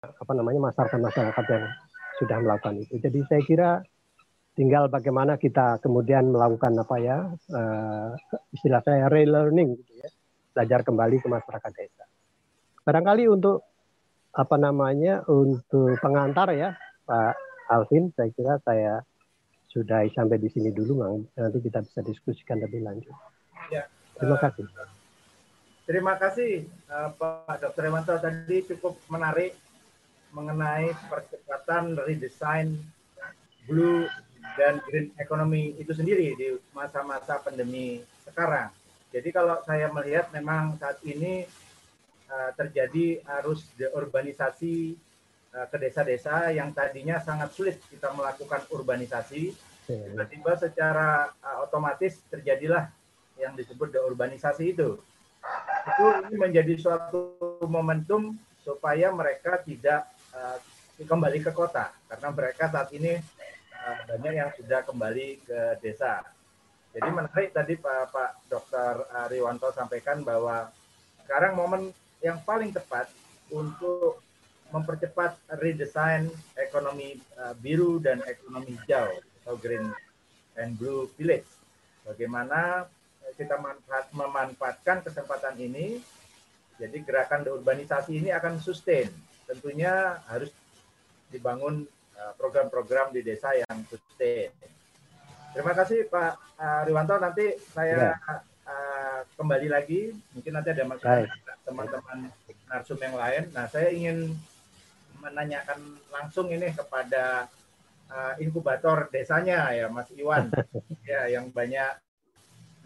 apa namanya masyarakat-masyarakat yang sudah melakukan itu. Jadi saya kira tinggal bagaimana kita kemudian melakukan apa ya uh, istilah saya relearning gitu ya, belajar kembali ke masyarakat desa. Barangkali untuk apa namanya untuk pengantar ya Pak Alvin, saya kira saya sudah sampai di sini dulu, nanti kita bisa diskusikan lebih lanjut. Ya, Terima uh, kasih. Terima kasih uh, Pak Dr. Ewanto tadi cukup menarik mengenai percepatan redesign blue dan green economy itu sendiri di masa-masa pandemi sekarang. Jadi kalau saya melihat memang saat ini uh, terjadi arus deurbanisasi uh, ke desa-desa yang tadinya sangat sulit kita melakukan urbanisasi. Tiba-tiba secara uh, otomatis terjadilah yang disebut deurbanisasi itu itu menjadi suatu momentum supaya mereka tidak uh, kembali ke kota karena mereka saat ini uh, banyak yang sudah kembali ke desa. Jadi menarik tadi Pak Pak Dr. Riwanto sampaikan bahwa sekarang momen yang paling tepat untuk mempercepat redesign ekonomi uh, biru dan ekonomi hijau atau green and blue village. Bagaimana kita manfaat, memanfaatkan kesempatan ini, jadi gerakan deurbanisasi ini akan sustain. Tentunya harus dibangun uh, program-program di desa yang sustain. Terima kasih Pak uh, Riwanto. Nanti saya ya. uh, kembali lagi. Mungkin nanti ada teman-teman narsum yang lain. Nah, saya ingin menanyakan langsung ini kepada uh, inkubator desanya ya Mas Iwan ya yang banyak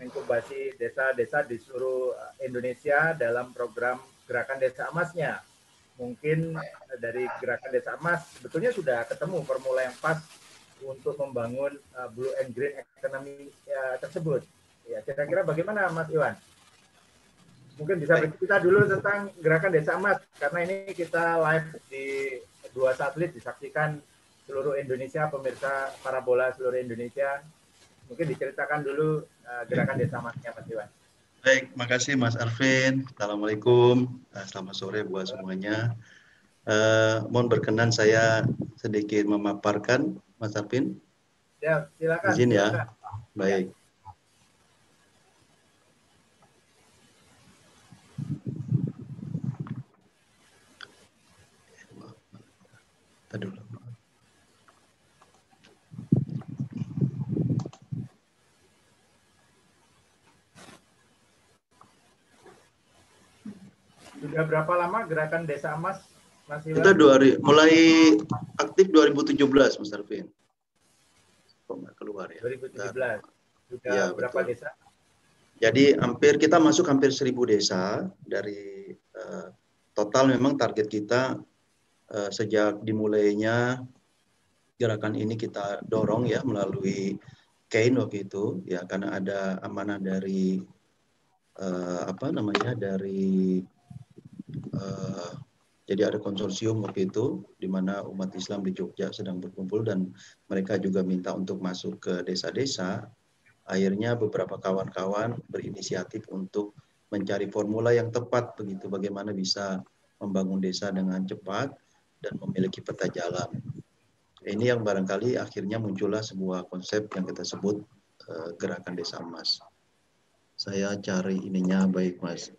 inkubasi desa-desa di seluruh eh, Indonesia dalam program Gerakan Desa Emasnya. Mungkin eh, dari Gerakan Desa Emas sebetulnya sudah ketemu formula yang pas untuk membangun uh, blue and green economy uh, tersebut. Ya, kira-kira bagaimana Mas Iwan? Mungkin bisa bercerita dulu tentang Gerakan Desa Emas karena ini kita live di dua satelit disaksikan seluruh Indonesia, pemirsa parabola seluruh Indonesia Mungkin diceritakan dulu uh, gerakan desa masnya Mas Iwan. Baik, makasih Mas Arvin. Assalamualaikum. Uh, selamat sore buat semuanya. Uh, mohon berkenan saya sedikit memaparkan Mas Arvin. Ya, silakan. Izin ya. Silakan. Baik. Ya. dulu. Sudah berapa lama gerakan Desa Emas masih Kita dua hari, mulai aktif 2017 Mas Arvin. Keluar ya? 2017. Sudah ya, berapa betul. desa? Jadi hampir kita masuk hampir seribu desa dari uh, total memang target kita uh, sejak dimulainya gerakan ini kita dorong ya melalui Kain waktu itu ya karena ada amanah dari uh, apa namanya dari uh, jadi ada konsorsium waktu itu di mana umat Islam di Jogja sedang berkumpul dan mereka juga minta untuk masuk ke desa-desa. Akhirnya beberapa kawan-kawan berinisiatif untuk mencari formula yang tepat begitu bagaimana bisa membangun desa dengan cepat dan memiliki peta jalan. Ini yang barangkali akhirnya muncullah sebuah konsep yang kita sebut uh, gerakan desa emas. Saya cari ininya baik mas,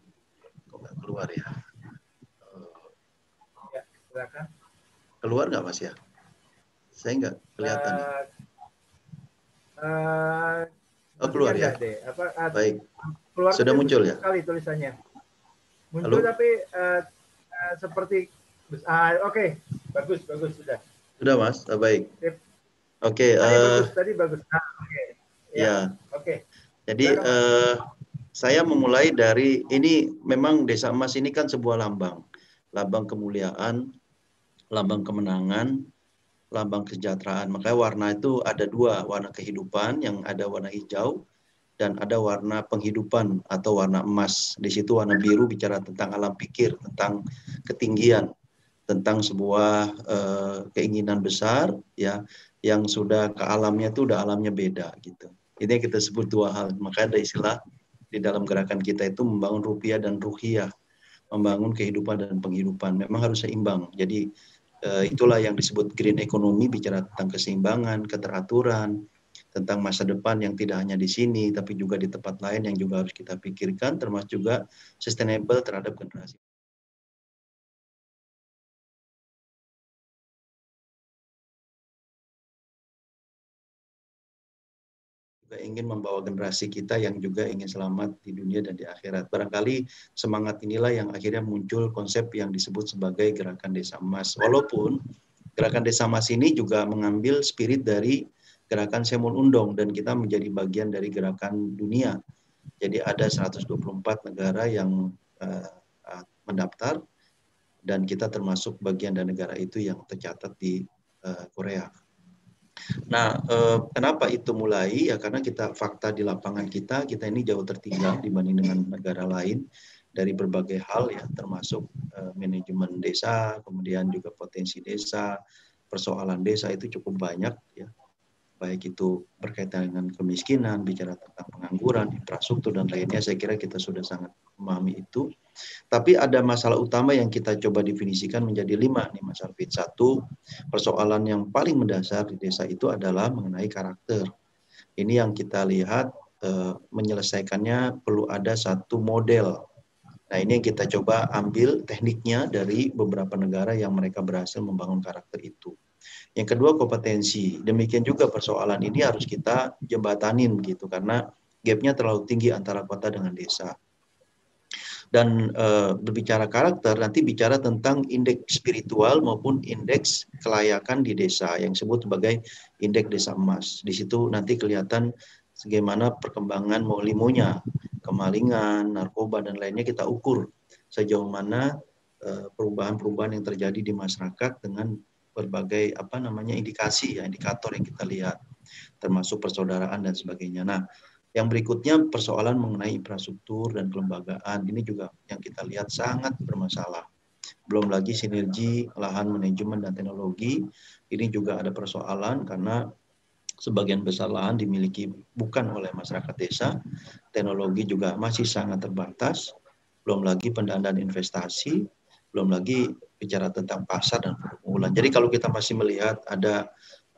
kok keluar ya? Silakan. Keluar nggak Mas ya? Saya nggak kelihatan. Uh, uh, oh keluar ya? Deh. Apa, uh, Baik. Keluar Sudah muncul ya? Kali tulisannya. Muncul Halo? tapi uh, uh, seperti uh, oke okay. bagus bagus sudah. Sudah Mas, uh, baik. Oke. Okay, tadi uh, bagus, tadi bagus. Nah, oke. Okay. Ya. ya. Oke. Okay. Jadi uh, saya memulai dari ini memang Desa Emas ini kan sebuah lambang, lambang kemuliaan, lambang kemenangan, lambang kesejahteraan. Makanya warna itu ada dua, warna kehidupan yang ada warna hijau dan ada warna penghidupan atau warna emas. Di situ warna biru bicara tentang alam pikir, tentang ketinggian, tentang sebuah uh, keinginan besar ya yang sudah ke alamnya itu udah alamnya beda gitu. Ini kita sebut dua hal. Maka ada istilah di dalam gerakan kita itu membangun rupiah dan ruhiyah membangun kehidupan dan penghidupan. Memang harus seimbang. Jadi itulah yang disebut green economy bicara tentang keseimbangan, keteraturan, tentang masa depan yang tidak hanya di sini tapi juga di tempat lain yang juga harus kita pikirkan termasuk juga sustainable terhadap generasi juga ingin membawa generasi kita yang juga ingin selamat di dunia dan di akhirat. Barangkali semangat inilah yang akhirnya muncul konsep yang disebut sebagai gerakan desa emas. Walaupun gerakan desa emas ini juga mengambil spirit dari gerakan Semul Undong dan kita menjadi bagian dari gerakan dunia. Jadi ada 124 negara yang uh, mendaftar dan kita termasuk bagian dari negara itu yang tercatat di uh, Korea. Nah, eh, kenapa itu mulai? Ya karena kita fakta di lapangan kita, kita ini jauh tertinggal dibanding dengan negara lain dari berbagai hal ya, termasuk eh, manajemen desa, kemudian juga potensi desa, persoalan desa itu cukup banyak ya baik itu berkaitan dengan kemiskinan, bicara tentang pengangguran, infrastruktur dan lainnya, saya kira kita sudah sangat memahami itu. Tapi ada masalah utama yang kita coba definisikan menjadi lima nih Mas Alvin. Satu, persoalan yang paling mendasar di desa itu adalah mengenai karakter. Ini yang kita lihat e, menyelesaikannya perlu ada satu model. Nah ini yang kita coba ambil tekniknya dari beberapa negara yang mereka berhasil membangun karakter itu. Yang kedua kompetensi. Demikian juga persoalan ini harus kita jembatanin gitu karena gapnya terlalu tinggi antara kota dengan desa. Dan e, berbicara karakter nanti bicara tentang indeks spiritual maupun indeks kelayakan di desa yang disebut sebagai indeks desa emas. Di situ nanti kelihatan bagaimana perkembangan limonya, kemalingan, narkoba dan lainnya kita ukur sejauh mana eh, perubahan-perubahan yang terjadi di masyarakat dengan berbagai apa namanya indikasi ya indikator yang kita lihat termasuk persaudaraan dan sebagainya. Nah, yang berikutnya persoalan mengenai infrastruktur dan kelembagaan. Ini juga yang kita lihat sangat bermasalah. Belum lagi sinergi lahan manajemen dan teknologi. Ini juga ada persoalan karena sebagian besar lahan dimiliki bukan oleh masyarakat desa, teknologi juga masih sangat terbatas, belum lagi pendanaan investasi, belum lagi bicara tentang pasar dan pergumulan. Jadi kalau kita masih melihat ada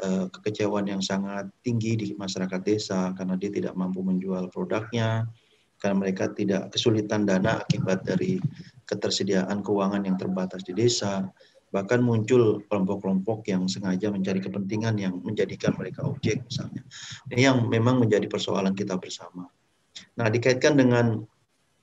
uh, kekecewaan yang sangat tinggi di masyarakat desa karena dia tidak mampu menjual produknya, karena mereka tidak kesulitan dana akibat dari ketersediaan keuangan yang terbatas di desa, bahkan muncul kelompok-kelompok yang sengaja mencari kepentingan yang menjadikan mereka objek misalnya. Ini yang memang menjadi persoalan kita bersama. Nah, dikaitkan dengan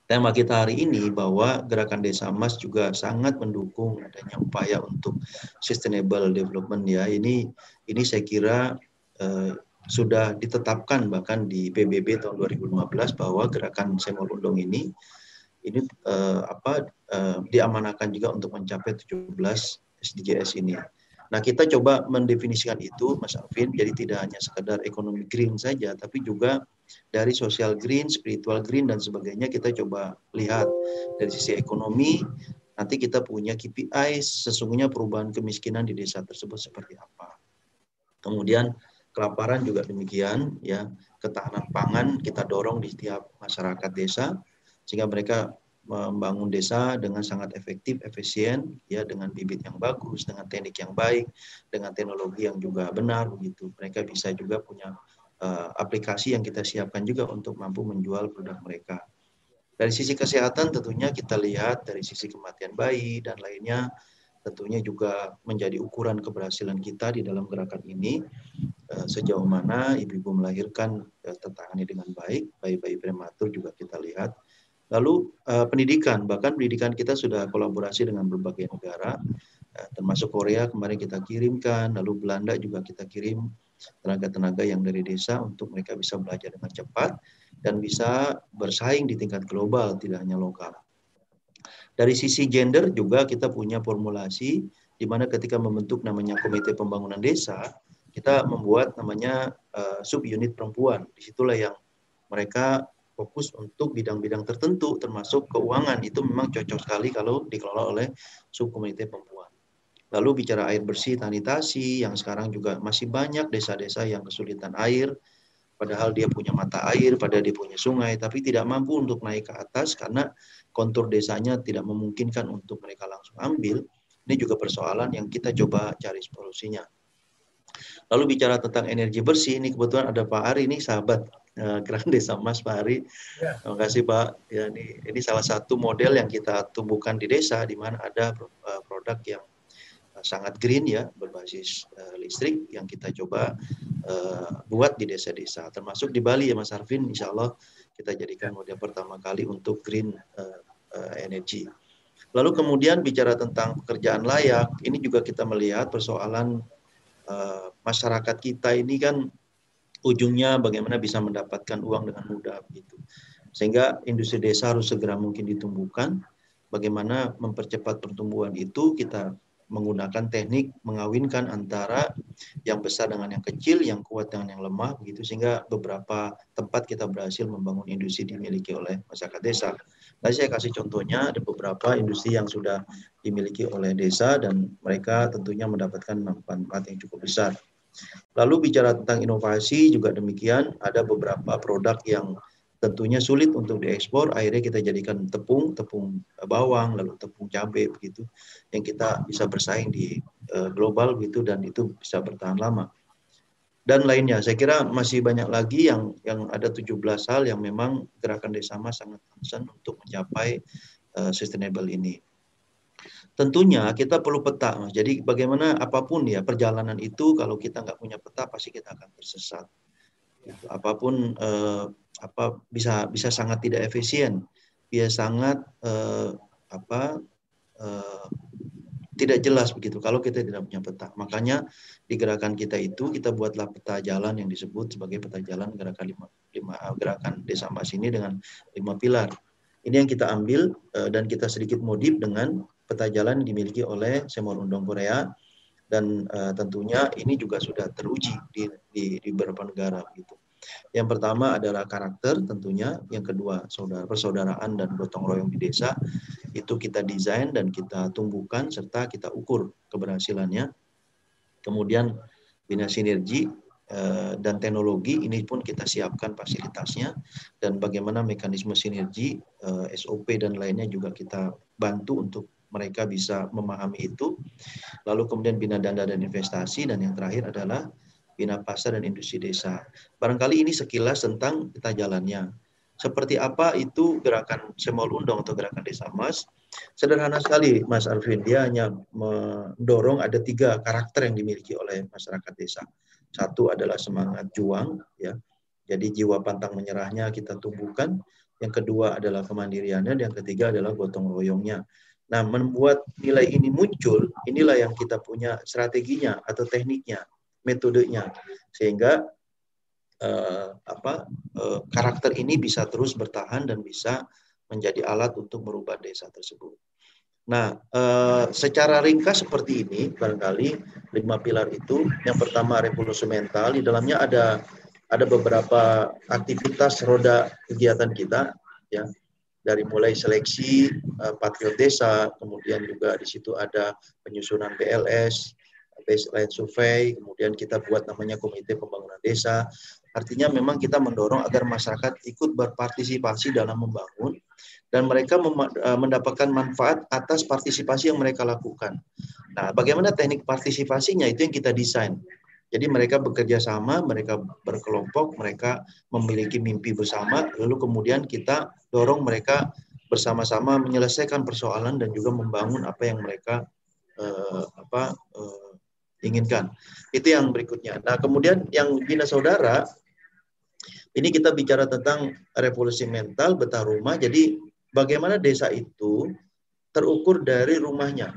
tema kita hari ini bahwa gerakan desa emas juga sangat mendukung adanya upaya untuk sustainable development ya ini ini saya kira eh, sudah ditetapkan bahkan di PBB tahun 2015 bahwa gerakan Semol Undong ini ini eh, apa eh, diamanahkan juga untuk mencapai 17 SDGs ini. Nah, kita coba mendefinisikan itu, Mas Alvin, jadi tidak hanya sekedar ekonomi green saja, tapi juga dari social green, spiritual green, dan sebagainya kita coba lihat dari sisi ekonomi, nanti kita punya KPI sesungguhnya perubahan kemiskinan di desa tersebut seperti apa. Kemudian kelaparan juga demikian, ya ketahanan pangan kita dorong di setiap masyarakat desa, sehingga mereka membangun desa dengan sangat efektif, efisien, ya dengan bibit yang bagus, dengan teknik yang baik, dengan teknologi yang juga benar begitu. Mereka bisa juga punya uh, aplikasi yang kita siapkan juga untuk mampu menjual produk mereka. Dari sisi kesehatan tentunya kita lihat dari sisi kematian bayi dan lainnya tentunya juga menjadi ukuran keberhasilan kita di dalam gerakan ini. Uh, sejauh mana ibu-ibu melahirkan uh, tertangani dengan baik, bayi-bayi prematur juga kita lihat. Lalu pendidikan, bahkan pendidikan kita sudah kolaborasi dengan berbagai negara, termasuk Korea kemarin kita kirimkan, lalu Belanda juga kita kirim tenaga-tenaga yang dari desa untuk mereka bisa belajar dengan cepat dan bisa bersaing di tingkat global, tidak hanya lokal. Dari sisi gender juga kita punya formulasi di mana ketika membentuk namanya Komite Pembangunan Desa, kita membuat namanya uh, subunit perempuan. Di situlah yang mereka fokus untuk bidang-bidang tertentu termasuk keuangan itu memang cocok sekali kalau dikelola oleh subkomite perempuan. Lalu bicara air bersih, sanitasi yang sekarang juga masih banyak desa-desa yang kesulitan air padahal dia punya mata air, padahal dia punya sungai, tapi tidak mampu untuk naik ke atas karena kontur desanya tidak memungkinkan untuk mereka langsung ambil. Ini juga persoalan yang kita coba cari solusinya. Lalu bicara tentang energi bersih, ini kebetulan ada Pak Ari, ini sahabat uh, Gerakan Desa Mas Pak Ari. Ya. Terima kasih Pak. Ya, ini, ini salah satu model yang kita tumbuhkan di desa, di mana ada uh, produk yang sangat green ya berbasis uh, listrik yang kita coba uh, buat di desa-desa. Termasuk di Bali ya Mas Arvin Insya Allah kita jadikan model pertama kali untuk green uh, uh, energy. Lalu kemudian bicara tentang pekerjaan layak ini juga kita melihat persoalan uh, masyarakat kita ini kan ujungnya bagaimana bisa mendapatkan uang dengan mudah begitu. Sehingga industri desa harus segera mungkin ditumbuhkan. Bagaimana mempercepat pertumbuhan itu kita menggunakan teknik mengawinkan antara yang besar dengan yang kecil, yang kuat dengan yang lemah begitu sehingga beberapa tempat kita berhasil membangun industri dimiliki oleh masyarakat desa. Tadi saya kasih contohnya ada beberapa industri yang sudah dimiliki oleh desa dan mereka tentunya mendapatkan manfaat yang cukup besar. Lalu bicara tentang inovasi juga demikian ada beberapa produk yang tentunya sulit untuk diekspor. Akhirnya kita jadikan tepung tepung bawang lalu tepung cabai begitu yang kita bisa bersaing di uh, global gitu dan itu bisa bertahan lama. Dan lainnya saya kira masih banyak lagi yang yang ada 17 hal yang memang gerakan desa mas sangat concern untuk mencapai uh, sustainable ini. Tentunya kita perlu peta mas. Jadi bagaimana apa pun ya perjalanan itu kalau kita nggak punya peta pasti kita akan tersesat. Gitu. apa pun uh, apa bisa bisa sangat tidak efisien, bisa sangat uh, apa uh, tidak jelas begitu kalau kita tidak punya peta. Makanya di gerakan kita itu kita buatlah peta jalan yang disebut sebagai peta jalan gerakan lima, lima gerakan desa mas ini dengan lima pilar. Ini yang kita ambil uh, dan kita sedikit modif dengan peta jalan yang dimiliki oleh Semor Undong Korea dan uh, tentunya ini juga sudah teruji di, di, di beberapa negara gitu. Yang pertama adalah karakter tentunya, yang kedua saudara persaudaraan dan gotong royong di desa itu kita desain dan kita tumbuhkan serta kita ukur keberhasilannya. Kemudian bina sinergi eh, dan teknologi ini pun kita siapkan fasilitasnya dan bagaimana mekanisme sinergi eh, SOP dan lainnya juga kita bantu untuk mereka bisa memahami itu. Lalu kemudian bina dana dan investasi dan yang terakhir adalah Bina Pasar dan Industri Desa. Barangkali ini sekilas tentang kita jalannya. Seperti apa itu gerakan Semol Undang atau gerakan Desa Mas? Sederhana sekali Mas Arvin, dia hanya mendorong ada tiga karakter yang dimiliki oleh masyarakat desa. Satu adalah semangat juang, ya. Jadi jiwa pantang menyerahnya kita tumbuhkan. Yang kedua adalah kemandiriannya, dan yang ketiga adalah gotong royongnya. Nah, membuat nilai ini muncul, inilah yang kita punya strateginya atau tekniknya metodenya. Sehingga uh, apa uh, karakter ini bisa terus bertahan dan bisa menjadi alat untuk merubah desa tersebut. Nah, uh, secara ringkas seperti ini, barangkali lima pilar itu, yang pertama revolusi mental, di dalamnya ada ada beberapa aktivitas roda kegiatan kita, ya, dari mulai seleksi uh, patriot desa, kemudian juga di situ ada penyusunan BLS, baseline survey, kemudian kita buat namanya Komite Pembangunan Desa. Artinya memang kita mendorong agar masyarakat ikut berpartisipasi dalam membangun dan mereka e, mendapatkan manfaat atas partisipasi yang mereka lakukan. Nah, bagaimana teknik partisipasinya itu yang kita desain. Jadi mereka bekerja sama, mereka berkelompok, mereka memiliki mimpi bersama, lalu kemudian kita dorong mereka bersama-sama menyelesaikan persoalan dan juga membangun apa yang mereka uh, apa uh, inginkan. Itu yang berikutnya. Nah, kemudian yang bina saudara, ini kita bicara tentang revolusi mental, betah rumah. Jadi bagaimana desa itu terukur dari rumahnya.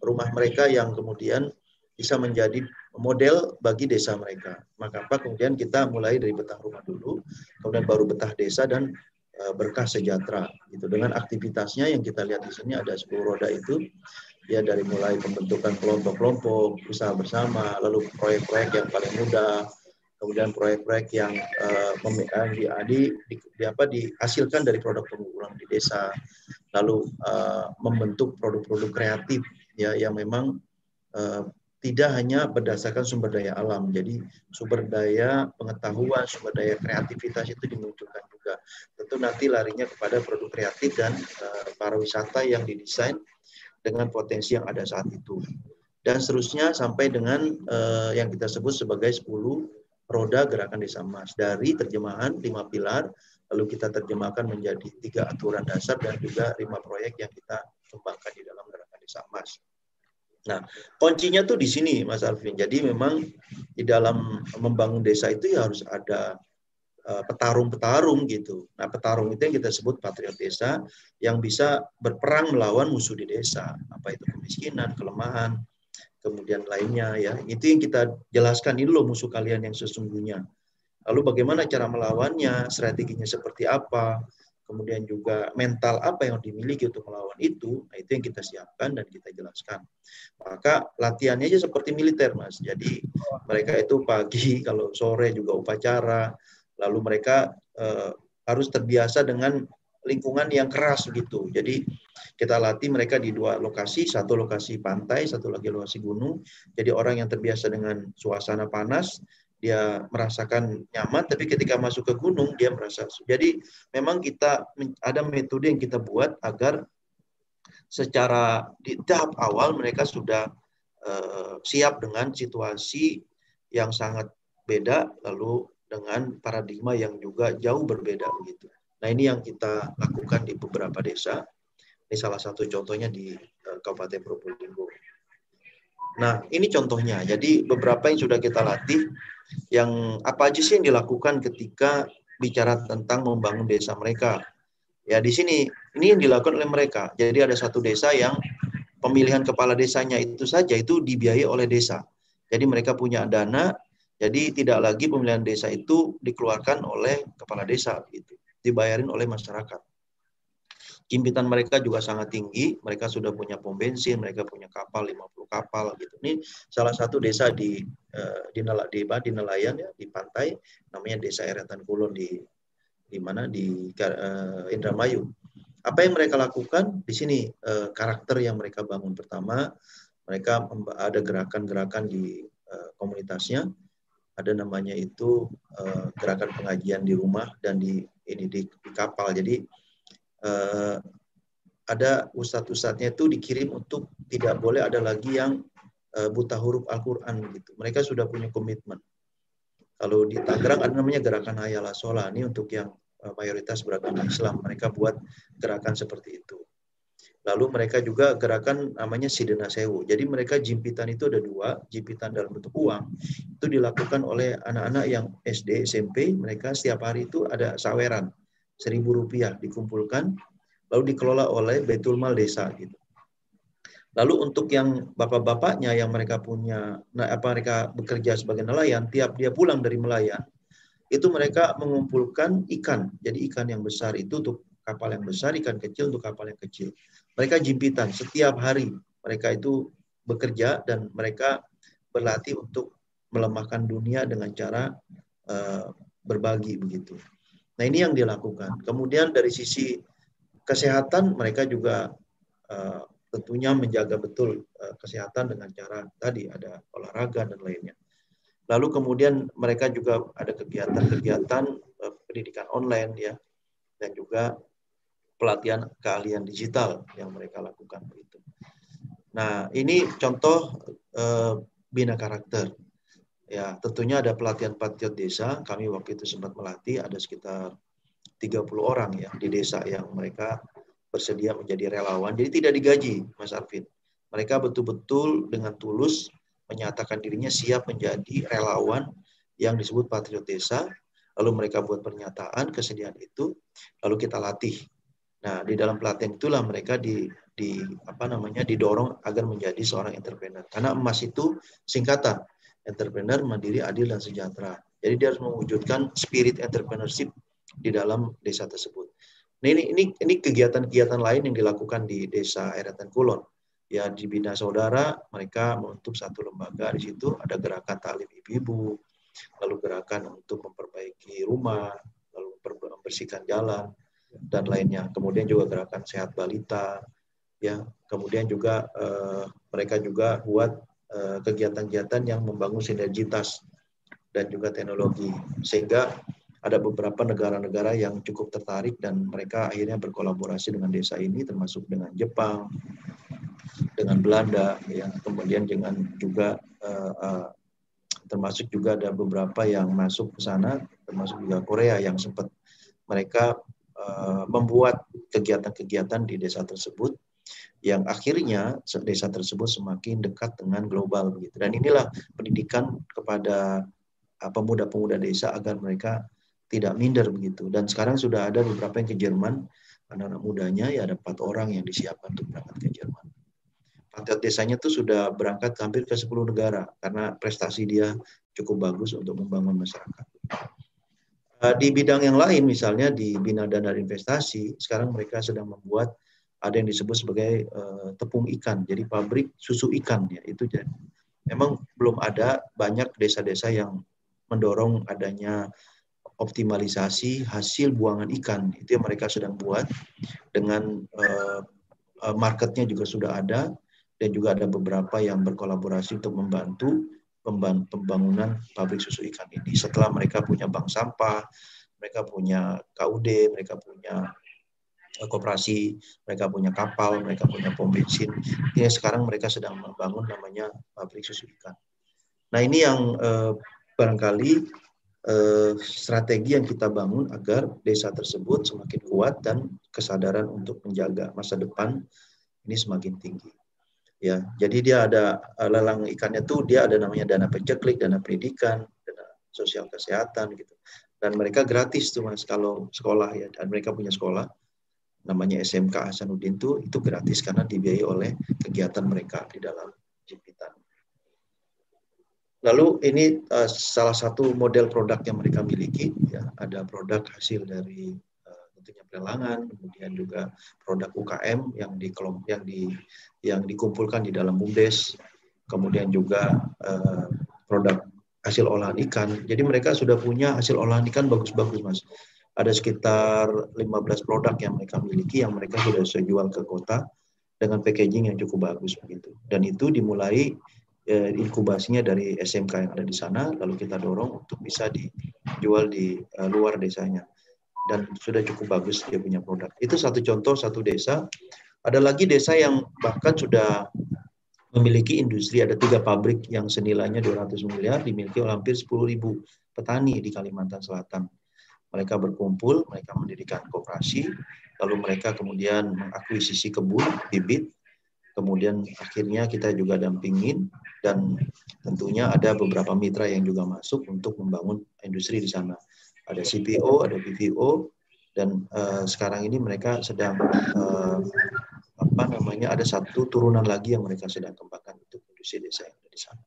Rumah mereka yang kemudian bisa menjadi model bagi desa mereka. Maka apa kemudian kita mulai dari betah rumah dulu, kemudian baru betah desa dan e, berkah sejahtera. Itu dengan aktivitasnya yang kita lihat di sini ada 10 roda itu ya dari mulai pembentukan kelompok-kelompok usaha bersama lalu proyek-proyek yang paling mudah kemudian proyek-proyek yang uh, di, di, di, apa dihasilkan dari produk pengunggulan di desa lalu uh, membentuk produk-produk kreatif ya yang memang uh, tidak hanya berdasarkan sumber daya alam. Jadi sumber daya pengetahuan, sumber daya kreativitas itu dimunculkan juga. Tentu nanti larinya kepada produk kreatif dan uh, para wisata yang didesain dengan potensi yang ada saat itu. Dan seterusnya sampai dengan uh, yang kita sebut sebagai 10 roda gerakan desa emas. Dari terjemahan lima pilar, lalu kita terjemahkan menjadi tiga aturan dasar dan juga lima proyek yang kita kembangkan di dalam gerakan desa emas. Nah, kuncinya tuh di sini, Mas Alvin. Jadi memang di dalam membangun desa itu ya harus ada petarung-petarung gitu. Nah, petarung itu yang kita sebut patriot desa yang bisa berperang melawan musuh di desa, apa itu kemiskinan, kelemahan, kemudian lainnya ya. Itu yang kita jelaskan ini loh musuh kalian yang sesungguhnya. Lalu bagaimana cara melawannya, strateginya seperti apa, kemudian juga mental apa yang dimiliki untuk melawan itu, nah itu yang kita siapkan dan kita jelaskan. Maka latihannya aja seperti militer, Mas. Jadi mereka itu pagi, kalau sore juga upacara, lalu mereka eh, harus terbiasa dengan lingkungan yang keras gitu. Jadi kita latih mereka di dua lokasi, satu lokasi pantai, satu lagi lokasi gunung. Jadi orang yang terbiasa dengan suasana panas, dia merasakan nyaman, tapi ketika masuk ke gunung dia merasa. Jadi memang kita ada metode yang kita buat agar secara di tahap awal mereka sudah uh, siap dengan situasi yang sangat beda, lalu dengan paradigma yang juga jauh berbeda begitu. Nah ini yang kita lakukan di beberapa desa. Ini salah satu contohnya di uh, Kabupaten Probolinggo. Nah ini contohnya. Jadi beberapa yang sudah kita latih yang apa aja sih yang dilakukan ketika bicara tentang membangun desa mereka. Ya di sini ini yang dilakukan oleh mereka. Jadi ada satu desa yang pemilihan kepala desanya itu saja itu dibiayai oleh desa. Jadi mereka punya dana, jadi tidak lagi pemilihan desa itu dikeluarkan oleh kepala desa gitu, dibayarin oleh masyarakat. Kimpitan mereka juga sangat tinggi, mereka sudah punya pom bensin, mereka punya kapal 50 kapal gitu. Ini salah satu desa di uh, di, di, di nelayan ya di pantai namanya Desa Eretan Kulon di di mana di uh, Indramayu. Apa yang mereka lakukan di sini uh, karakter yang mereka bangun pertama mereka ada gerakan-gerakan di uh, komunitasnya ada namanya itu uh, gerakan pengajian di rumah dan di ini di, di kapal. Jadi uh, ada ustadz-ustadznya itu dikirim untuk tidak boleh ada lagi yang uh, buta huruf Al-Quran gitu. Mereka sudah punya komitmen. Kalau di Tangerang ada namanya gerakan Hayala Sola. Ini untuk yang uh, mayoritas beragama Islam. Mereka buat gerakan seperti itu. Lalu mereka juga gerakan namanya Sidena Sewu. Jadi mereka jimpitan itu ada dua, jimpitan dalam bentuk uang. Itu dilakukan oleh anak-anak yang SD, SMP. Mereka setiap hari itu ada saweran seribu rupiah dikumpulkan lalu dikelola oleh Betul Mal Desa gitu. Lalu untuk yang bapak-bapaknya yang mereka punya nah, apa mereka bekerja sebagai nelayan, tiap dia pulang dari nelayan, itu mereka mengumpulkan ikan. Jadi ikan yang besar itu untuk kapal yang besar, ikan kecil untuk kapal yang kecil. Mereka jimpitan setiap hari. Mereka itu bekerja dan mereka berlatih untuk melemahkan dunia dengan cara uh, berbagi begitu. Nah ini yang dilakukan. Kemudian dari sisi kesehatan mereka juga uh, tentunya menjaga betul uh, kesehatan dengan cara tadi ada olahraga dan lainnya. Lalu kemudian mereka juga ada kegiatan-kegiatan uh, pendidikan online ya dan juga pelatihan keahlian digital yang mereka lakukan begitu. Nah ini contoh uh, bina karakter. Ya, tentunya ada pelatihan patriot desa. Kami waktu itu sempat melatih ada sekitar 30 orang ya di desa yang mereka bersedia menjadi relawan. Jadi tidak digaji, Mas Arvin. Mereka betul-betul dengan tulus menyatakan dirinya siap menjadi relawan yang disebut patriot desa. Lalu mereka buat pernyataan kesediaan itu, lalu kita latih. Nah, di dalam pelatihan itulah mereka di, di apa namanya didorong agar menjadi seorang entrepreneur. Karena emas itu singkatan entrepreneur, mandiri, adil, dan sejahtera. Jadi dia harus mewujudkan spirit entrepreneurship di dalam desa tersebut. Nah ini ini ini kegiatan-kegiatan lain yang dilakukan di desa Eretan Kulon. Ya di Bina Saudara mereka menutup satu lembaga di situ ada gerakan talim ibu-ibu, lalu gerakan untuk memperbaiki rumah, lalu membersihkan jalan dan lainnya. Kemudian juga gerakan sehat balita, ya. Kemudian juga eh, mereka juga buat eh, kegiatan-kegiatan yang membangun sinergitas dan juga teknologi sehingga ada beberapa negara-negara yang cukup tertarik dan mereka akhirnya berkolaborasi dengan desa ini termasuk dengan Jepang, dengan Belanda, ya kemudian dengan juga uh, uh, termasuk juga ada beberapa yang masuk ke sana, termasuk juga Korea yang sempat mereka uh, membuat kegiatan-kegiatan di desa tersebut yang akhirnya desa tersebut semakin dekat dengan global begitu dan inilah pendidikan kepada pemuda-pemuda desa agar mereka tidak minder begitu. Dan sekarang sudah ada beberapa yang ke Jerman, anak-anak mudanya ya ada empat orang yang disiapkan untuk berangkat ke Jerman. Patriot desanya itu sudah berangkat hampir ke 10 negara karena prestasi dia cukup bagus untuk membangun masyarakat. Eh, di bidang yang lain, misalnya di bina dana investasi, sekarang mereka sedang membuat ada yang disebut sebagai uh, tepung ikan, jadi pabrik susu ikan ya itu jadi. Memang belum ada banyak desa-desa yang mendorong adanya optimalisasi hasil buangan ikan itu yang mereka sedang buat dengan uh, marketnya juga sudah ada dan juga ada beberapa yang berkolaborasi untuk membantu pembangunan pabrik susu ikan ini. Setelah mereka punya bank sampah, mereka punya KUD, mereka punya eh, koperasi, mereka punya kapal, mereka punya pom bensin. Ini sekarang mereka sedang membangun namanya pabrik susu ikan. Nah ini yang eh, barangkali eh, strategi yang kita bangun agar desa tersebut semakin kuat dan kesadaran untuk menjaga masa depan ini semakin tinggi. Ya, jadi dia ada eh, lelang ikannya tuh dia ada namanya dana peceklik, dana pendidikan, dana sosial kesehatan gitu. Dan mereka gratis tuh Mas kalau sekolah ya dan mereka punya sekolah namanya SMK Hasanuddin tuh itu gratis karena dibiayai oleh kegiatan mereka di dalam Jimpitan. Lalu ini uh, salah satu model produk yang mereka miliki, ya ada produk hasil dari tentunya pelelangan, kemudian juga produk UKM yang di yang di yang dikumpulkan di dalam bumdes, kemudian juga uh, produk hasil olahan ikan. Jadi mereka sudah punya hasil olahan ikan bagus-bagus, mas. Ada sekitar 15 produk yang mereka miliki yang mereka sudah bisa jual ke kota dengan packaging yang cukup bagus begitu. Dan itu dimulai eh, inkubasinya dari SMK yang ada di sana, lalu kita dorong untuk bisa dijual di eh, luar desanya. Dan sudah cukup bagus dia punya produk. Itu satu contoh, satu desa. Ada lagi desa yang bahkan sudah memiliki industri, ada tiga pabrik yang senilainya 200 miliar, dimiliki oleh hampir 10 ribu petani di Kalimantan Selatan. Mereka berkumpul, mereka mendirikan kooperasi, lalu mereka kemudian mengakuisisi kebun, bibit, kemudian akhirnya kita juga dampingin dan tentunya ada beberapa mitra yang juga masuk untuk membangun industri di sana. Ada CPO, ada BVO, dan uh, sekarang ini mereka sedang uh, apa namanya ada satu turunan lagi yang mereka sedang kembangkan untuk industri desa yang ada di sana.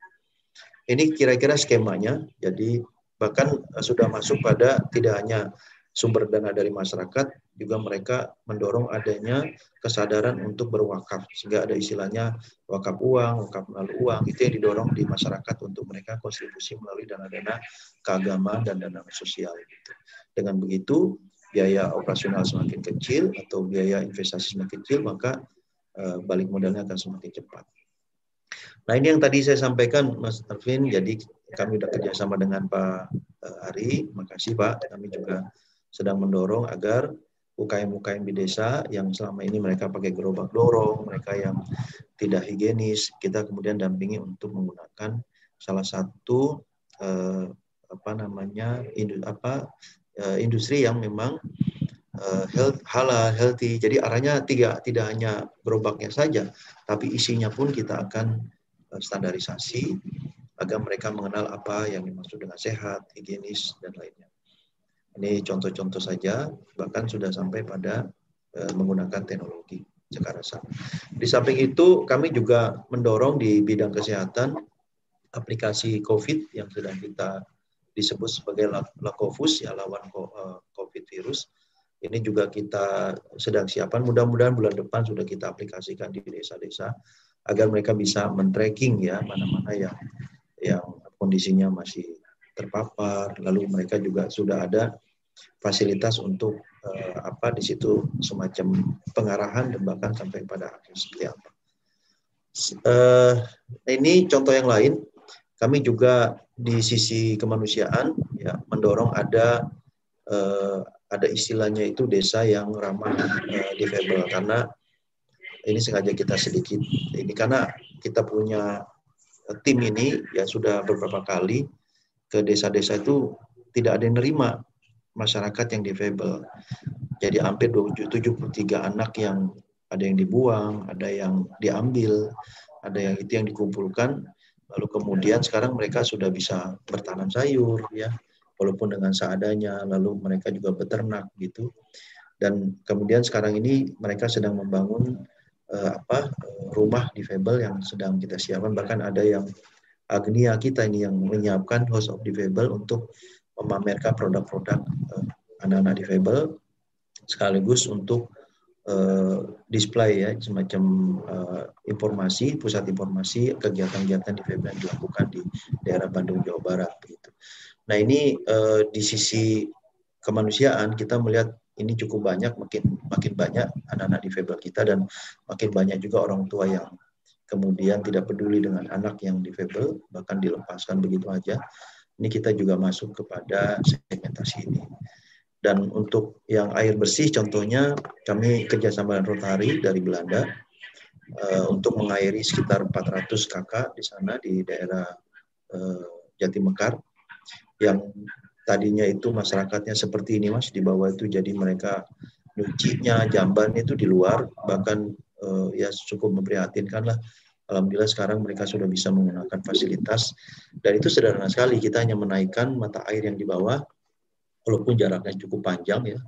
Ini kira-kira skemanya, jadi bahkan uh, sudah masuk pada tidak hanya sumber dana dari masyarakat juga mereka mendorong adanya kesadaran untuk berwakaf. Sehingga ada istilahnya wakaf uang, wakaf melalui uang. Itu yang didorong di masyarakat untuk mereka kontribusi melalui dana-dana keagamaan dan dana sosial gitu. Dengan begitu biaya operasional semakin kecil atau biaya investasi semakin kecil maka uh, balik modalnya akan semakin cepat. Nah ini yang tadi saya sampaikan Mas Arvin, jadi kami sudah kerjasama dengan Pak eh, Ari, makasih Pak, kami juga sedang mendorong agar UKM-UKM di desa yang selama ini mereka pakai gerobak dorong, mereka yang tidak higienis, kita kemudian dampingi untuk menggunakan salah satu eh, apa namanya indu, apa eh, industri yang memang eh, health, halal, healthy. Jadi arahnya tidak tidak hanya gerobaknya saja, tapi isinya pun kita akan eh, standarisasi agar mereka mengenal apa yang dimaksud dengan sehat, higienis dan lainnya. Ini contoh-contoh saja, bahkan sudah sampai pada uh, menggunakan teknologi Jakarta. Di samping itu, kami juga mendorong di bidang kesehatan aplikasi COVID yang sedang kita disebut sebagai Lakofus, ya lawan eh, COVID virus. Ini juga kita sedang siapkan. Mudah-mudahan bulan depan sudah kita aplikasikan di desa-desa agar mereka bisa men-tracking ya mana-mana yang yang kondisinya masih terpapar. Lalu mereka juga sudah ada fasilitas untuk uh, apa di situ semacam pengarahan dan bahkan sampai pada akhir seperti apa. Uh, ini contoh yang lain. Kami juga di sisi kemanusiaan ya mendorong ada uh, ada istilahnya itu desa yang ramah uh, difabel karena ini sengaja kita sedikit ini karena kita punya tim ini ya sudah beberapa kali ke desa-desa itu tidak ada yang nerima masyarakat yang difabel. Jadi hampir 73 anak yang ada yang dibuang, ada yang diambil, ada yang itu yang dikumpulkan. Lalu kemudian sekarang mereka sudah bisa bertanam sayur ya, walaupun dengan seadanya. Lalu mereka juga beternak gitu. Dan kemudian sekarang ini mereka sedang membangun uh, apa rumah difabel yang sedang kita siapkan. Bahkan ada yang Agnia kita ini yang menyiapkan House of Difabel untuk memamerkan produk-produk uh, anak-anak difabel sekaligus untuk uh, display ya semacam uh, informasi pusat informasi kegiatan-kegiatan difabel yang dilakukan di daerah Bandung Jawa Barat begitu. Nah ini di sisi kemanusiaan kita melihat ini cukup banyak makin makin banyak anak-anak difabel kita dan makin banyak juga orang tua yang kemudian tidak peduli dengan anak yang difabel bahkan dilepaskan begitu aja ini kita juga masuk kepada segmentasi ini. Dan untuk yang air bersih contohnya kami kerjasama dengan Rotary dari Belanda uh, untuk mengairi sekitar 400 kakak di sana di daerah uh, Jatimekar yang tadinya itu masyarakatnya seperti ini mas di bawah itu jadi mereka nyucinya jamban itu di luar bahkan uh, ya cukup memprihatinkan lah Alhamdulillah sekarang mereka sudah bisa menggunakan fasilitas. Dan itu sederhana sekali kita hanya menaikkan mata air yang di bawah walaupun jaraknya cukup panjang ya.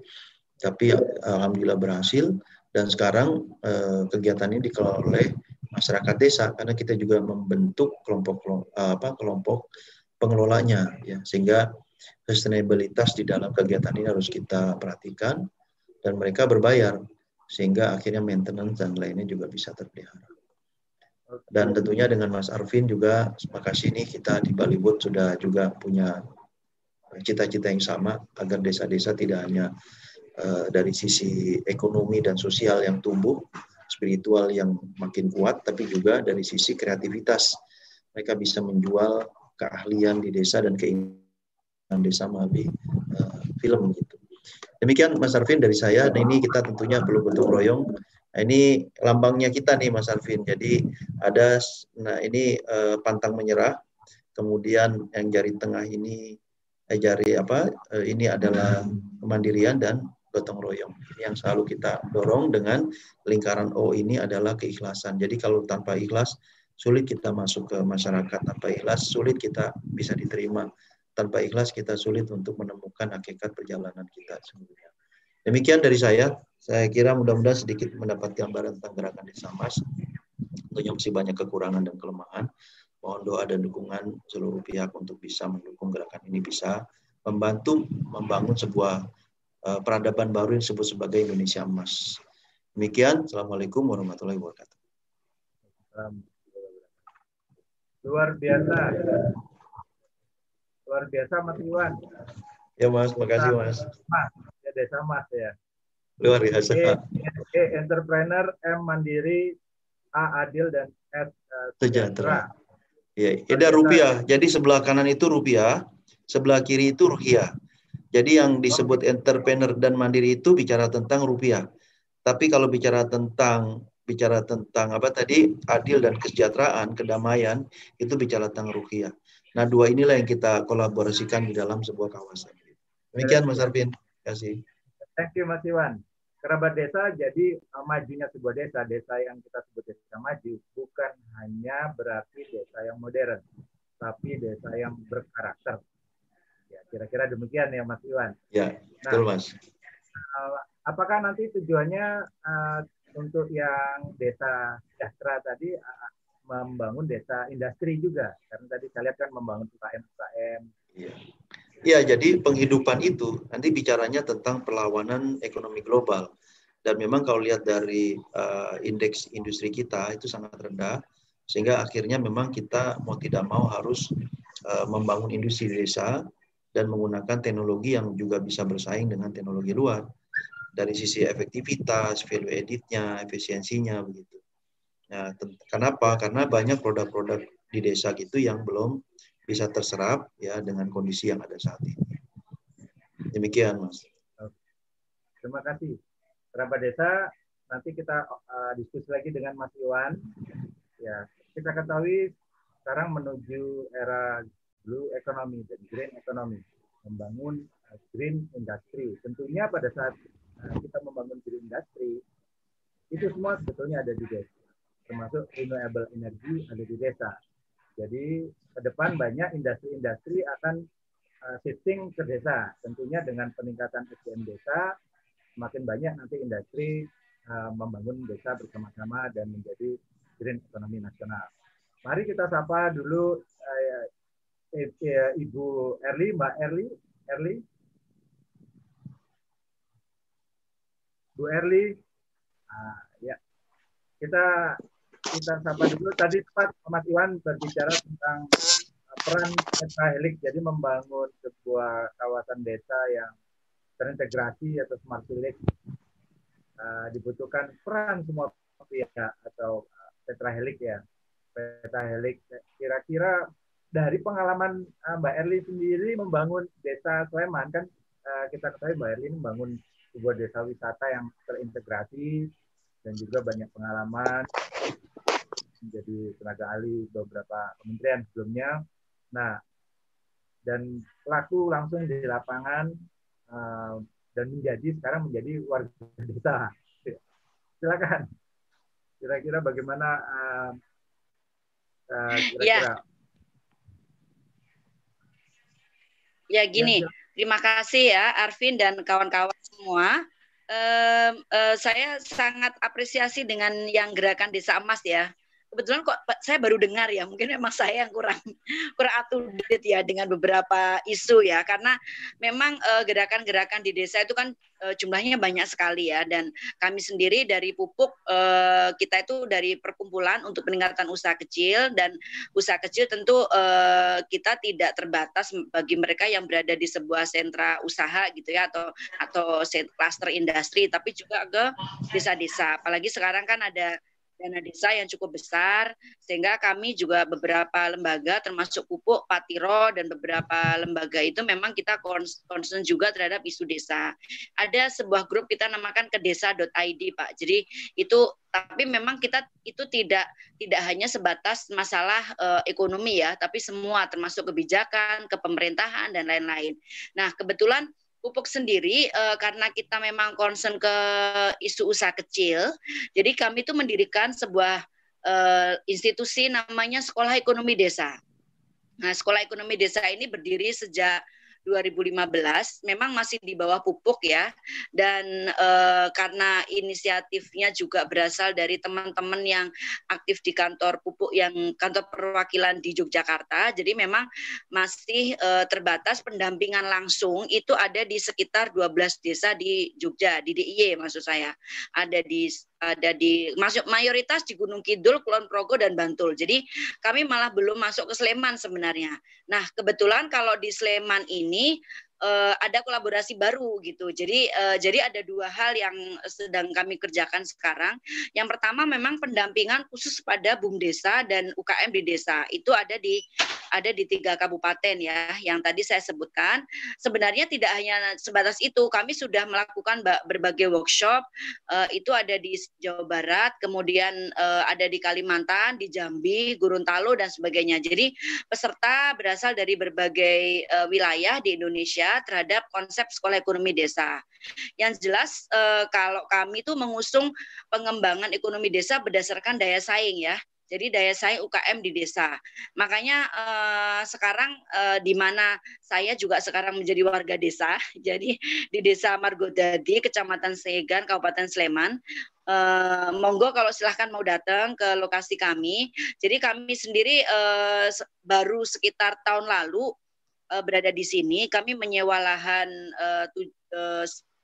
Tapi alhamdulillah berhasil. Dan sekarang eh, kegiatan ini dikelola oleh masyarakat desa karena kita juga membentuk kelompok apa kelompok pengelolanya ya. Sehingga sustainabilitas di dalam kegiatan ini harus kita perhatikan dan mereka berbayar sehingga akhirnya maintenance dan lainnya juga bisa terpelihara. Dan tentunya dengan Mas Arvin juga makasih nih kita di Bollywood sudah juga punya cita-cita yang sama agar desa-desa tidak hanya uh, dari sisi ekonomi dan sosial yang tumbuh, spiritual yang makin kuat, tapi juga dari sisi kreativitas. Mereka bisa menjual keahlian di desa dan keinginan desa melalui uh, film gitu. Demikian Mas Arvin dari saya. Nah, ini kita tentunya perlu gotong royong. Nah, ini lambangnya kita nih Mas Arvin. Jadi ada nah ini uh, pantang menyerah. Kemudian yang jari tengah ini eh, jari apa? Uh, ini adalah kemandirian dan gotong royong. Yang selalu kita dorong dengan lingkaran O ini adalah keikhlasan. Jadi kalau tanpa ikhlas sulit kita masuk ke masyarakat. Tanpa ikhlas sulit kita bisa diterima tanpa ikhlas kita sulit untuk menemukan hakikat perjalanan kita sesungguhnya. Demikian dari saya. Saya kira mudah-mudahan sedikit mendapat gambaran tentang gerakan Desa Mas. Tentunya masih banyak kekurangan dan kelemahan. Mohon doa dan dukungan seluruh pihak untuk bisa mendukung gerakan ini bisa membantu membangun sebuah uh, peradaban baru yang disebut sebagai Indonesia Emas. Demikian. Assalamualaikum warahmatullahi wabarakatuh. Luar biasa luar biasa Mas Iwan. Ya Mas, makasih Mas. Mas, ya desa Mas ya. Luar biasa. E, e, entrepreneur, M Mandiri, A Adil dan S uh, Sejahtera. Ya, ada rupiah. Jadi sebelah kanan itu rupiah, sebelah kiri itu rupiah. Jadi yang disebut entrepreneur dan mandiri itu bicara tentang rupiah. Tapi kalau bicara tentang bicara tentang apa tadi adil dan kesejahteraan, kedamaian itu bicara tentang rupiah. Nah, dua inilah yang kita kolaborasikan di dalam sebuah kawasan. Demikian Mas Arvin. Terima kasih. Thank you Mas Iwan. Kerabat desa jadi uh, majunya sebuah desa, desa yang kita sebut desa maju bukan hanya berarti desa yang modern, tapi desa yang berkarakter. Ya, kira-kira demikian ya Mas Iwan. Ya, betul nah, Mas. Uh, apakah nanti tujuannya uh, untuk yang desa sejahtera tadi membangun desa industri juga karena tadi saya lihat kan membangun UKM UKM. Ya, jadi penghidupan itu nanti bicaranya tentang perlawanan ekonomi global. Dan memang kalau lihat dari uh, indeks industri kita itu sangat rendah, sehingga akhirnya memang kita mau tidak mau harus uh, membangun industri desa dan menggunakan teknologi yang juga bisa bersaing dengan teknologi luar dari sisi efektivitas, value editnya, efisiensinya begitu. Nah, kenapa? Karena banyak produk-produk di desa gitu yang belum bisa terserap ya dengan kondisi yang ada saat ini. Demikian, Mas. Terima kasih. Kerabat desa, nanti kita uh, diskusi lagi dengan Mas Iwan. Ya, kita ketahui sekarang menuju era blue economy dan green economy, membangun uh, green industry. Tentunya pada saat uh, kita membangun green industry, itu semua sebetulnya ada di desa, termasuk renewable energy ada di desa. Jadi ke depan banyak industri-industri akan uh, shifting ke desa, tentunya dengan peningkatan SDM desa, semakin banyak nanti industri uh, membangun desa bersama-sama dan menjadi green ekonomi nasional. Mari kita sapa dulu uh, Ibu Erli, Mbak Erli, Erli. Bu Erli, uh, ya kita kita sapa dulu. Tadi Pak Mas Iwan berbicara tentang peran tetrahelik, jadi membangun sebuah kawasan desa yang terintegrasi atau smart village. Uh, dibutuhkan peran semua pihak atau uh, tetrahelik ya. Tetrahelik kira-kira dari pengalaman uh, Mbak Erli sendiri membangun desa Sleman kan uh, kita ketahui Mbak Erli membangun sebuah desa wisata yang terintegrasi dan juga banyak pengalaman menjadi tenaga ahli beberapa kementerian sebelumnya. Nah, dan pelaku langsung di lapangan uh, dan menjadi sekarang menjadi warga desa. Silakan. Kira-kira bagaimana uh, uh, kira-kira? Ya. Ya gini, ya, terima kasih ya Arvin dan kawan-kawan semua. Uh, uh, saya sangat apresiasi dengan yang gerakan Desa Emas ya kebetulan kok saya baru dengar ya mungkin memang saya yang kurang kurang date ya dengan beberapa isu ya. Karena memang uh, gerakan-gerakan di desa itu kan uh, jumlahnya banyak sekali ya. Dan kami sendiri dari pupuk uh, kita itu dari perkumpulan untuk peningkatan usaha kecil. Dan usaha kecil tentu kita tidak terbatas bagi mereka yang berada di sebuah sentra usaha gitu ya atau atau cluster industri tapi juga ke desa-desa. Apalagi sekarang kan ada dana desa yang cukup besar sehingga kami juga beberapa lembaga termasuk pupuk Patiro dan beberapa lembaga itu memang kita concern juga terhadap isu desa. Ada sebuah grup kita namakan kedesa.id Pak. Jadi itu tapi memang kita itu tidak tidak hanya sebatas masalah uh, ekonomi ya, tapi semua termasuk kebijakan, kepemerintahan dan lain-lain. Nah, kebetulan pupuk sendiri uh, karena kita memang concern ke isu usaha kecil, jadi kami itu mendirikan sebuah uh, institusi namanya Sekolah Ekonomi Desa. Nah, Sekolah Ekonomi Desa ini berdiri sejak 2015 memang masih di bawah pupuk ya. Dan e, karena inisiatifnya juga berasal dari teman-teman yang aktif di kantor pupuk yang kantor perwakilan di Yogyakarta. Jadi memang masih e, terbatas pendampingan langsung itu ada di sekitar 12 desa di Jogja di DIY maksud saya. Ada di ada di masuk mayoritas di Gunung Kidul, Kulon Progo dan Bantul. Jadi kami malah belum masuk ke Sleman sebenarnya. Nah, kebetulan kalau di Sleman ini uh, ada kolaborasi baru gitu. Jadi uh, jadi ada dua hal yang sedang kami kerjakan sekarang. Yang pertama memang pendampingan khusus pada bumdesa dan UKM di desa. Itu ada di ada di tiga kabupaten ya yang tadi saya sebutkan. Sebenarnya tidak hanya sebatas itu, kami sudah melakukan berbagai workshop. Uh, itu ada di Jawa Barat, kemudian uh, ada di Kalimantan, di Jambi, Gorontalo dan sebagainya. Jadi peserta berasal dari berbagai uh, wilayah di Indonesia terhadap konsep sekolah ekonomi desa. Yang jelas eh, kalau kami itu mengusung pengembangan ekonomi desa berdasarkan daya saing ya. Jadi daya saing UKM di desa. Makanya eh, sekarang eh, di mana saya juga sekarang menjadi warga desa. Jadi di Desa Margodadi, Kecamatan Segan, Kabupaten Sleman. Eh, monggo kalau silahkan mau datang ke lokasi kami. Jadi kami sendiri eh, baru sekitar tahun lalu uh, berada di sini, kami menyewa lahan uh, tu,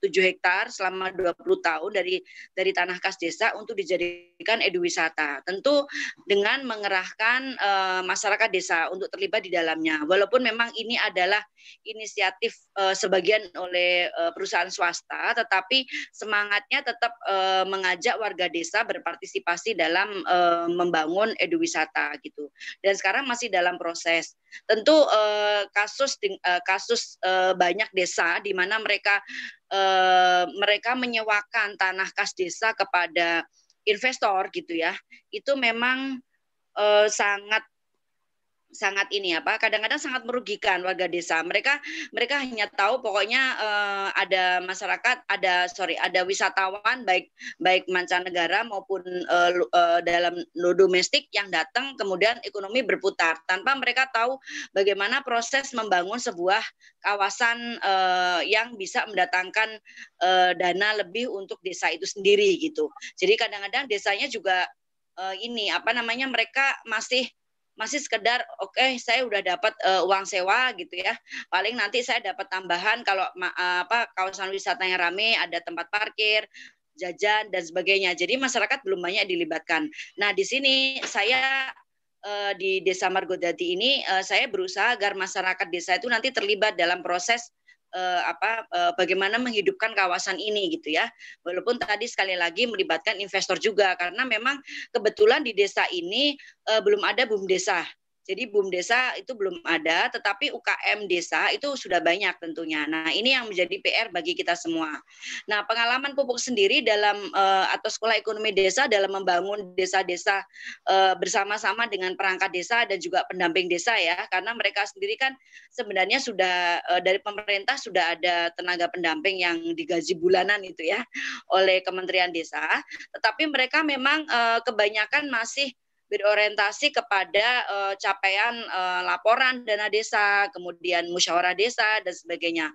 uh, hektar selama 20 tahun dari dari tanah kas desa untuk dijadikan eduwisata. Tentu dengan mengerahkan uh, masyarakat desa untuk terlibat di dalamnya. Walaupun memang ini adalah inisiatif uh, sebagian oleh uh, perusahaan swasta, tetapi semangatnya tetap uh, mengajak warga desa berpartisipasi dalam uh, membangun eduwisata gitu. Dan sekarang masih dalam proses. Tentu uh, kasus uh, kasus uh, banyak desa di mana mereka uh, mereka menyewakan tanah kas desa kepada investor gitu ya. Itu memang uh, sangat sangat ini apa kadang-kadang sangat merugikan warga desa. Mereka mereka hanya tahu pokoknya uh, ada masyarakat ada sorry ada wisatawan baik baik mancanegara maupun uh, dalam domestik yang datang kemudian ekonomi berputar. Tanpa mereka tahu bagaimana proses membangun sebuah kawasan uh, yang bisa mendatangkan uh, dana lebih untuk desa itu sendiri gitu. Jadi kadang-kadang desanya juga uh, ini apa namanya mereka masih masih sekedar oke okay, saya udah dapat uh, uang sewa gitu ya. Paling nanti saya dapat tambahan kalau uh, apa kawasan wisata yang ramai ada tempat parkir jajan dan sebagainya. Jadi masyarakat belum banyak dilibatkan. Nah di sini saya uh, di Desa Margodadi ini uh, saya berusaha agar masyarakat desa itu nanti terlibat dalam proses uh, apa uh, bagaimana menghidupkan kawasan ini gitu ya. Walaupun tadi sekali lagi melibatkan investor juga karena memang kebetulan di desa ini uh, belum ada boom desa. Jadi boom desa itu belum ada, tetapi UKM desa itu sudah banyak tentunya. Nah ini yang menjadi PR bagi kita semua. Nah pengalaman pupuk sendiri dalam uh, atau sekolah ekonomi desa dalam membangun desa-desa uh, bersama-sama dengan perangkat desa dan juga pendamping desa ya, karena mereka sendiri kan sebenarnya sudah uh, dari pemerintah sudah ada tenaga pendamping yang digaji bulanan itu ya oleh Kementerian Desa, tetapi mereka memang kebanyakan masih berorientasi kepada uh, capaian uh, laporan dana desa, kemudian musyawarah desa dan sebagainya.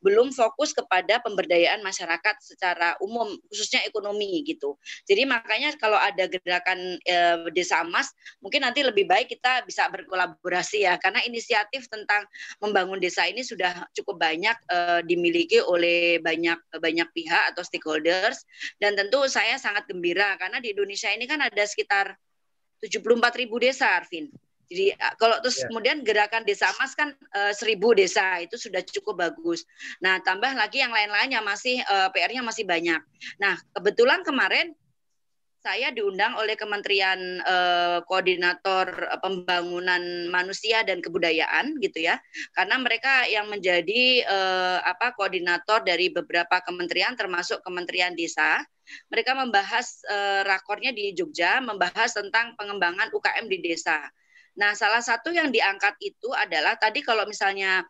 Belum fokus kepada pemberdayaan masyarakat secara umum, khususnya ekonomi gitu. Jadi makanya kalau ada gerakan uh, desa emas, mungkin nanti lebih baik kita bisa berkolaborasi ya, karena inisiatif tentang membangun desa ini sudah cukup banyak uh, dimiliki oleh banyak banyak pihak atau stakeholders dan tentu saya sangat gembira karena di Indonesia ini kan ada sekitar 74 ribu desa, Arvin. Jadi kalau terus yeah. kemudian gerakan desa emas kan uh, seribu desa itu sudah cukup bagus. Nah tambah lagi yang lain-lainnya masih uh, PR-nya masih banyak. Nah kebetulan kemarin saya diundang oleh Kementerian eh, Koordinator Pembangunan Manusia dan Kebudayaan gitu ya. Karena mereka yang menjadi eh, apa koordinator dari beberapa kementerian termasuk Kementerian Desa mereka membahas uh, rakornya di Jogja, membahas tentang pengembangan UKM di desa. Nah, salah satu yang diangkat itu adalah tadi kalau misalnya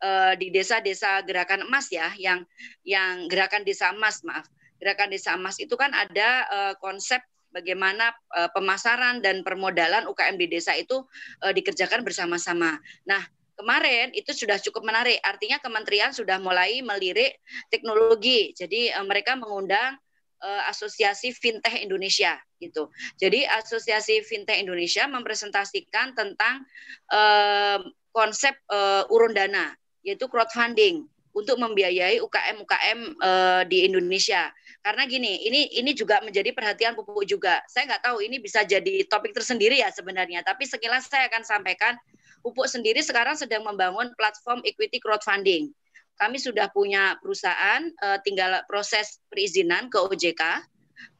uh, di desa-desa gerakan emas ya, yang yang gerakan desa emas, maaf, gerakan desa emas itu kan ada uh, konsep bagaimana uh, pemasaran dan permodalan UKM di desa itu uh, dikerjakan bersama-sama. Nah, kemarin itu sudah cukup menarik. Artinya kementerian sudah mulai melirik teknologi. Jadi uh, mereka mengundang Asosiasi Fintech Indonesia gitu. Jadi Asosiasi Fintech Indonesia mempresentasikan tentang uh, konsep uh, urun dana yaitu crowdfunding untuk membiayai UKM-UKM uh, di Indonesia. Karena gini, ini ini juga menjadi perhatian pupuk juga. Saya nggak tahu ini bisa jadi topik tersendiri ya sebenarnya, tapi sekilas saya akan sampaikan pupuk sendiri sekarang sedang membangun platform equity crowdfunding. Kami sudah punya perusahaan, uh, tinggal proses perizinan ke OJK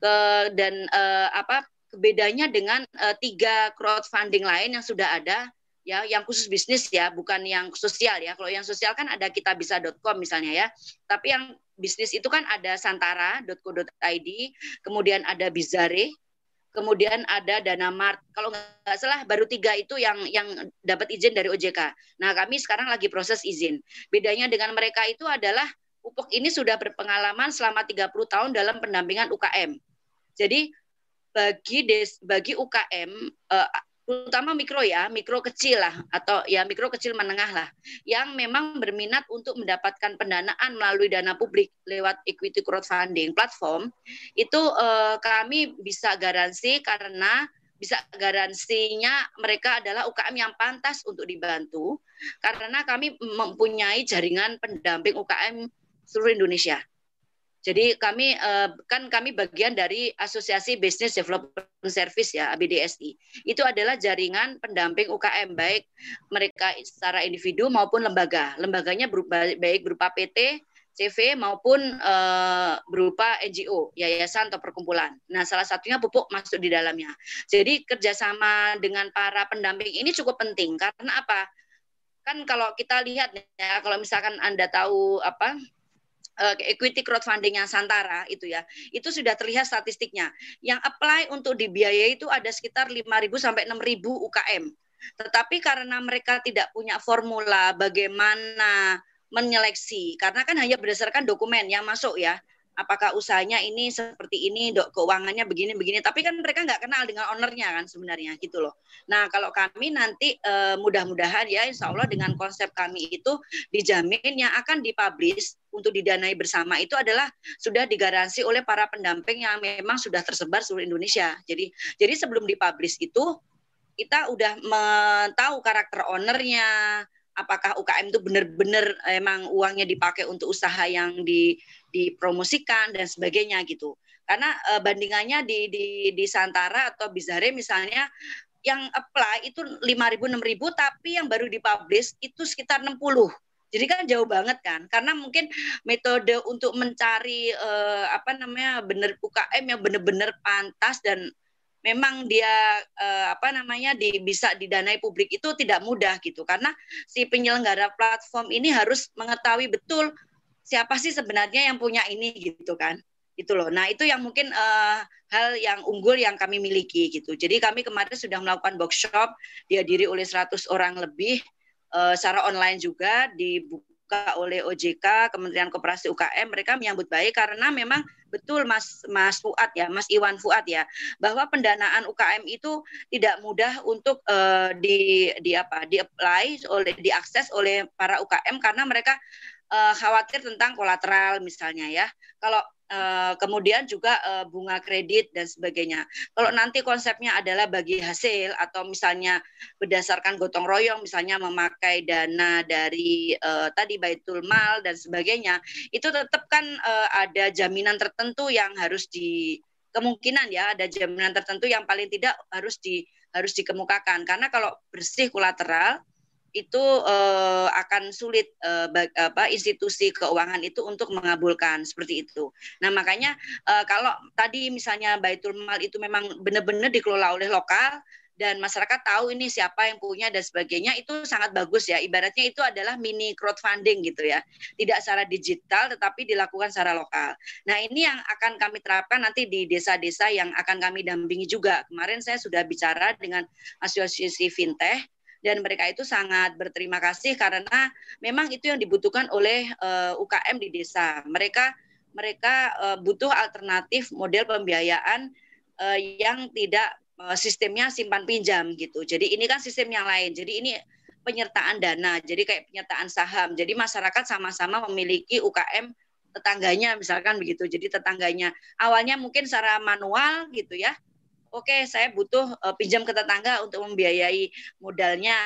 ke, dan uh, apa bedanya dengan uh, tiga crowdfunding lain yang sudah ada ya yang khusus bisnis ya bukan yang sosial ya. Kalau yang sosial kan ada kitabisa.com misalnya ya. Tapi yang bisnis itu kan ada santara.co.id kemudian ada bizare kemudian ada dana mart kalau nggak salah baru tiga itu yang yang dapat izin dari OJK nah kami sekarang lagi proses izin. Bedanya dengan mereka itu adalah pupuk ini sudah berpengalaman selama 30 tahun dalam pendampingan UKM jadi bagi des, bagi UKM uh, terutama mikro ya, mikro kecil lah atau ya mikro kecil menengah lah yang memang berminat untuk mendapatkan pendanaan melalui dana publik lewat equity crowdfunding platform itu eh, kami bisa garansi karena bisa garansinya mereka adalah UKM yang pantas untuk dibantu karena kami mempunyai jaringan pendamping UKM seluruh Indonesia. Jadi kami eh, kan kami bagian dari Asosiasi Business Development Service ya ABDSI. Itu adalah jaringan pendamping UKM baik mereka secara individu maupun lembaga. Lembaganya berupa, baik berupa PT, CV maupun uh, berupa NGO, yayasan atau perkumpulan. Nah, salah satunya pupuk masuk di dalamnya. Jadi kerjasama dengan para pendamping ini cukup penting karena apa? Kan kalau kita lihat ya, kalau misalkan anda tahu apa equity crowdfunding yang Santara itu ya, itu sudah terlihat statistiknya. Yang apply untuk dibiayai itu ada sekitar 5.000 sampai 6.000 UKM. Tetapi karena mereka tidak punya formula bagaimana menyeleksi, karena kan hanya berdasarkan dokumen yang masuk ya, apakah usahanya ini seperti ini, dok keuangannya begini begini. Tapi kan mereka nggak kenal dengan ownernya kan sebenarnya gitu loh. Nah kalau kami nanti eh, mudah-mudahan ya Insya Allah dengan konsep kami itu dijamin yang akan dipublish untuk didanai bersama itu adalah sudah digaransi oleh para pendamping yang memang sudah tersebar seluruh Indonesia. Jadi jadi sebelum dipublish itu kita udah tahu karakter ownernya, apakah UKM itu benar-benar emang uangnya dipakai untuk usaha yang di, dipromosikan dan sebagainya gitu. Karena e, bandingannya di, di di Santara atau Bizare misalnya yang apply itu 5.000 6.000 tapi yang baru dipublish itu sekitar 60. Jadi kan jauh banget kan, karena mungkin metode untuk mencari eh, apa namanya benar UKM yang benar-benar pantas dan memang dia eh, apa namanya di, bisa didanai publik itu tidak mudah gitu karena si penyelenggara platform ini harus mengetahui betul siapa sih sebenarnya yang punya ini gitu kan itu loh. Nah itu yang mungkin uh, hal yang unggul yang kami miliki gitu. Jadi kami kemarin sudah melakukan workshop dihadiri oleh 100 orang lebih uh, secara online juga di dibuka oleh OJK, Kementerian Koperasi UKM, mereka menyambut baik karena memang betul Mas Mas Fuad ya, Mas Iwan Fuad ya, bahwa pendanaan UKM itu tidak mudah untuk uh, di di apa, di apply oleh diakses oleh para UKM karena mereka uh, khawatir tentang kolateral misalnya ya. Kalau Uh, kemudian juga uh, bunga kredit dan sebagainya. Kalau nanti konsepnya adalah bagi hasil atau misalnya berdasarkan gotong royong, misalnya memakai dana dari uh, tadi baitul mal dan sebagainya, itu tetap kan ada jaminan tertentu yang harus di kemungkinan ya ada jaminan tertentu yang paling tidak harus di harus dikemukakan karena kalau bersih kolateral itu uh, akan sulit uh, apa institusi keuangan itu untuk mengabulkan seperti itu. Nah makanya uh, kalau tadi misalnya Baitul Mal itu memang benar-benar dikelola oleh lokal dan masyarakat tahu ini siapa yang punya dan sebagainya itu sangat bagus ya. Ibaratnya itu adalah mini crowdfunding gitu ya. Tidak secara digital tetapi dilakukan secara lokal. Nah, ini yang akan kami terapkan nanti di desa-desa yang akan kami dampingi juga. Kemarin saya sudah bicara dengan asosiasi fintech dan mereka itu sangat berterima kasih karena memang itu yang dibutuhkan oleh uh, eh, UKM di desa. Mereka mereka uh, butuh alternatif model pembiayaan uh, yang tidak uh, sistemnya simpan pinjam gitu. Jadi ini kan sistem yang lain. Jadi ini penyertaan dana. Jadi kayak penyertaan saham. Jadi masyarakat sama-sama memiliki UKM tetangganya misalkan begitu. Jadi tetangganya awalnya mungkin secara manual gitu ya oke okay, saya butuh uh, pinjam ke tetangga untuk membiayai modalnya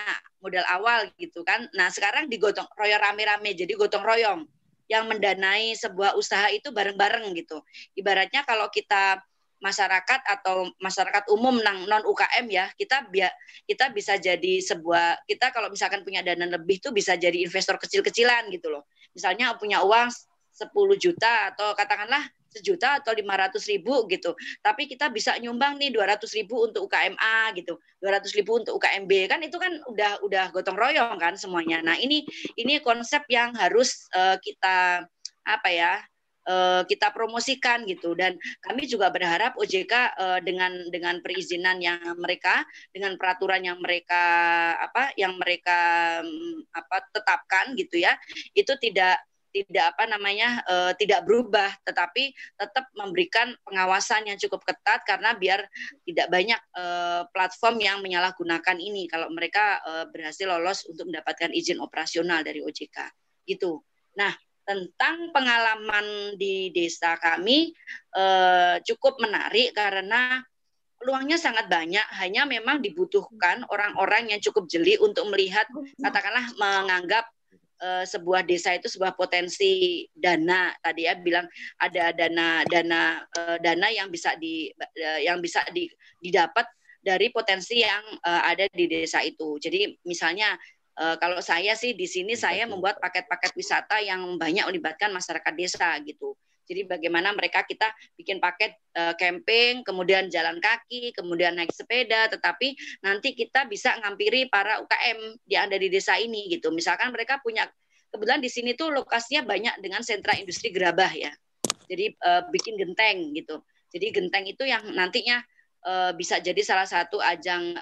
modal awal gitu kan. Nah sekarang digotong royong rame-rame jadi gotong royong. Yang mendanai sebuah usaha itu bareng-bareng gitu. Ibaratnya kalau kita masyarakat atau masyarakat umum non UKM ya kita bi kita bisa jadi sebuah kita kalau misalkan punya dana lebih tuh bisa jadi investor kecil-kecilan gitu loh. Misalnya punya uang 10 juta atau katakanlah sejuta atau lima ratus ribu gitu. Tapi kita bisa nyumbang nih dua ratus ribu untuk UKMA gitu, dua ratus ribu untuk UKMB kan itu kan udah udah gotong royong kan semuanya. Nah ini ini konsep yang harus uh, kita apa ya uh, kita promosikan gitu dan kami juga berharap OJK uh, dengan dengan perizinan yang mereka dengan peraturan yang mereka apa yang mereka um, apa tetapkan gitu ya itu tidak tidak apa namanya uh, tidak berubah tetapi tetap memberikan pengawasan yang cukup ketat karena biar tidak banyak uh, platform yang menyalahgunakan ini kalau mereka uh, berhasil lolos untuk mendapatkan izin operasional dari OJK gitu. Nah, tentang pengalaman di desa kami uh, cukup menarik karena peluangnya sangat banyak, hanya memang dibutuhkan orang-orang yang cukup jeli untuk melihat, katakanlah menganggap uh, sebuah desa itu sebuah potensi dana tadi ya bilang ada dana dana uh, dana yang bisa di uh, yang bisa di, didapat dari potensi yang uh, ada di desa itu. Jadi misalnya uh, kalau saya sih di sini saya membuat paket-paket wisata yang banyak melibatkan masyarakat desa gitu. Jadi bagaimana mereka kita bikin paket uh, camping, kemudian jalan kaki, kemudian naik sepeda, tetapi nanti kita bisa ngampiri para UKM yang ada di desa ini gitu. Misalkan mereka punya kebetulan di sini tuh lokasinya banyak dengan sentra industri gerabah ya. Jadi uh, bikin genteng gitu. Jadi genteng itu yang nantinya uh, bisa jadi salah satu ajang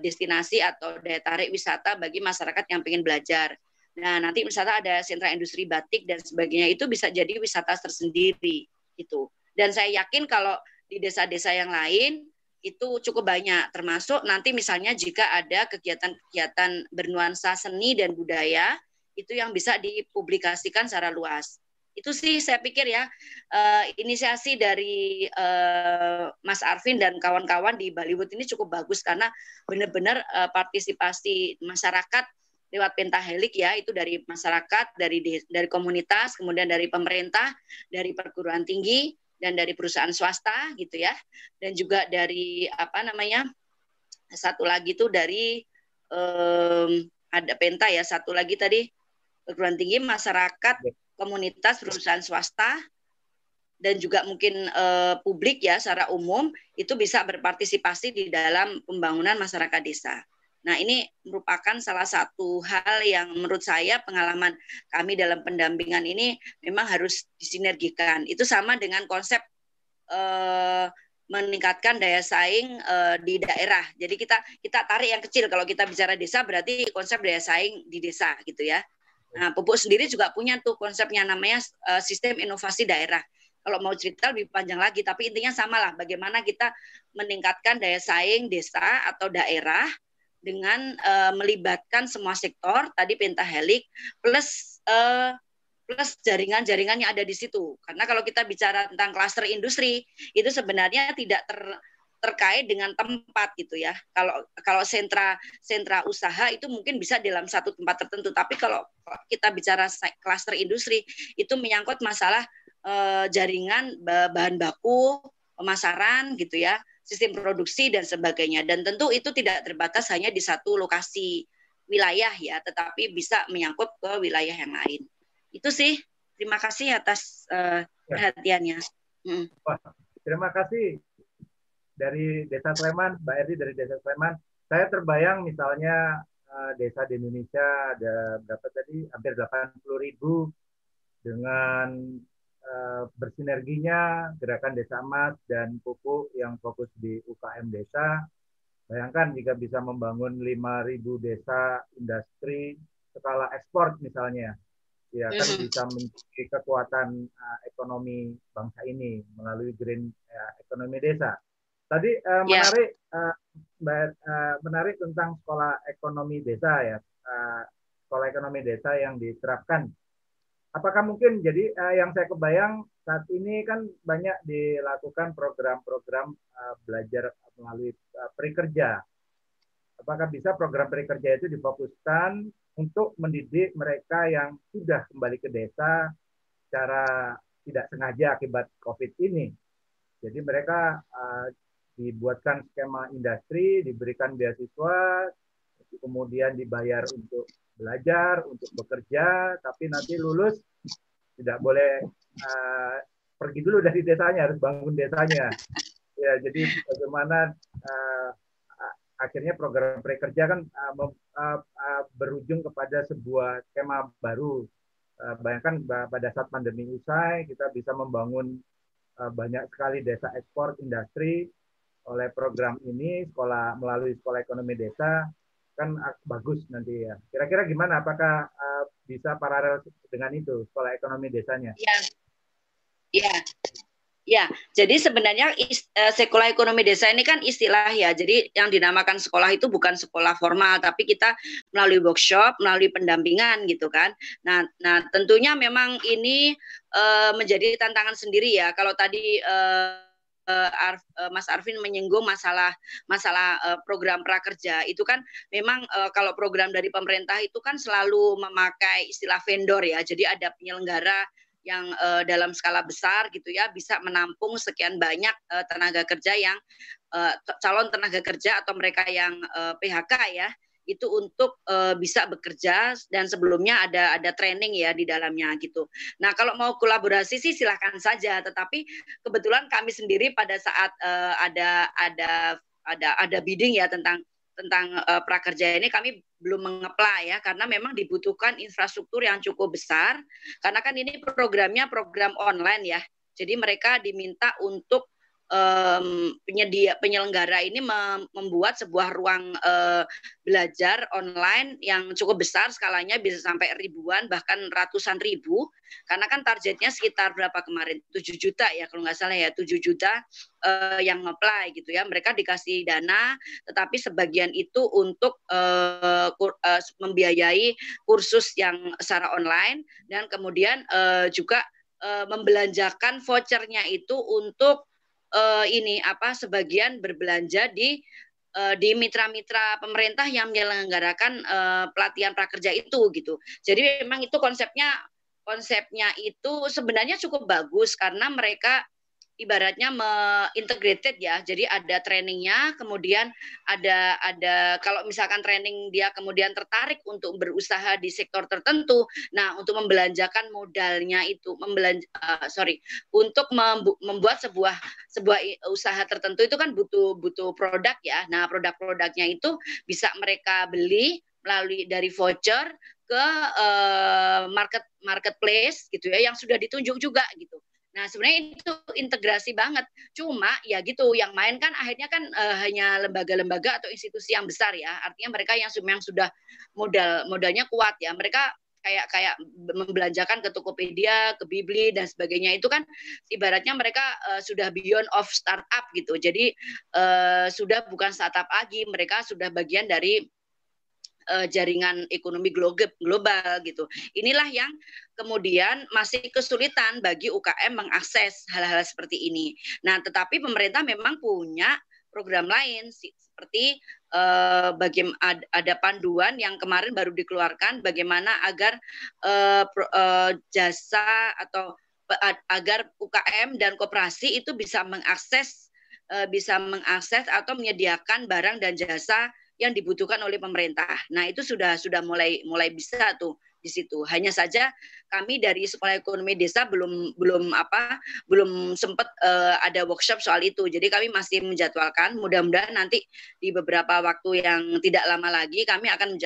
destinasi atau daya tarik wisata bagi masyarakat yang ingin belajar. Nah, nanti misalnya ada sentra industri batik dan sebagainya itu bisa jadi wisata tersendiri gitu. Dan saya yakin kalau di desa-desa yang lain itu cukup banyak termasuk nanti misalnya jika ada kegiatan-kegiatan bernuansa seni dan budaya itu yang bisa dipublikasikan secara luas. Itu sih saya pikir ya uh, inisiasi dari uh, Mas Arvin dan kawan-kawan di Bollywood ini cukup bagus karena benar-benar uh, partisipasi masyarakat lewat pentahelik ya itu dari masyarakat dari dari komunitas kemudian dari pemerintah dari perguruan tinggi dan dari perusahaan swasta gitu ya dan juga dari apa namanya satu lagi itu dari um, ada penta ya satu lagi tadi perguruan tinggi masyarakat komunitas perusahaan swasta dan juga mungkin uh, publik ya secara umum itu bisa berpartisipasi di dalam pembangunan masyarakat desa. Nah, ini merupakan salah satu hal yang menurut saya pengalaman kami dalam pendampingan ini memang harus disinergikan. Itu sama dengan konsep eh, meningkatkan daya saing eh, di daerah. Jadi kita kita tarik yang kecil kalau kita bicara desa berarti konsep daya saing di desa gitu ya. Nah, Pupuk sendiri juga punya tuh konsepnya namanya eh, sistem inovasi daerah kalau mau cerita lebih panjang lagi, tapi intinya samalah bagaimana kita meningkatkan daya saing desa atau daerah dengan uh, melibatkan semua sektor tadi pentahelik plus uh, plus jaringan-jaringan yang ada di situ. Karena kalau kita bicara tentang klaster industri itu sebenarnya tidak ter terkait dengan tempat gitu ya. Kalau kalau sentra sentra usaha itu mungkin bisa dalam satu tempat tertentu, tapi kalau kita bicara klaster industri itu menyangkut masalah uh, jaringan bahan baku, pemasaran gitu ya sistem produksi dan sebagainya. Dan tentu itu tidak terbatas hanya di satu lokasi wilayah ya, tetapi bisa menyangkut ke wilayah yang lain. Itu sih. Terima kasih atas uh, perhatiannya. Hmm. Wah, terima kasih dari Desa Sleman, Mbak Erdi dari Desa Sleman. Saya terbayang misalnya uh, desa di Indonesia ada berapa tadi? Hampir 80 ribu dengan bersinerginya gerakan desa emas dan pupuk yang fokus di UKM desa. Bayangkan jika bisa membangun 5.000 desa industri skala ekspor misalnya, ya kan bisa menjadi kekuatan uh, ekonomi bangsa ini melalui green uh, ekonomi desa. Tadi uh, menarik uh, uh, menarik tentang sekolah ekonomi desa ya, uh, sekolah ekonomi desa yang diterapkan apakah mungkin jadi uh, yang saya kebayang saat ini kan banyak dilakukan program-program uh, belajar melalui uh, prekerja. Apakah bisa program prekerja itu difokuskan untuk mendidik mereka yang sudah kembali ke desa secara tidak sengaja akibat COVID ini. Jadi mereka uh, dibuatkan skema industri, diberikan beasiswa, kemudian dibayar untuk belajar, untuk bekerja, tapi nanti lulus tidak boleh uh, pergi dulu dari desanya, harus bangun desanya. Ya, jadi bagaimana uh, akhirnya program prakerja kan uh, uh, uh, berujung kepada sebuah skema baru. Uh, bayangkan pada saat pandemi usai, kita bisa membangun uh, banyak sekali desa ekspor industri oleh program ini, sekolah melalui sekolah ekonomi desa kan bagus nanti ya. Kira-kira gimana? Apakah uh, bisa paralel dengan itu sekolah ekonomi desanya? Iya, iya, ya. Jadi sebenarnya uh, sekolah ekonomi desa ini kan istilah ya. Jadi yang dinamakan sekolah itu bukan sekolah formal, tapi kita melalui workshop, melalui pendampingan gitu kan. Nah, nah tentunya memang ini uh, menjadi tantangan sendiri ya. Kalau tadi uh, uh, Mas Arvin menyinggung masalah masalah uh, program prakerja. Itu kan memang uh, kalau program dari pemerintah itu kan selalu memakai istilah vendor ya. Jadi ada penyelenggara yang uh, dalam skala besar gitu ya bisa menampung sekian banyak uh, tenaga kerja yang uh, calon tenaga kerja atau mereka yang uh, PHK ya itu untuk uh, bisa bekerja dan sebelumnya ada ada training ya di dalamnya gitu. Nah kalau mau kolaborasi sih silahkan saja, tetapi kebetulan kami sendiri pada saat uh, ada ada ada ada bidding ya tentang tentang uh, prakerja ini kami belum mengeplay ya karena memang dibutuhkan infrastruktur yang cukup besar karena kan ini programnya program online ya. Jadi mereka diminta untuk um, penyedia penyelenggara ini membuat sebuah ruang uh, belajar online yang cukup besar skalanya bisa sampai ribuan bahkan ratusan ribu. Karena kan targetnya sekitar berapa kemarin? 7 juta ya kalau nggak salah ya. 7 juta uh, yang apply gitu ya. Mereka dikasih dana tetapi sebagian itu untuk uh, uh, membiayai kursus yang secara online. Dan kemudian uh, juga membelanjakan vouchernya itu untuk uh, ini apa sebagian berbelanja di uh, di mitra-mitra pemerintah yang menyelenggarakan uh, pelatihan prakerja itu gitu. Jadi memang itu konsepnya konsepnya itu sebenarnya cukup bagus karena mereka ibaratnya integrated ya. Jadi ada trainingnya, kemudian ada ada kalau misalkan training dia kemudian tertarik untuk berusaha di sektor tertentu. Nah, untuk membelanjakan modalnya itu membelanja uh, sorry untuk membuat sebuah sebuah usaha tertentu itu kan butuh butuh produk ya. Nah, produk-produknya itu bisa mereka beli melalui dari voucher ke uh, market marketplace gitu ya yang sudah ditunjuk juga gitu. Nah, sebenarnya itu integrasi banget. Cuma ya gitu, yang main kan akhirnya kan uh, hanya lembaga-lembaga atau institusi yang besar ya. Artinya mereka yang yang sudah modal modalnya kuat ya. Mereka kayak kayak membelanjakan ke Tokopedia, ke Bibli dan sebagainya itu kan ibaratnya mereka uh, sudah beyond of startup gitu. Jadi uh, sudah bukan startup lagi, mereka sudah bagian dari uh, jaringan ekonomi global gitu. Inilah yang kemudian masih kesulitan bagi UKM mengakses hal-hal seperti ini. Nah, tetapi pemerintah memang punya program lain seperti uh, bagaimana ada panduan yang kemarin baru dikeluarkan bagaimana agar uh, pro, uh, jasa atau agar UKM dan koperasi itu bisa mengakses bisa mengakses atau menyediakan barang dan jasa yang dibutuhkan oleh pemerintah. Nah, itu sudah sudah mulai mulai bisa tuh di situ. Hanya saja kami dari Sekolah Ekonomi Desa belum belum apa belum sempat uh, ada workshop soal itu. Jadi kami masih menjadwalkan. Mudah-mudahan nanti di beberapa waktu yang tidak lama lagi kami akan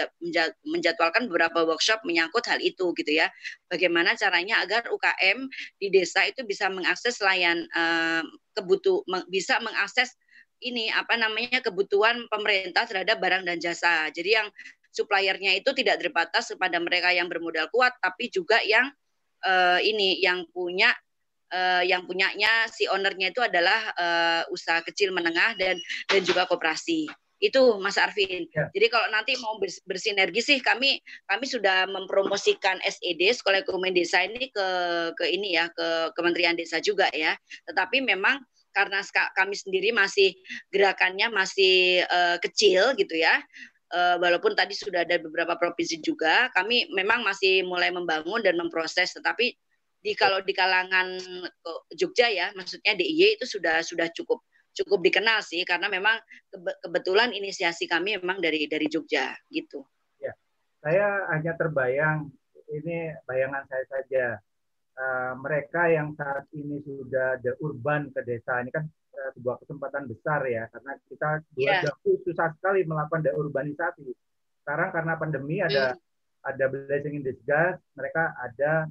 menjadwalkan beberapa workshop menyangkut hal itu gitu ya. Bagaimana caranya agar UKM di desa itu bisa mengakses layan uh, kebutuh bisa mengakses ini apa namanya kebutuhan pemerintah terhadap barang dan jasa. Jadi yang suppliernya itu tidak terbatas kepada mereka yang bermodal kuat, tapi juga yang uh, ini yang punya uh, yang punyanya si ownernya itu adalah uh, usaha kecil menengah dan dan juga koperasi itu Mas Arvin. Ya. Jadi kalau nanti mau bersinergi sih kami kami sudah mempromosikan SED Sekolah Ekonomi Desa ini ke ke ini ya ke Kementerian Desa juga ya. Tetapi memang karena kami sendiri masih gerakannya masih uh, kecil gitu ya. Uh, walaupun tadi sudah ada beberapa provinsi juga, kami memang masih mulai membangun dan memproses. Tetapi di kalau di kalangan Jogja ya, maksudnya DIY itu sudah sudah cukup cukup dikenal sih karena memang kebetulan inisiasi kami memang dari dari Jogja gitu. Ya, saya hanya terbayang ini bayangan saya saja uh, mereka yang saat ini sudah the urban ke desa ini kan uh, sebuah kesempatan besar ya karena kita dua yeah. susah sekali melakukan deurbanisasi. Sekarang karena pandemi ada mm. ada blessing in disguise, mereka ada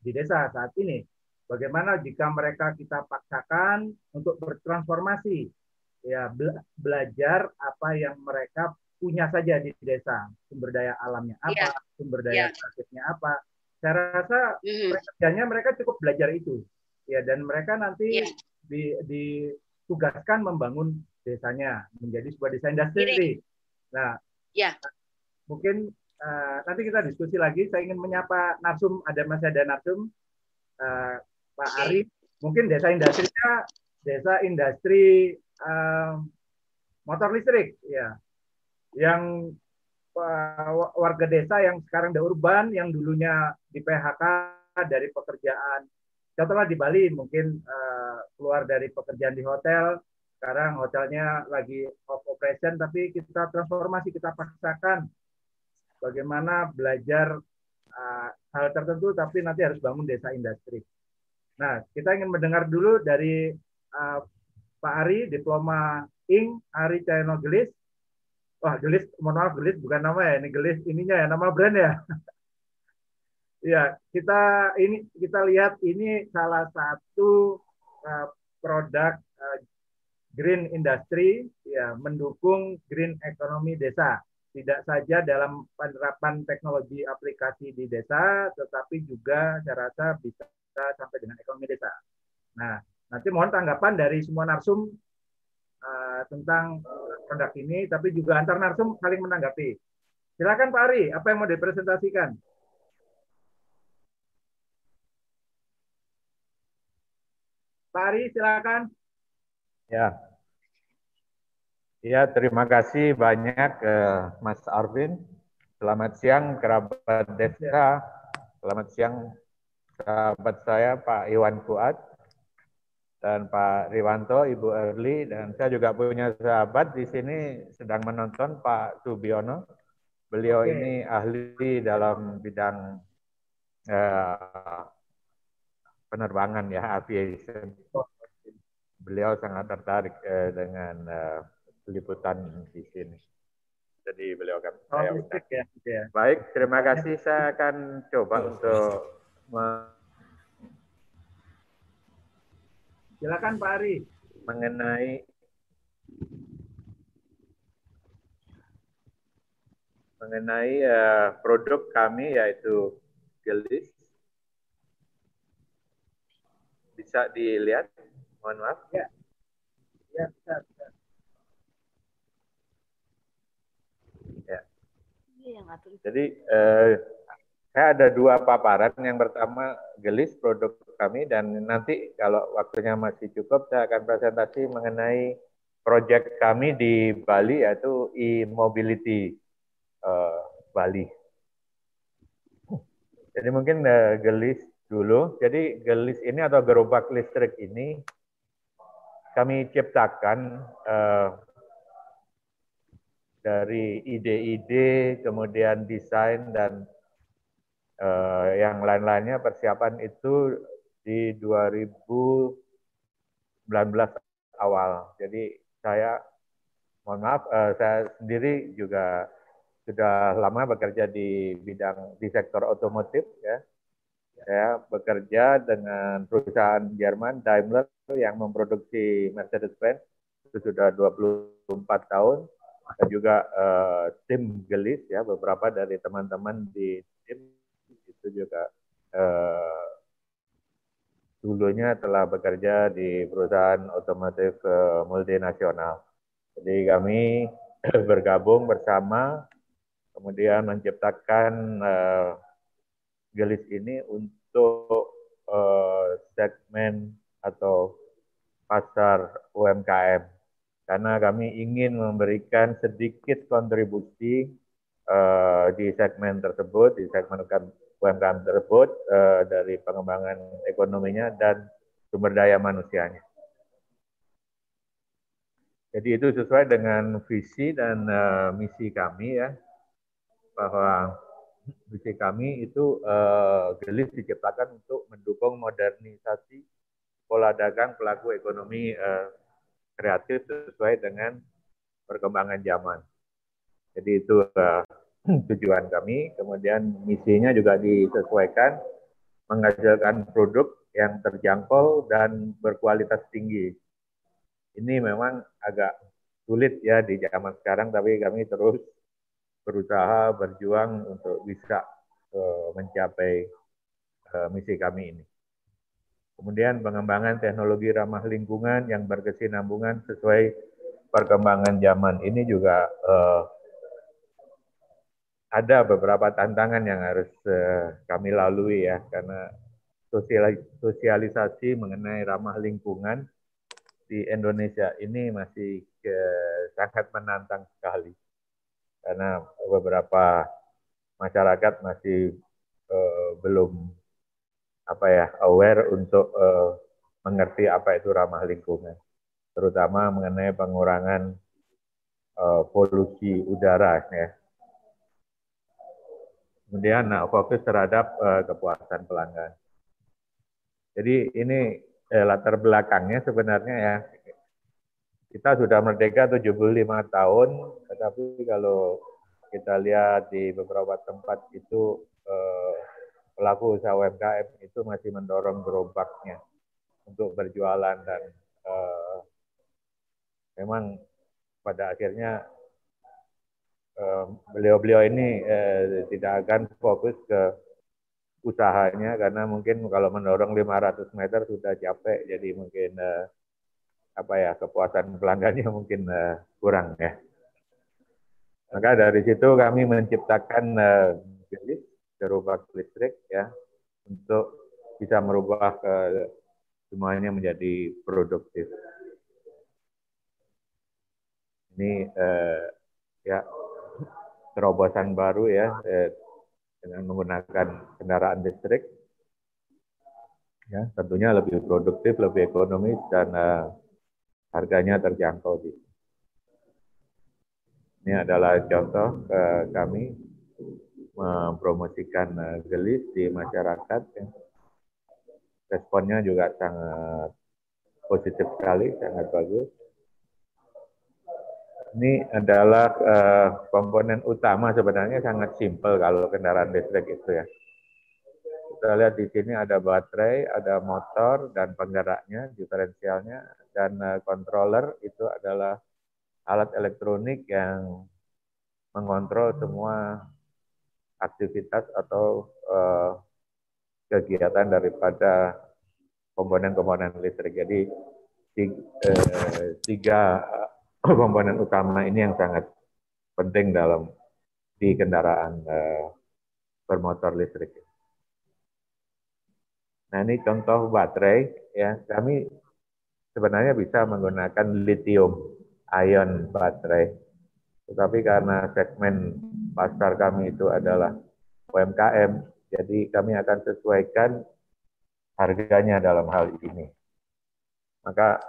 di desa saat ini. Bagaimana jika mereka kita paksakan untuk bertransformasi, ya belajar apa yang mereka punya saja di desa, sumber daya alamnya apa, yeah. sumber daya yeah. apa, saya rasa mm-hmm. kerjanya mereka cukup belajar itu ya dan mereka nanti yeah. di, ditugaskan membangun desanya menjadi sebuah desa industri. Nah, yeah. mungkin uh, nanti kita diskusi lagi. Saya ingin menyapa Narsum, ada masih ada Narsum, uh, Pak okay. Ari. Mungkin desa industrinya desa industri uh, motor listrik ya yang warga desa yang sekarang di urban yang dulunya di PHK dari pekerjaan contohnya di Bali mungkin uh, keluar dari pekerjaan di hotel sekarang hotelnya lagi off operation tapi kita transformasi kita paksakan bagaimana belajar uh, hal tertentu tapi nanti harus bangun desa industri. Nah, kita ingin mendengar dulu dari Pak Ari, diploma ING, Ari Cahyono Gelis. Wah, Gelis, mohon maaf Gelis bukan nama ya, ini Gelis ininya ya, nama brand ya. ya, kita ini kita lihat ini salah satu uh, produk uh, green industry ya mendukung green economy desa tidak saja dalam penerapan teknologi aplikasi di desa tetapi juga saya rasa bisa sampai dengan ekonomi desa. Nah, nanti mohon tanggapan dari semua narsum uh, tentang produk ini tapi juga antar narsum saling menanggapi. Silakan Pak Ari, apa yang mau dipresentasikan? Pak Ari, silakan. Ya. Ya, terima kasih banyak uh, Mas Arvin. Selamat siang kerabat desa. Selamat siang sahabat saya Pak Iwan Fuad dan Pak Riwanto, Ibu Erli, dan saya juga punya sahabat di sini sedang menonton Pak Subiono. Beliau Oke. ini ahli dalam bidang uh, penerbangan ya aviation. Beliau sangat tertarik eh, dengan eh, liputan di sini. Jadi beliau akan oh, saya. Ya, ya. Baik, terima kasih. Saya akan coba untuk Silakan Pak Ari. Mengenai mengenai uh, produk kami yaitu gelis. Bisa dilihat Mohon maaf. Ya. Ya, bisa, bisa. Ya. Jadi eh, saya ada dua paparan. Yang pertama gelis produk kami dan nanti kalau waktunya masih cukup saya akan presentasi mengenai proyek kami di Bali yaitu e-mobility uh, Bali. Jadi mungkin uh, gelis dulu. Jadi gelis ini atau gerobak listrik ini kami ciptakan uh, dari ide-ide, kemudian desain dan uh, yang lain-lainnya persiapan itu di 2019 awal. Jadi saya mohon maaf, uh, saya sendiri juga sudah lama bekerja di bidang di sektor otomotif ya saya bekerja dengan perusahaan Jerman Daimler yang memproduksi Mercedes-Benz itu sudah 24 tahun dan juga uh, tim Gelis ya beberapa dari teman-teman di tim itu juga uh, dulunya telah bekerja di perusahaan otomotif uh, multinasional. Jadi kami bergabung bersama kemudian menciptakan uh, Gelis ini untuk uh, segmen atau pasar UMKM karena kami ingin memberikan sedikit kontribusi uh, di segmen tersebut di segmen UMKM tersebut uh, dari pengembangan ekonominya dan sumber daya manusianya. Jadi itu sesuai dengan visi dan uh, misi kami ya bahwa visi kami itu uh, gelis diciptakan untuk mendukung modernisasi pola dagang pelaku ekonomi uh, kreatif sesuai dengan perkembangan zaman. Jadi itu uh, tujuan kami. Kemudian misinya juga disesuaikan menghasilkan produk yang terjangkau dan berkualitas tinggi. Ini memang agak sulit ya di zaman sekarang, tapi kami terus berusaha berjuang untuk bisa uh, mencapai uh, misi kami ini. Kemudian pengembangan teknologi ramah lingkungan yang berkesinambungan sesuai perkembangan zaman ini juga uh, ada beberapa tantangan yang harus uh, kami lalui ya karena sosialisasi mengenai ramah lingkungan di Indonesia ini masih ke, sangat menantang sekali karena beberapa masyarakat masih uh, belum apa ya aware untuk uh, mengerti apa itu ramah lingkungan, terutama mengenai pengurangan uh, polusi udara ya. Kemudian nah, fokus terhadap uh, kepuasan pelanggan. Jadi ini eh, latar belakangnya sebenarnya ya kita sudah merdeka 75 tahun, tetapi kalau kita lihat di beberapa tempat itu eh, pelaku usaha UMKM itu masih mendorong gerobaknya untuk berjualan dan eh, memang pada akhirnya beliau-beliau eh, ini eh, tidak akan fokus ke usahanya karena mungkin kalau mendorong 500 meter sudah capek jadi mungkin uh, apa ya kepuasan pelanggannya mungkin uh, kurang ya. Maka dari situ kami menciptakan uh, gerobak listrik ya untuk bisa merubah uh, semuanya menjadi produktif. Ini uh, ya terobosan baru ya eh, dengan menggunakan kendaraan listrik. Ya, tentunya lebih produktif, lebih ekonomis dan uh, harganya terjangkau. Ini adalah contoh uh, kami mempromosikan gelis di masyarakat. Ya. Responnya juga sangat positif sekali, sangat bagus. Ini adalah uh, komponen utama sebenarnya sangat simpel kalau kendaraan listrik itu ya. Kita lihat di sini ada baterai, ada motor dan penggeraknya, diferensialnya, dan uh, controller itu adalah alat elektronik yang mengontrol semua aktivitas atau uh, kegiatan daripada komponen-komponen listrik. Jadi tiga komponen utama ini yang sangat penting dalam di kendaraan uh, bermotor listrik. Nah ini contoh baterai ya kami sebenarnya bisa menggunakan lithium ion baterai, tetapi karena segmen pasar kami itu adalah UMKM, jadi kami akan sesuaikan harganya dalam hal ini. Maka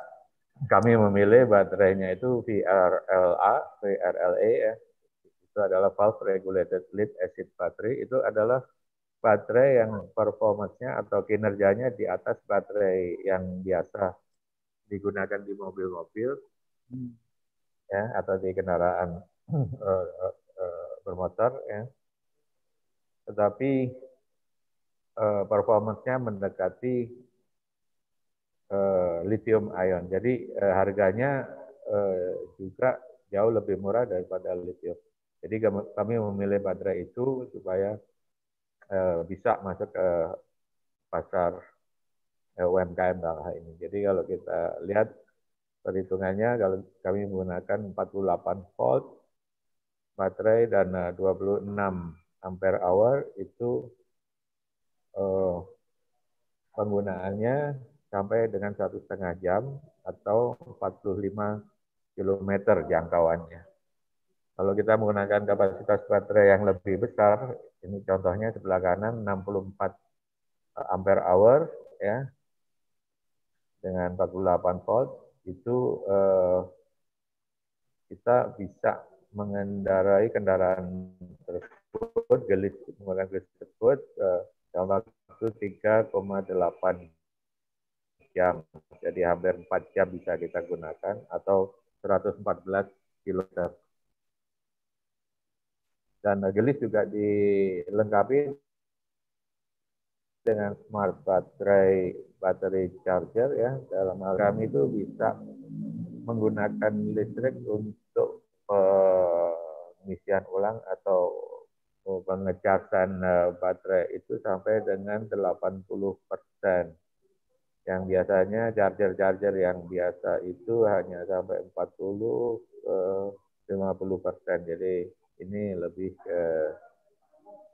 kami memilih baterainya itu VRLA, VRLA ya. Itu adalah valve regulated lead acid battery. Itu adalah baterai yang performanya atau kinerjanya di atas baterai yang biasa digunakan di mobil-mobil ya atau di kendaraan uh, uh, bermotor ya. Tetapi uh, performanya mendekati lithium ion. Jadi uh, harganya uh, juga jauh lebih murah daripada lithium. Jadi kami memilih baterai itu supaya bisa masuk ke pasar UMKM dalam hal ini. Jadi kalau kita lihat perhitungannya, kalau kami menggunakan 48 volt baterai dan uh, 26 ampere hour itu penggunaannya sampai dengan satu setengah jam atau 45 km jangkauannya. Kalau kita menggunakan kapasitas baterai yang lebih besar, ini contohnya sebelah kanan 64 ampere hour ya dengan 48 volt itu eh, kita bisa mengendarai kendaraan tersebut gelis menggunakan gelis tersebut eh, dalam waktu 3,8 jam. Jadi hampir 4 jam bisa kita gunakan atau 114 km. Dan gelis juga dilengkapi dengan smart baterai battery charger ya dalam hal kami itu bisa menggunakan listrik untuk pengisian ulang atau pengecasan eh, baterai itu sampai dengan 80 persen yang biasanya charger-charger yang biasa itu hanya sampai 40 ke 50 persen. Jadi ini lebih ke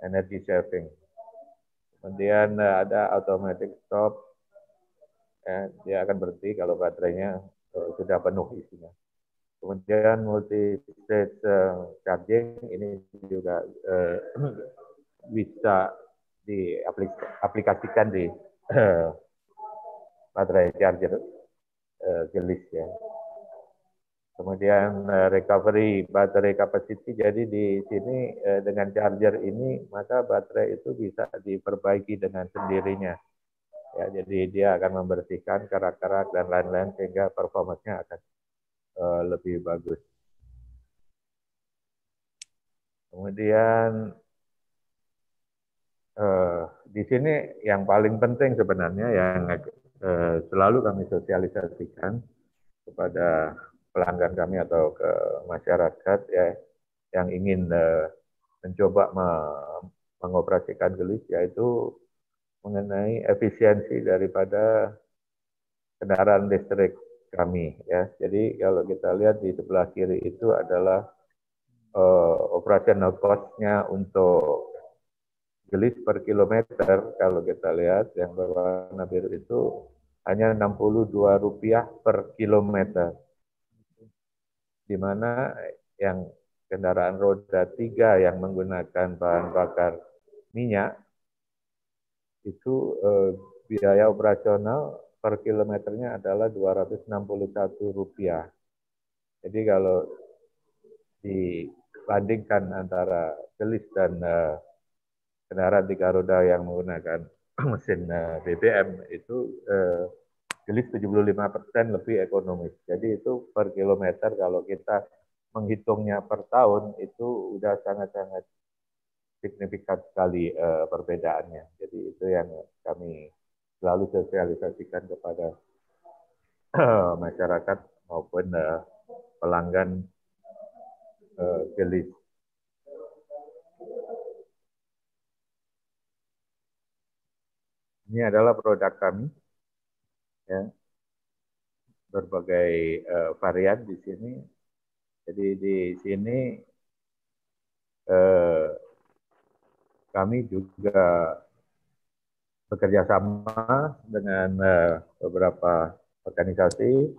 energy saving. Kemudian eh, ada automatic stop. Ya, dia akan berhenti kalau baterainya uh, sudah penuh isinya. Kemudian multi stage uh, charging ini juga uh, bisa diaplikasikan di baterai charger uh, gelis ya. Kemudian uh, recovery baterai capacity, jadi di sini uh, dengan charger ini maka baterai itu bisa diperbaiki dengan sendirinya. Ya, jadi dia akan membersihkan kerak-kerak dan lain-lain sehingga performanya akan lebih bagus. Kemudian uh, di sini yang paling penting sebenarnya yang uh, selalu kami sosialisasikan kepada pelanggan kami atau ke masyarakat ya yang ingin uh, mencoba me mengoperasikan gelis yaitu mengenai efisiensi daripada kendaraan listrik kami ya. Jadi kalau kita lihat di sebelah kiri itu adalah uh, operational cost-nya untuk gelis per kilometer kalau kita lihat yang berwarna biru itu hanya 62 rupiah per kilometer di mana yang kendaraan roda tiga yang menggunakan bahan bakar minyak itu eh, biaya operasional per kilometernya adalah 261 rupiah. Jadi kalau dibandingkan antara gelis dan eh, kendaraan tiga roda yang menggunakan mesin eh, BBM itu eh, gelis 75 persen lebih ekonomis. Jadi itu per kilometer kalau kita menghitungnya per tahun itu udah sangat-sangat signifikan sekali uh, perbedaannya. Jadi itu yang kami selalu sosialisasikan kepada masyarakat maupun uh, pelanggan gelis. Ini adalah produk kami ya berbagai uh, varian di sini. Jadi di sini uh, kami juga bekerja sama dengan uh, beberapa organisasi,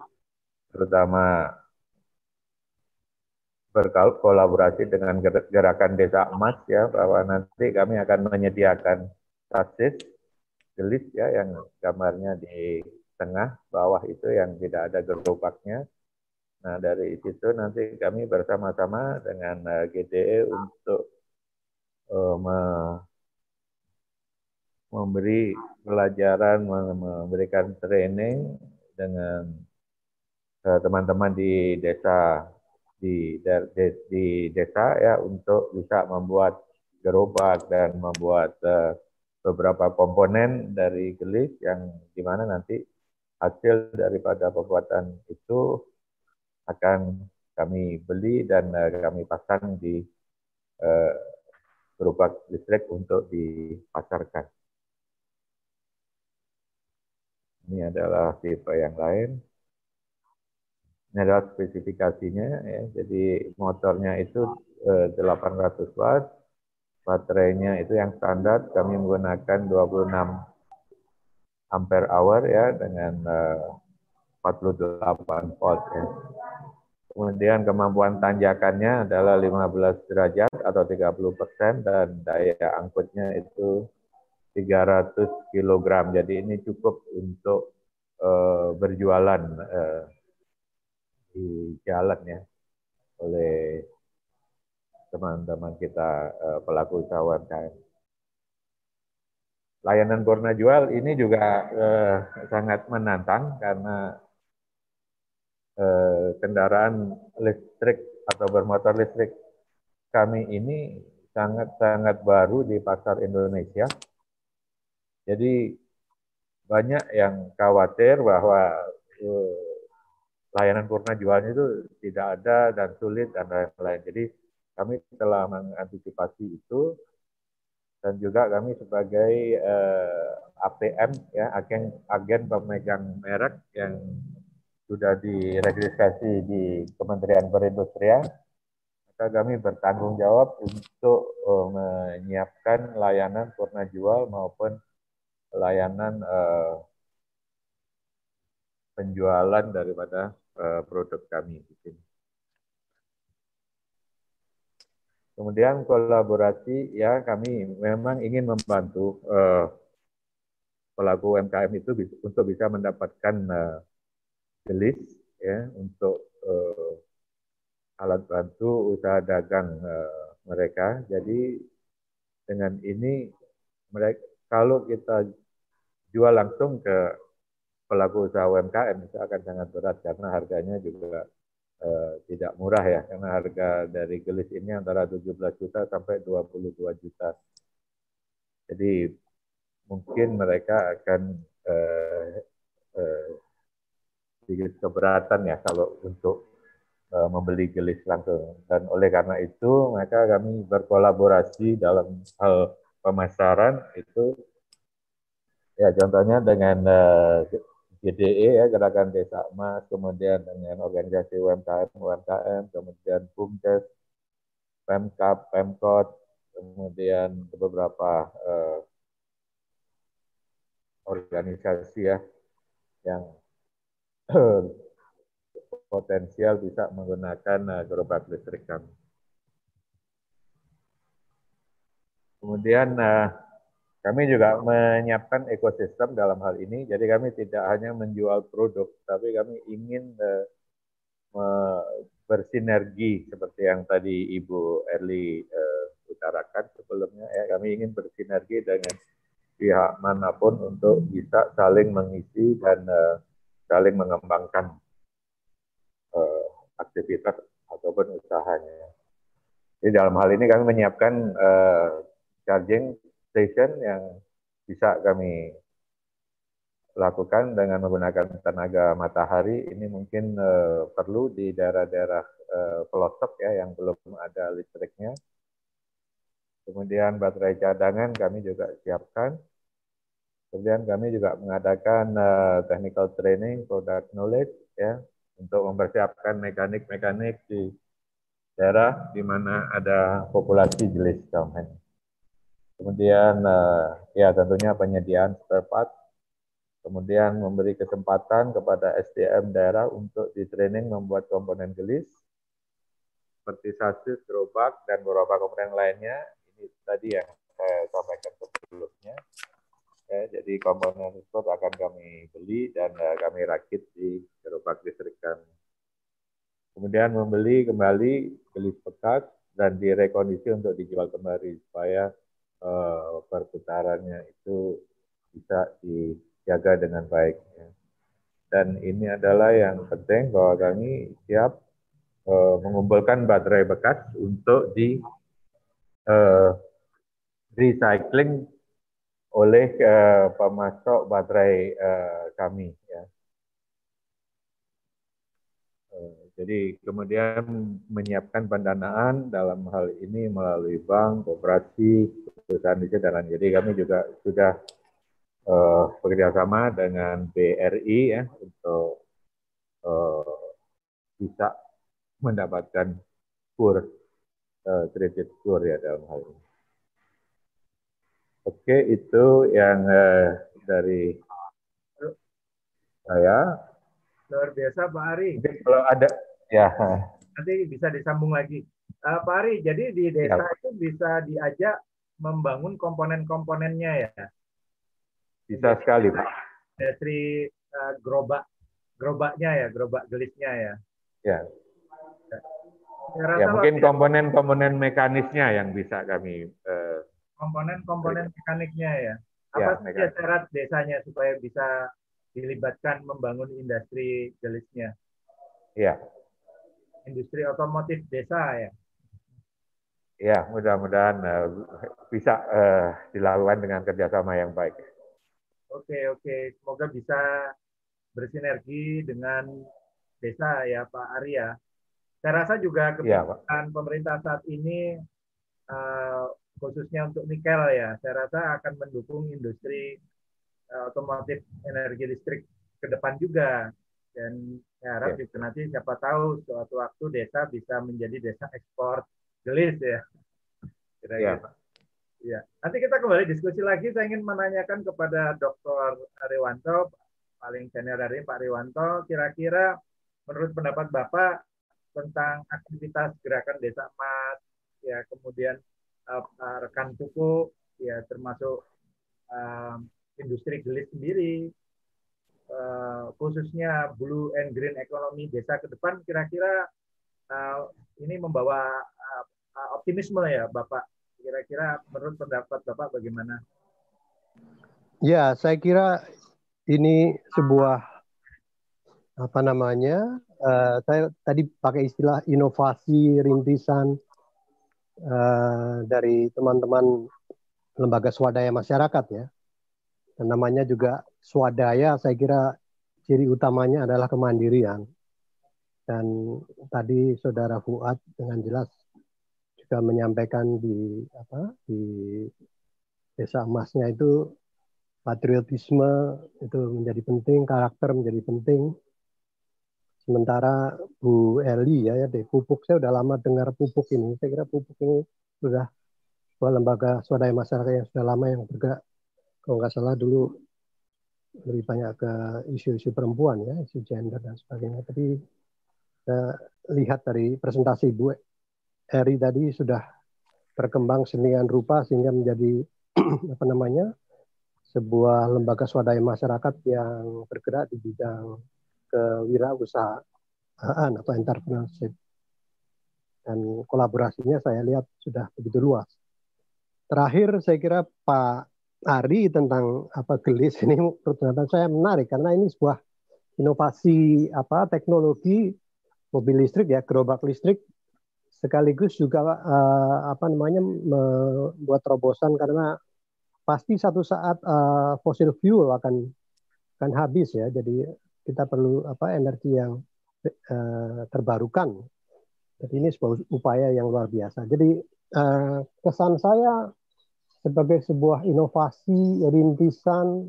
terutama berkolaborasi dengan gerakan desa emas ya bahwa nanti kami akan menyediakan sasis gelis ya yang gambarnya di tengah bawah itu yang tidak ada gerobaknya. Nah dari situ nanti kami bersama-sama dengan eh, GDE untuk uh, me memberi pelajaran, memberikan training dengan eh, teman-teman di desa di, di, di desa ya untuk bisa membuat gerobak dan membuat uh, beberapa komponen dari gelis yang di mana nanti hasil daripada pembuatan itu akan kami beli dan uh, kami pasang di gerobak listrik untuk dipasarkan. Ini adalah tipe yang lain. Ini adalah spesifikasinya ya. Jadi motornya itu uh, 800 watt, baterainya itu yang standar kami menggunakan 26 ampere hour ya dengan uh, 48 volt ya. Kemudian kemampuan tanjakannya adalah 15 derajat atau 30 persen dan daya angkutnya itu 300 kg. Jadi ini cukup untuk uh, berjualan uh, di jalan ya oleh teman-teman kita uh, pelaku usaha UMKM layanan Borna Jual ini juga eh, sangat menantang karena eh, kendaraan listrik atau bermotor listrik kami ini sangat-sangat baru di pasar Indonesia. Jadi banyak yang khawatir bahwa eh, layanan purna jualnya itu tidak ada dan sulit dan lain-lain. Jadi kami telah mengantisipasi itu dan juga kami sebagai uh, eh, APM ya agen agen pemegang merek yang sudah diregistrasi di Kementerian Perindustrian maka kami bertanggung jawab untuk uh, menyiapkan layanan purna jual maupun layanan uh, penjualan daripada uh, produk kami di sini. Kemudian kolaborasi ya kami memang ingin membantu uh, pelaku UMKM itu bisa, untuk bisa mendapatkan uh, gelis ya untuk uh, alat bantu usaha dagang uh, mereka. Jadi dengan ini mereka kalau kita jual langsung ke pelaku usaha UMKM itu akan sangat berat karena harganya juga eh, tidak murah ya karena harga dari gelis ini antara 17 juta sampai 22 juta. Jadi mungkin mereka akan eh, eh, sedikit keberatan ya kalau untuk eh, membeli gelis langsung. Dan oleh karena itu maka kami berkolaborasi dalam hal pemasaran itu ya contohnya dengan uh, GDE ya Gerakan Desa Emas, kemudian dengan organisasi UMKM, UMKM, kemudian BUMDes, Pemkap, Pemkot, kemudian beberapa eh, organisasi ya yang potensial bisa menggunakan uh, gerobak listrik kami. Kemudian uh, kami juga menyiapkan ekosistem dalam hal ini, jadi kami tidak hanya menjual produk, tapi kami ingin uh, bersinergi seperti yang tadi Ibu Erli uh, utarakan sebelumnya. Ya, kami ingin bersinergi dengan pihak mana pun untuk bisa saling mengisi dan uh, saling mengembangkan uh, aktivitas ataupun usahanya. Jadi dalam hal ini kami menyiapkan uh, charging station yang bisa kami lakukan dengan menggunakan tenaga matahari ini mungkin uh, perlu di daerah-daerah uh, pelosok ya yang belum ada listriknya. Kemudian baterai cadangan kami juga siapkan. Kemudian kami juga mengadakan uh, technical training, product knowledge ya untuk mempersiapkan mekanik-mekanik di daerah di mana ada populasi jelis kaum Kemudian uh, ya tentunya penyediaan spare part. Kemudian memberi kesempatan kepada SDM daerah untuk di training membuat komponen gelis seperti sasis, gerobak, dan beberapa komponen lainnya. Ini tadi yang saya sampaikan sebelumnya. Ya, jadi komponen tersebut akan kami beli dan uh, kami rakit di gerobak listrik kami. Kemudian membeli kembali gelis bekas dan direkondisi untuk dijual kembali supaya uh, perputarannya itu bisa dijaga dengan baik. Ya. Dan ini adalah yang penting bahwa kami siap uh, mengumpulkan baterai bekas untuk di uh, recycling oleh uh, pemasok baterai uh, kami. Ya. Jadi kemudian menyiapkan pendanaan dalam hal ini melalui bank, kooperasi, perusahaan riset dan lain. Jadi kami juga sudah uh, bekerjasama dengan BRI ya untuk uh, bisa mendapatkan kur uh, kredit kur ya dalam hal ini. Oke, itu yang uh, dari saya. Luar biasa Pak Ari. Jadi kalau ada Ya. Nanti bisa disambung lagi. Uh, Pak Ari, jadi di desa ya. itu bisa diajak membangun komponen-komponennya ya? Bisa sekali, Pak. Dari uh, gerobak, gerobaknya ya, gerobak gelisnya ya? Ya. Ya, mungkin komponen-komponen mekanisnya yang bisa kami uh, komponen-komponen mekaniknya ya. Apa ya, saja syarat desanya supaya bisa dilibatkan membangun industri gelisnya? Ya, industri otomotif desa ya. Ya, mudah-mudahan uh, bisa uh, dilakukan dengan kerjasama yang baik. Oke, oke. Semoga bisa bersinergi dengan desa ya Pak Arya. Saya rasa juga iya, kebijakan ya, pemerintah saat ini uh, khususnya untuk nikel ya, saya rasa akan mendukung industri uh, otomotif energi listrik ke depan juga dan saya harap ya. nanti siapa tahu suatu waktu desa bisa menjadi desa ekspor gelis ya. Kira-kira. Ya. ya. Nanti kita kembali diskusi lagi. Saya ingin menanyakan kepada Dr. Ariwanto, paling senior dari Pak Riwanto, kira-kira menurut pendapat Bapak tentang aktivitas gerakan desa emas, ya kemudian uh, rekan pupuk, ya termasuk uh, industri gelis sendiri, uh, khususnya blue and green economy desa ke depan, kira-kira uh, ini membawa uh, optimisme ya Bapak. Kira-kira menurut pendapat Bapak bagaimana? Ya, saya kira ini sebuah apa namanya? Uh, saya tadi pakai istilah inovasi rintisan uh, dari teman-teman lembaga swadaya masyarakat ya. Dan namanya juga swadaya. Saya kira ciri utamanya adalah kemandirian. Dan tadi saudara Fuad dengan jelas juga menyampaikan di apa di desa emasnya itu patriotisme itu menjadi penting, karakter menjadi penting. Sementara Bu Eli ya, ya deh, pupuk saya sudah lama dengar pupuk ini. Saya kira pupuk ini sudah sebuah lembaga swadaya masyarakat yang sudah lama yang bergerak. Kalau nggak salah dulu lebih banyak ke isu-isu perempuan ya, isu gender dan sebagainya. Tapi saya lihat dari presentasi Bu Eri tadi sudah berkembang senian rupa sehingga menjadi apa namanya sebuah lembaga swadaya masyarakat yang bergerak di bidang kewirausahaan atau entrepreneurship. Dan kolaborasinya saya lihat sudah begitu luas. Terakhir saya kira Pak Ari tentang apa gelis ini pertanyaan saya menarik karena ini sebuah inovasi apa teknologi mobil listrik ya gerobak listrik sekaligus juga uh, apa namanya membuat terobosan karena pasti satu saat uh, fossil fuel akan akan habis ya. Jadi kita perlu apa energi yang uh, terbarukan. Jadi ini sebuah upaya yang luar biasa. Jadi uh, kesan saya sebagai sebuah inovasi rintisan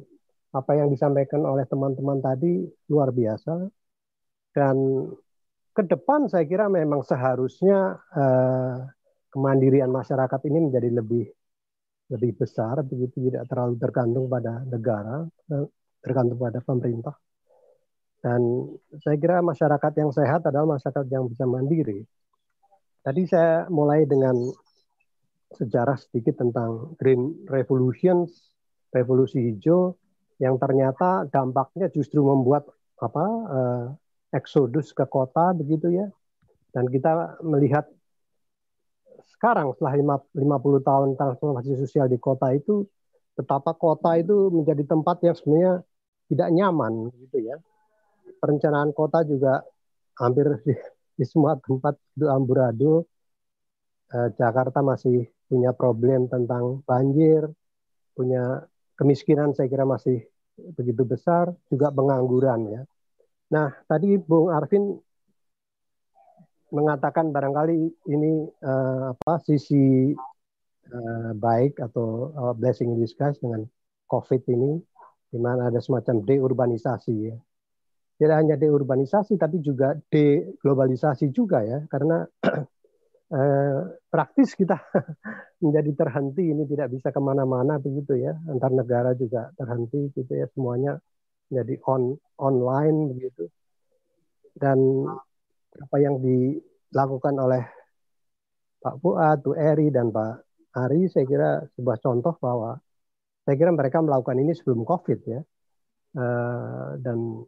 apa yang disampaikan oleh teman-teman tadi luar biasa. Dan ke depan saya kira memang seharusnya uh, kemandirian masyarakat ini menjadi lebih lebih besar begitu tidak terlalu tergantung pada negara eh, tergantung pada pemerintah. Dan saya kira masyarakat yang sehat adalah masyarakat yang bisa mandiri. Tadi saya mulai dengan sejarah sedikit tentang green revolutions revolusi hijau yang ternyata dampaknya justru membuat apa uh, eksodus ke kota begitu ya dan kita melihat sekarang setelah 50 tahun transformasi sosial di kota itu betapa kota itu menjadi tempat yang sebenarnya tidak nyaman gitu ya. Perencanaan kota juga hampir di, di semua tempat itu amburadul. Eh, Jakarta masih punya problem tentang banjir, punya kemiskinan saya kira masih begitu besar, juga pengangguran ya. Nah, tadi Bung Arvin mengatakan barangkali ini uh, apa sisi uh, baik atau uh, blessing in disguise dengan COVID ini, di mana ada semacam deurbanisasi ya. Tidak hanya deurbanisasi, tapi juga deglobalisasi juga ya, karena praktis kita menjadi terhenti ini tidak bisa ke mana-mana begitu ya, antar negara juga terhenti gitu ya, semuanya menjadi on online begitu. Dan apa yang dilakukan oleh Pak Fuad, Bu Eri, dan Pak Ari, saya kira sebuah contoh bahwa saya kira mereka melakukan ini sebelum COVID ya. Uh, dan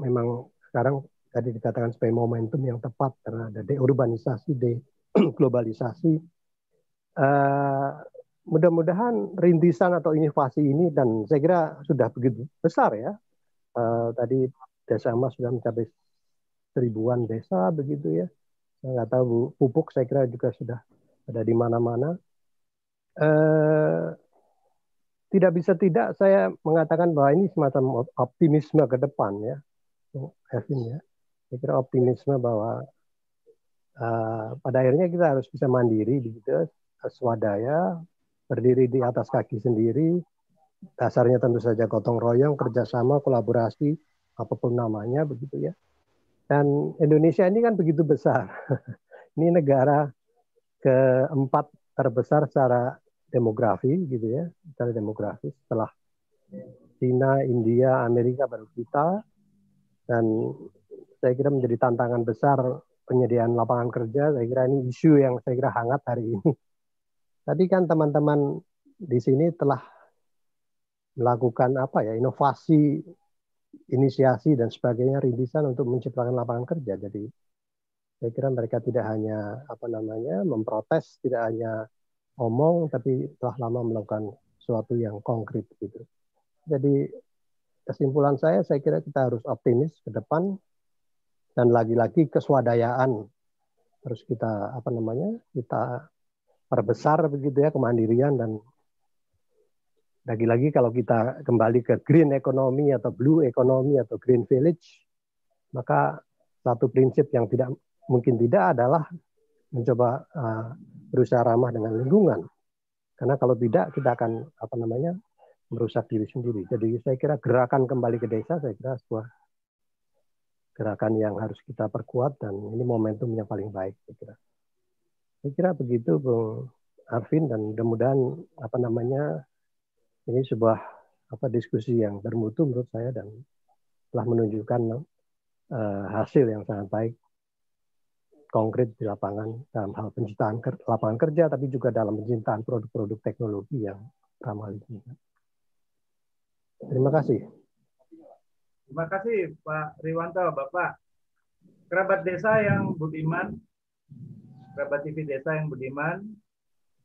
memang sekarang tadi dikatakan sebagai momentum yang tepat karena ada deurbanisasi, deglobalisasi. Uh, mudah-mudahan rintisan atau inovasi ini dan saya kira sudah begitu besar ya. Uh, tadi desa emas sudah mencapai seribuan desa begitu ya. Saya nggak tahu pupuk saya kira juga sudah ada di mana-mana. Eh, tidak bisa tidak saya mengatakan bahwa ini semacam optimisme ke depan ya, Evin ya. Saya kira optimisme bahwa uh, pada akhirnya kita harus bisa mandiri begitu, swadaya, berdiri di atas kaki sendiri. Dasarnya tentu saja gotong royong, kerjasama, kolaborasi, apa pun namanya begitu ya. Dan Indonesia ini kan begitu besar. ini negara keempat terbesar secara demografi gitu ya, secara demografi setelah China, India, Amerika baru kita. Dan saya kira menjadi tantangan besar penyediaan lapangan kerja. Saya kira ini isu yang saya kira hangat hari ini. Tadi kan teman-teman di sini telah melakukan apa ya inovasi, inisiasi dan sebagainya rintisan untuk menciptakan lapangan kerja. Jadi saya kira mereka tidak hanya apa namanya memprotes, tidak hanya omong, tapi telah lama melakukan sesuatu yang konkret gitu. Jadi kesimpulan saya, saya kira kita harus optimis ke depan dan lagi-lagi keswadayaan. Harus kita apa namanya kita perbesar begitu ya kemandirian dan lagi-lagi kalau kita kembali ke green economy atau blue economy atau green village maka satu prinsip yang tidak mungkin tidak adalah mencoba uh, berusaha ramah dengan lingkungan. Karena kalau tidak kita akan apa namanya merusak diri sendiri. Jadi saya kira gerakan kembali ke desa saya kira sebuah gerakan yang harus kita perkuat dan ini momentum yang paling baik saya kira. Saya kira begitu Bung Arvin dan mudah-mudahan apa namanya ini sebuah apa diskusi yang bermutu menurut saya dan telah menunjukkan uh, hasil yang sangat baik konkret di lapangan dalam hal penciptaan lapangan kerja tapi juga dalam penciptaan produk-produk teknologi yang ramah lingkungan. Terima kasih. Terima kasih Pak Riwanto, Bapak. Kerabat desa yang budiman, kerabat TV desa yang budiman,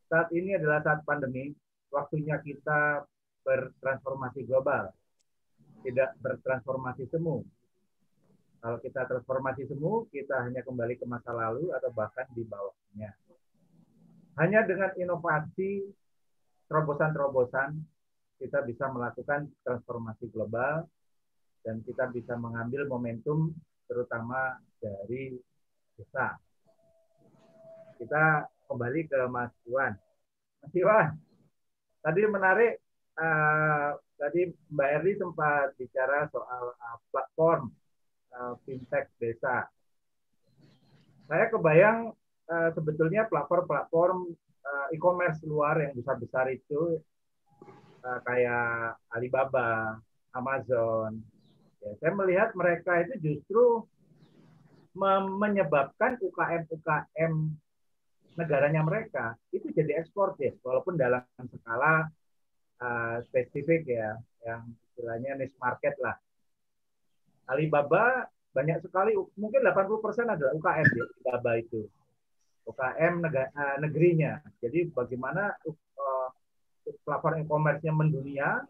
saat ini adalah saat pandemi, waktunya kita bertransformasi global, tidak bertransformasi semu. Kalau kita transformasi semu, kita hanya kembali ke masa lalu atau bahkan di bawahnya. Hanya dengan inovasi, terobosan-terobosan, kita bisa melakukan transformasi global dan kita bisa mengambil momentum terutama dari desa. Kita kembali ke Mas Iwan. Mas Iwan, tadi menarik uh, tadi Mbak Erli sempat bicara soal uh, platform uh, fintech desa. Saya kebayang uh, sebetulnya platform-platform uh, e-commerce luar yang besar-besar itu uh, kayak Alibaba, Amazon, Ya, saya melihat mereka itu justru menyebabkan UKM-UKM negaranya mereka itu jadi ekspor ya, walaupun dalam skala uh, spesifik ya, yang istilahnya niche market lah. Alibaba banyak sekali, mungkin 80% adalah UKM ya, Alibaba itu. UKM negara, uh, negerinya. Jadi bagaimana uh, platform e-commerce-nya mendunia,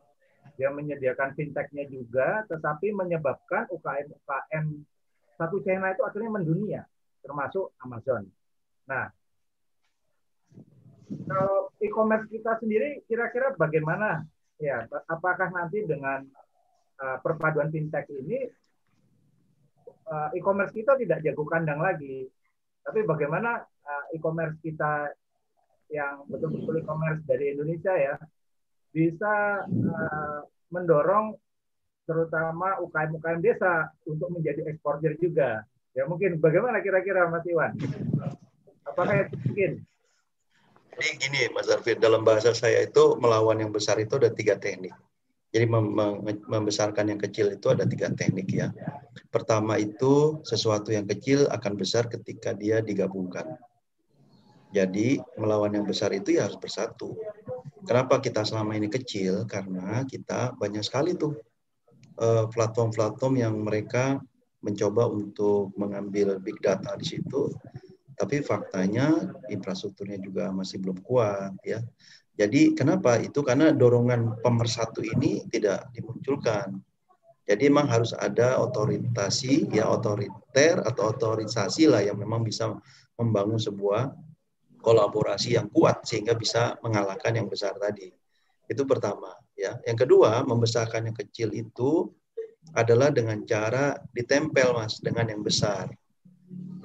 dia menyediakan fintechnya juga, tetapi menyebabkan UKM-UKM satu China itu akhirnya mendunia, termasuk Amazon. Nah, kalau e-commerce kita sendiri kira-kira bagaimana? Ya, apakah nanti dengan uh, perpaduan fintech ini uh, e-commerce kita tidak jago kandang lagi, tapi bagaimana uh, e-commerce kita yang betul-betul e-commerce dari Indonesia ya bisa uh, mendorong terutama UKM-UKM desa untuk menjadi eksportir juga. Ya mungkin bagaimana kira-kira Mas Iwan? Apakah itu mungkin? Jadi gini Mas Arfid, dalam bahasa saya itu melawan yang besar itu ada tiga teknik. Jadi membesarkan yang kecil itu ada tiga teknik ya. Pertama itu sesuatu yang kecil akan besar ketika dia digabungkan. Jadi melawan yang besar itu ya harus bersatu. Kenapa kita selama ini kecil? Karena kita banyak sekali tuh eh, platform-platform yang mereka mencoba untuk mengambil big data di situ, tapi faktanya infrastrukturnya juga masih belum kuat ya. Jadi kenapa itu? Karena dorongan pemersatu ini tidak dimunculkan. Jadi memang harus ada otoritasi, ya otoriter atau otorisasi lah yang memang bisa membangun sebuah kolaborasi yang kuat sehingga bisa mengalahkan yang besar tadi. Itu pertama, ya. Yang kedua, membesarkan yang kecil itu adalah dengan cara ditempel, Mas, dengan yang besar.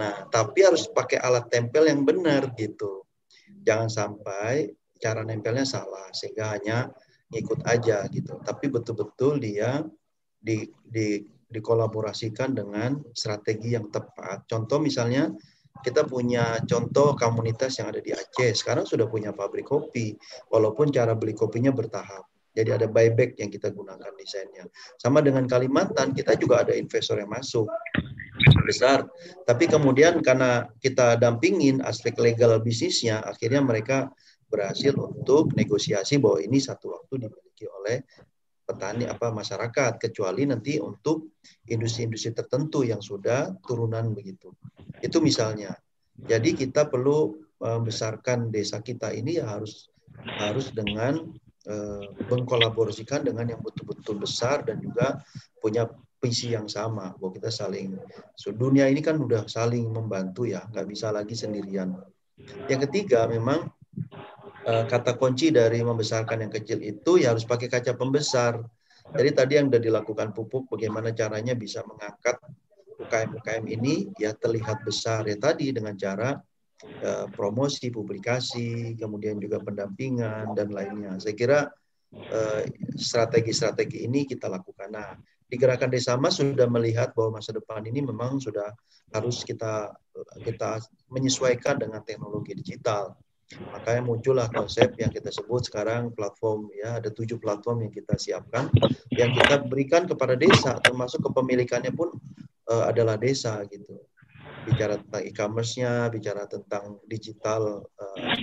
Nah, tapi harus pakai alat tempel yang benar gitu. Jangan sampai cara nempelnya salah sehingga hanya ikut aja gitu. Tapi betul-betul dia di, di dikolaborasikan dengan strategi yang tepat. Contoh misalnya kita punya contoh komunitas yang ada di Aceh. Sekarang sudah punya pabrik kopi, walaupun cara beli kopinya bertahap. Jadi ada buyback yang kita gunakan desainnya. Sama dengan Kalimantan, kita juga ada investor yang masuk besar. Tapi kemudian karena kita dampingin aspek legal bisnisnya, akhirnya mereka berhasil untuk negosiasi bahwa ini satu waktu dimiliki oleh petani apa masyarakat kecuali nanti untuk industri-industri tertentu yang sudah turunan begitu. Itu misalnya. Jadi kita perlu membesarkan desa kita ini ya harus harus dengan eh, mengkolaborasikan dengan yang betul-betul besar dan juga punya visi yang sama bahwa kita saling so, dunia ini kan udah saling membantu ya nggak bisa lagi sendirian yang ketiga memang kata kunci dari membesarkan yang kecil itu ya harus pakai kaca pembesar jadi tadi yang sudah dilakukan pupuk bagaimana caranya bisa mengangkat UKM-UKM ini ya terlihat besar ya tadi dengan cara uh, promosi, publikasi, kemudian juga pendampingan dan lainnya. Saya kira eh, strategi-strategi uh, ini kita lakukan. Nah, di gerakan Desa Mas sudah melihat bahwa masa depan ini memang sudah harus kita kita menyesuaikan dengan teknologi digital. Makanya muncullah konsep yang kita sebut sekarang platform ya ada tujuh platform yang kita siapkan yang kita berikan kepada desa termasuk kepemilikannya pun uh, adalah desa gitu bicara tentang e-commerce-nya, bicara tentang digital uh,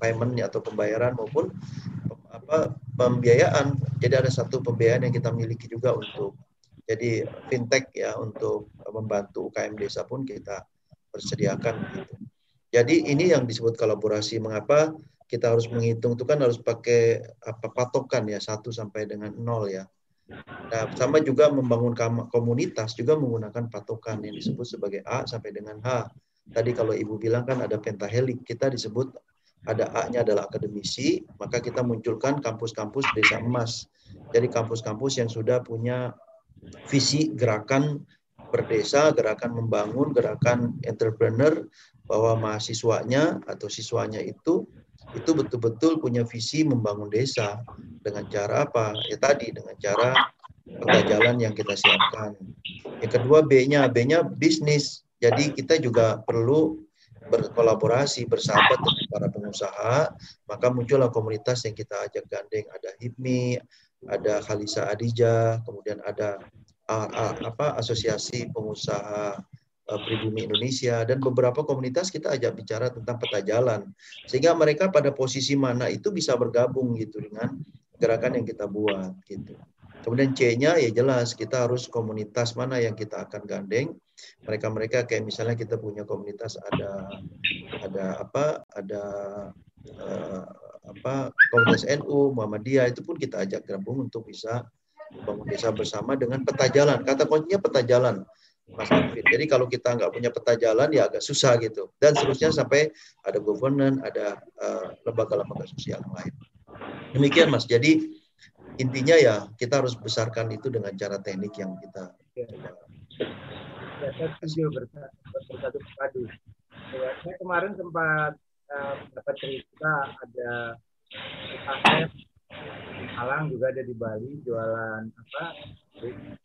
payment atau pembayaran maupun apa pembiayaan. Jadi ada satu pembiayaan yang kita miliki juga untuk jadi fintech ya untuk membantu UKM desa pun kita persediakan gitu. Jadi ini yang disebut kolaborasi. Mengapa kita harus menghitung itu kan harus pakai apa patokan ya satu sampai dengan nol ya. Nah, sama juga membangun komunitas juga menggunakan patokan yang disebut sebagai A sampai dengan H. Tadi kalau Ibu bilang kan ada pentahelik, kita disebut ada A-nya adalah akademisi, maka kita munculkan kampus-kampus desa emas. Jadi kampus-kampus yang sudah punya visi gerakan berdesa, gerakan membangun, gerakan entrepreneur, bahwa mahasiswanya atau siswanya itu itu betul-betul punya visi membangun desa dengan cara apa? Ya tadi dengan cara peta jalan yang kita siapkan. Yang kedua B-nya, B-nya bisnis. Jadi kita juga perlu berkolaborasi bersahabat dengan para pengusaha, maka muncullah komunitas yang kita ajak gandeng. Ada HIPMI, ada Khalisa Adija, kemudian ada apa asosiasi pengusaha pribumi Indonesia dan beberapa komunitas kita ajak bicara tentang peta jalan sehingga mereka pada posisi mana itu bisa bergabung gitu dengan gerakan yang kita buat gitu. Kemudian C-nya ya jelas kita harus komunitas mana yang kita akan gandeng. Mereka-mereka kayak misalnya kita punya komunitas ada ada apa? Ada uh, apa komunitas NU, Muhammadiyah itu pun kita ajak gabung untuk bisa bangun desa bersama dengan peta jalan. Kata kuncinya peta jalan. Mas Arvin. Jadi kalau kita nggak punya peta jalan ya agak susah gitu. Dan seterusnya sampai ada governance, ada uh, lembaga-lembaga sosial yang lain. Demikian Mas. Jadi intinya ya kita harus besarkan itu dengan cara teknik yang kita. Ya, saya bersatu padu. Ya, saya kemarin sempat uh, dapat cerita ada Malang juga ada di Bali jualan apa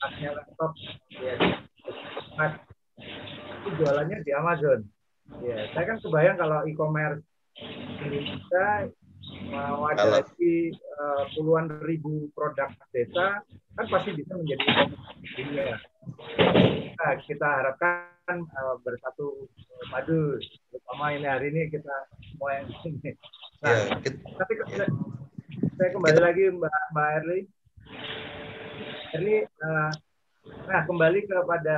tasnya laptop ya itu jualannya di Amazon. Ya, saya kan kebayang kalau e-commerce Indonesia mau ada lagi uh, puluhan ribu produk desa kan pasti bisa menjadi dunia. Nah, kita harapkan uh, bersatu uh, madu, terutama ini hari ini kita semua yang sini. Nah, ya, kita, tapi ya. Saya kembali kita, lagi Mbak Mbak Erli. Erli, uh, Nah, kembali kepada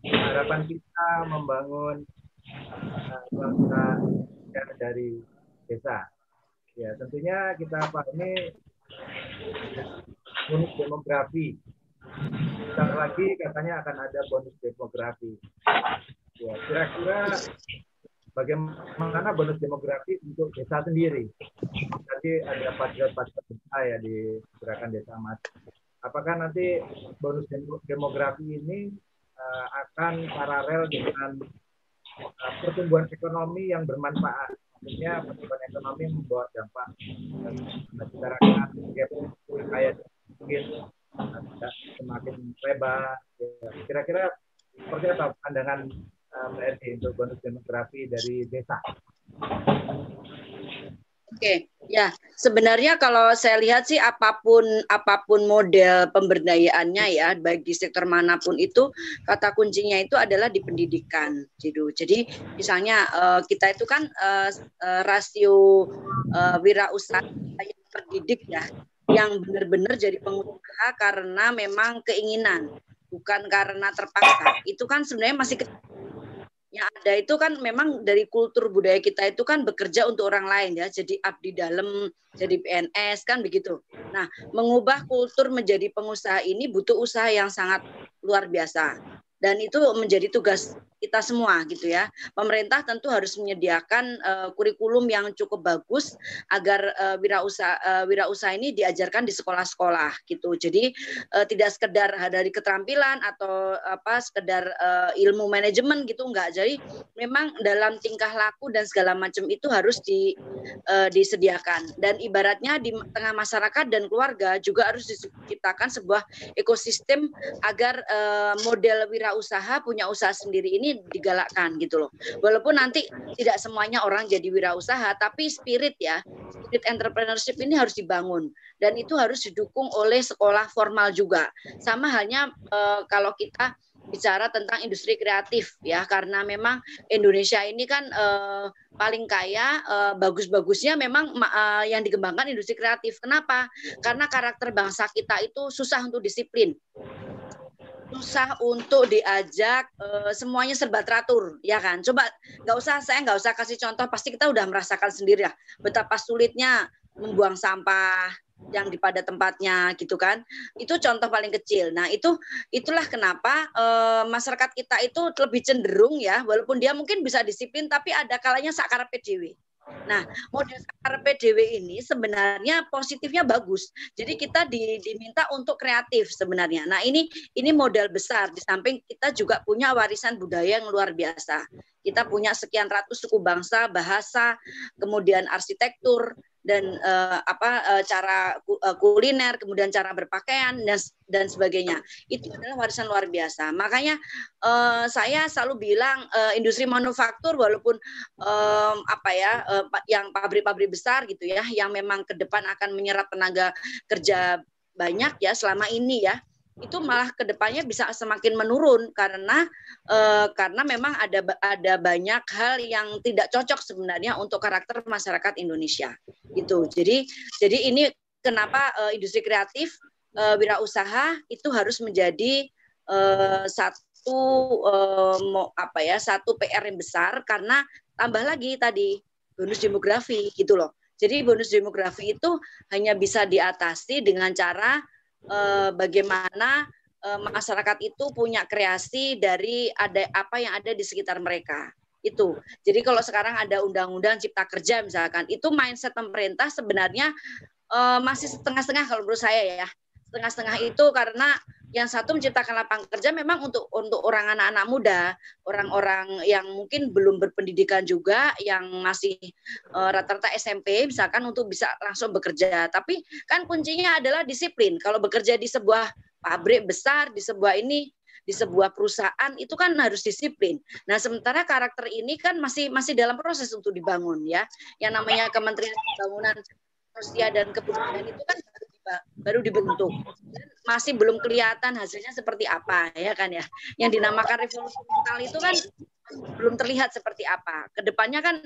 harapan kita membangun uh, bangsa dari desa. Ya, tentunya kita pahami bonus demografi. Sebentar lagi katanya akan ada bonus demografi. Ya, kira-kira bagaimana bonus demografi untuk desa sendiri? Tadi ada patriot-patriot desa ya di gerakan desa emas apakah nanti bonus demografi ini uh, akan paralel dengan uh, pertumbuhan ekonomi yang bermanfaat. Artinya pertumbuhan ekonomi membawa dampak masyarakat kaya mungkin semakin lebar. Kira-kira seperti apa pandangan Mbak Edi untuk bonus demografi dari desa? Oke, ya sebenarnya kalau saya lihat sih apa pun apa pun model pemberdayaannya ya, baik di sektor mana pun itu kata kuncinya itu adalah di pendidikan, gitu. Jadi misalnya uh, kita itu kan uh, rasio wirausaha yang terdidik ya, yang benar-benar jadi pengusaha karena memang keinginan, bukan karena terpaksa. Itu kan sebenarnya masih kecil yang ada itu kan memang dari kultur budaya kita itu kan bekerja untuk orang lain ya. Jadi abdi dalam jadi PNS kan begitu. Nah mengubah kultur menjadi pengusaha ini butuh usaha yang sangat luar biasa. Dan itu menjadi tugas kita semua gitu ya. Pemerintah tentu harus menyediakan uh, kurikulum yang cukup bagus agar uh, wirausaha uh, wirausaha ini diajarkan di sekolah-sekolah gitu. Jadi uh, tidak sekedar dari keterampilan atau apa sekedar uh, ilmu manajemen gitu enggak. Jadi memang dalam tingkah laku dan segala macam itu harus di uh, disediakan dan ibaratnya di tengah masyarakat dan keluarga juga harus diciptakan sebuah ekosistem agar uh, model wirausaha punya usaha sendiri ini digalakkan gitu loh. Walaupun nanti tidak semuanya orang jadi wirausaha, tapi spirit ya, spirit entrepreneurship ini harus dibangun dan itu harus didukung oleh sekolah formal juga. Sama halnya e, kalau kita bicara tentang industri kreatif ya karena memang Indonesia ini kan e, paling kaya e, bagus-bagusnya memang e, yang dikembangkan industri kreatif. Kenapa? Karena karakter bangsa kita itu susah untuk disiplin susah untuk diajak uh, semuanya serba teratur ya kan? Coba nggak usah saya nggak usah kasih contoh pasti kita udah merasakan sendiri ya betapa sulitnya membuang sampah yang di pada tempatnya gitu kan? Itu contoh paling kecil. Nah itu itulah kenapa e, masyarakat kita itu lebih cenderung ya walaupun dia mungkin bisa disiplin tapi ada kalanya sakar PDW Nah, model PDW ini sebenarnya positifnya bagus. Jadi kita di, diminta untuk kreatif sebenarnya. Nah, ini ini modal besar di samping kita juga punya warisan budaya yang luar biasa. Kita punya sekian ratus suku bangsa, bahasa, kemudian arsitektur, dan uh, apa uh, cara uh, kuliner, kemudian cara berpakaian dan dan sebagainya. Itu adalah warisan luar biasa. Makanya uh, saya selalu bilang uh, industri manufaktur walaupun um, apa ya uh, yang pabrik-pabrik besar gitu ya yang memang ke depan akan menyerap tenaga kerja banyak ya selama ini ya itu malah ke depannya bisa semakin menurun karena eh, karena memang ada ada banyak hal yang tidak cocok sebenarnya untuk karakter masyarakat Indonesia. Itu jadi jadi ini kenapa eh, industri kreatif eh, wirausaha itu harus menjadi eh, satu eh, apa ya satu PR yang besar karena tambah lagi tadi bonus demografi gitu loh. Jadi bonus demografi itu hanya bisa diatasi dengan cara eh, bagaimana eh, masyarakat itu punya kreasi dari ada apa yang ada di sekitar mereka itu. Jadi kalau sekarang ada undang-undang cipta kerja misalkan, itu mindset pemerintah sebenarnya eh, masih setengah-setengah kalau menurut saya ya. Setengah-setengah itu karena yang satu menciptakan lapangan kerja memang untuk untuk orang anak-anak muda, orang-orang yang mungkin belum berpendidikan juga, yang masih uh, rata-rata SMP, misalkan untuk bisa langsung bekerja. Tapi kan kuncinya adalah disiplin. Kalau bekerja di sebuah pabrik besar, di sebuah ini di sebuah perusahaan itu kan harus disiplin. Nah, sementara karakter ini kan masih masih dalam proses untuk dibangun ya. Yang namanya Kementerian Pembangunan Sosial dan Kebudayaan itu kan baru dibentuk. Masih belum kelihatan hasilnya seperti apa ya kan ya. Yang dinamakan revolusi mental itu kan belum terlihat seperti apa. Ke depannya kan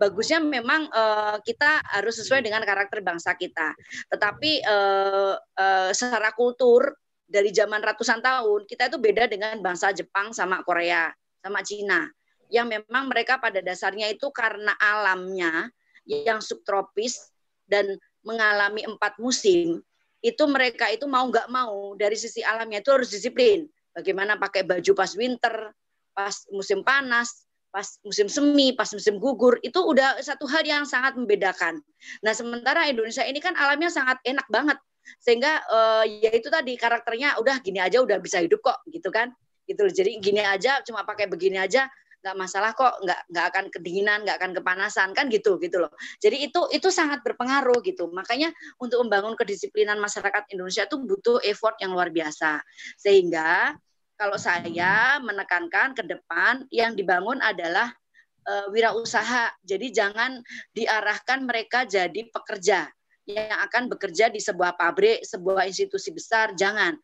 bagusnya memang uh, kita harus sesuai dengan karakter bangsa kita. Tetapi uh, uh, secara kultur dari zaman ratusan tahun kita itu beda dengan bangsa Jepang sama Korea sama Cina. Yang memang mereka pada dasarnya itu karena alamnya yang subtropis dan mengalami empat musim, itu mereka itu mau nggak mau dari sisi alamnya itu harus disiplin. Bagaimana pakai baju pas winter, pas musim panas, pas musim semi, pas musim gugur, itu udah satu hal yang sangat membedakan. Nah, sementara Indonesia ini kan alamnya sangat enak banget. Sehingga uh, ya itu tadi karakternya udah gini aja udah bisa hidup kok gitu kan. Gitu. Jadi gini aja cuma pakai begini aja nggak masalah kok nggak nggak akan kedinginan nggak akan kepanasan kan gitu gitu loh jadi itu itu sangat berpengaruh gitu makanya untuk membangun kedisiplinan masyarakat Indonesia itu butuh effort yang luar biasa sehingga kalau saya menekankan ke depan yang dibangun adalah uh, wirausaha. Jadi jangan diarahkan mereka jadi pekerja yang akan bekerja di sebuah pabrik, sebuah institusi besar, jangan.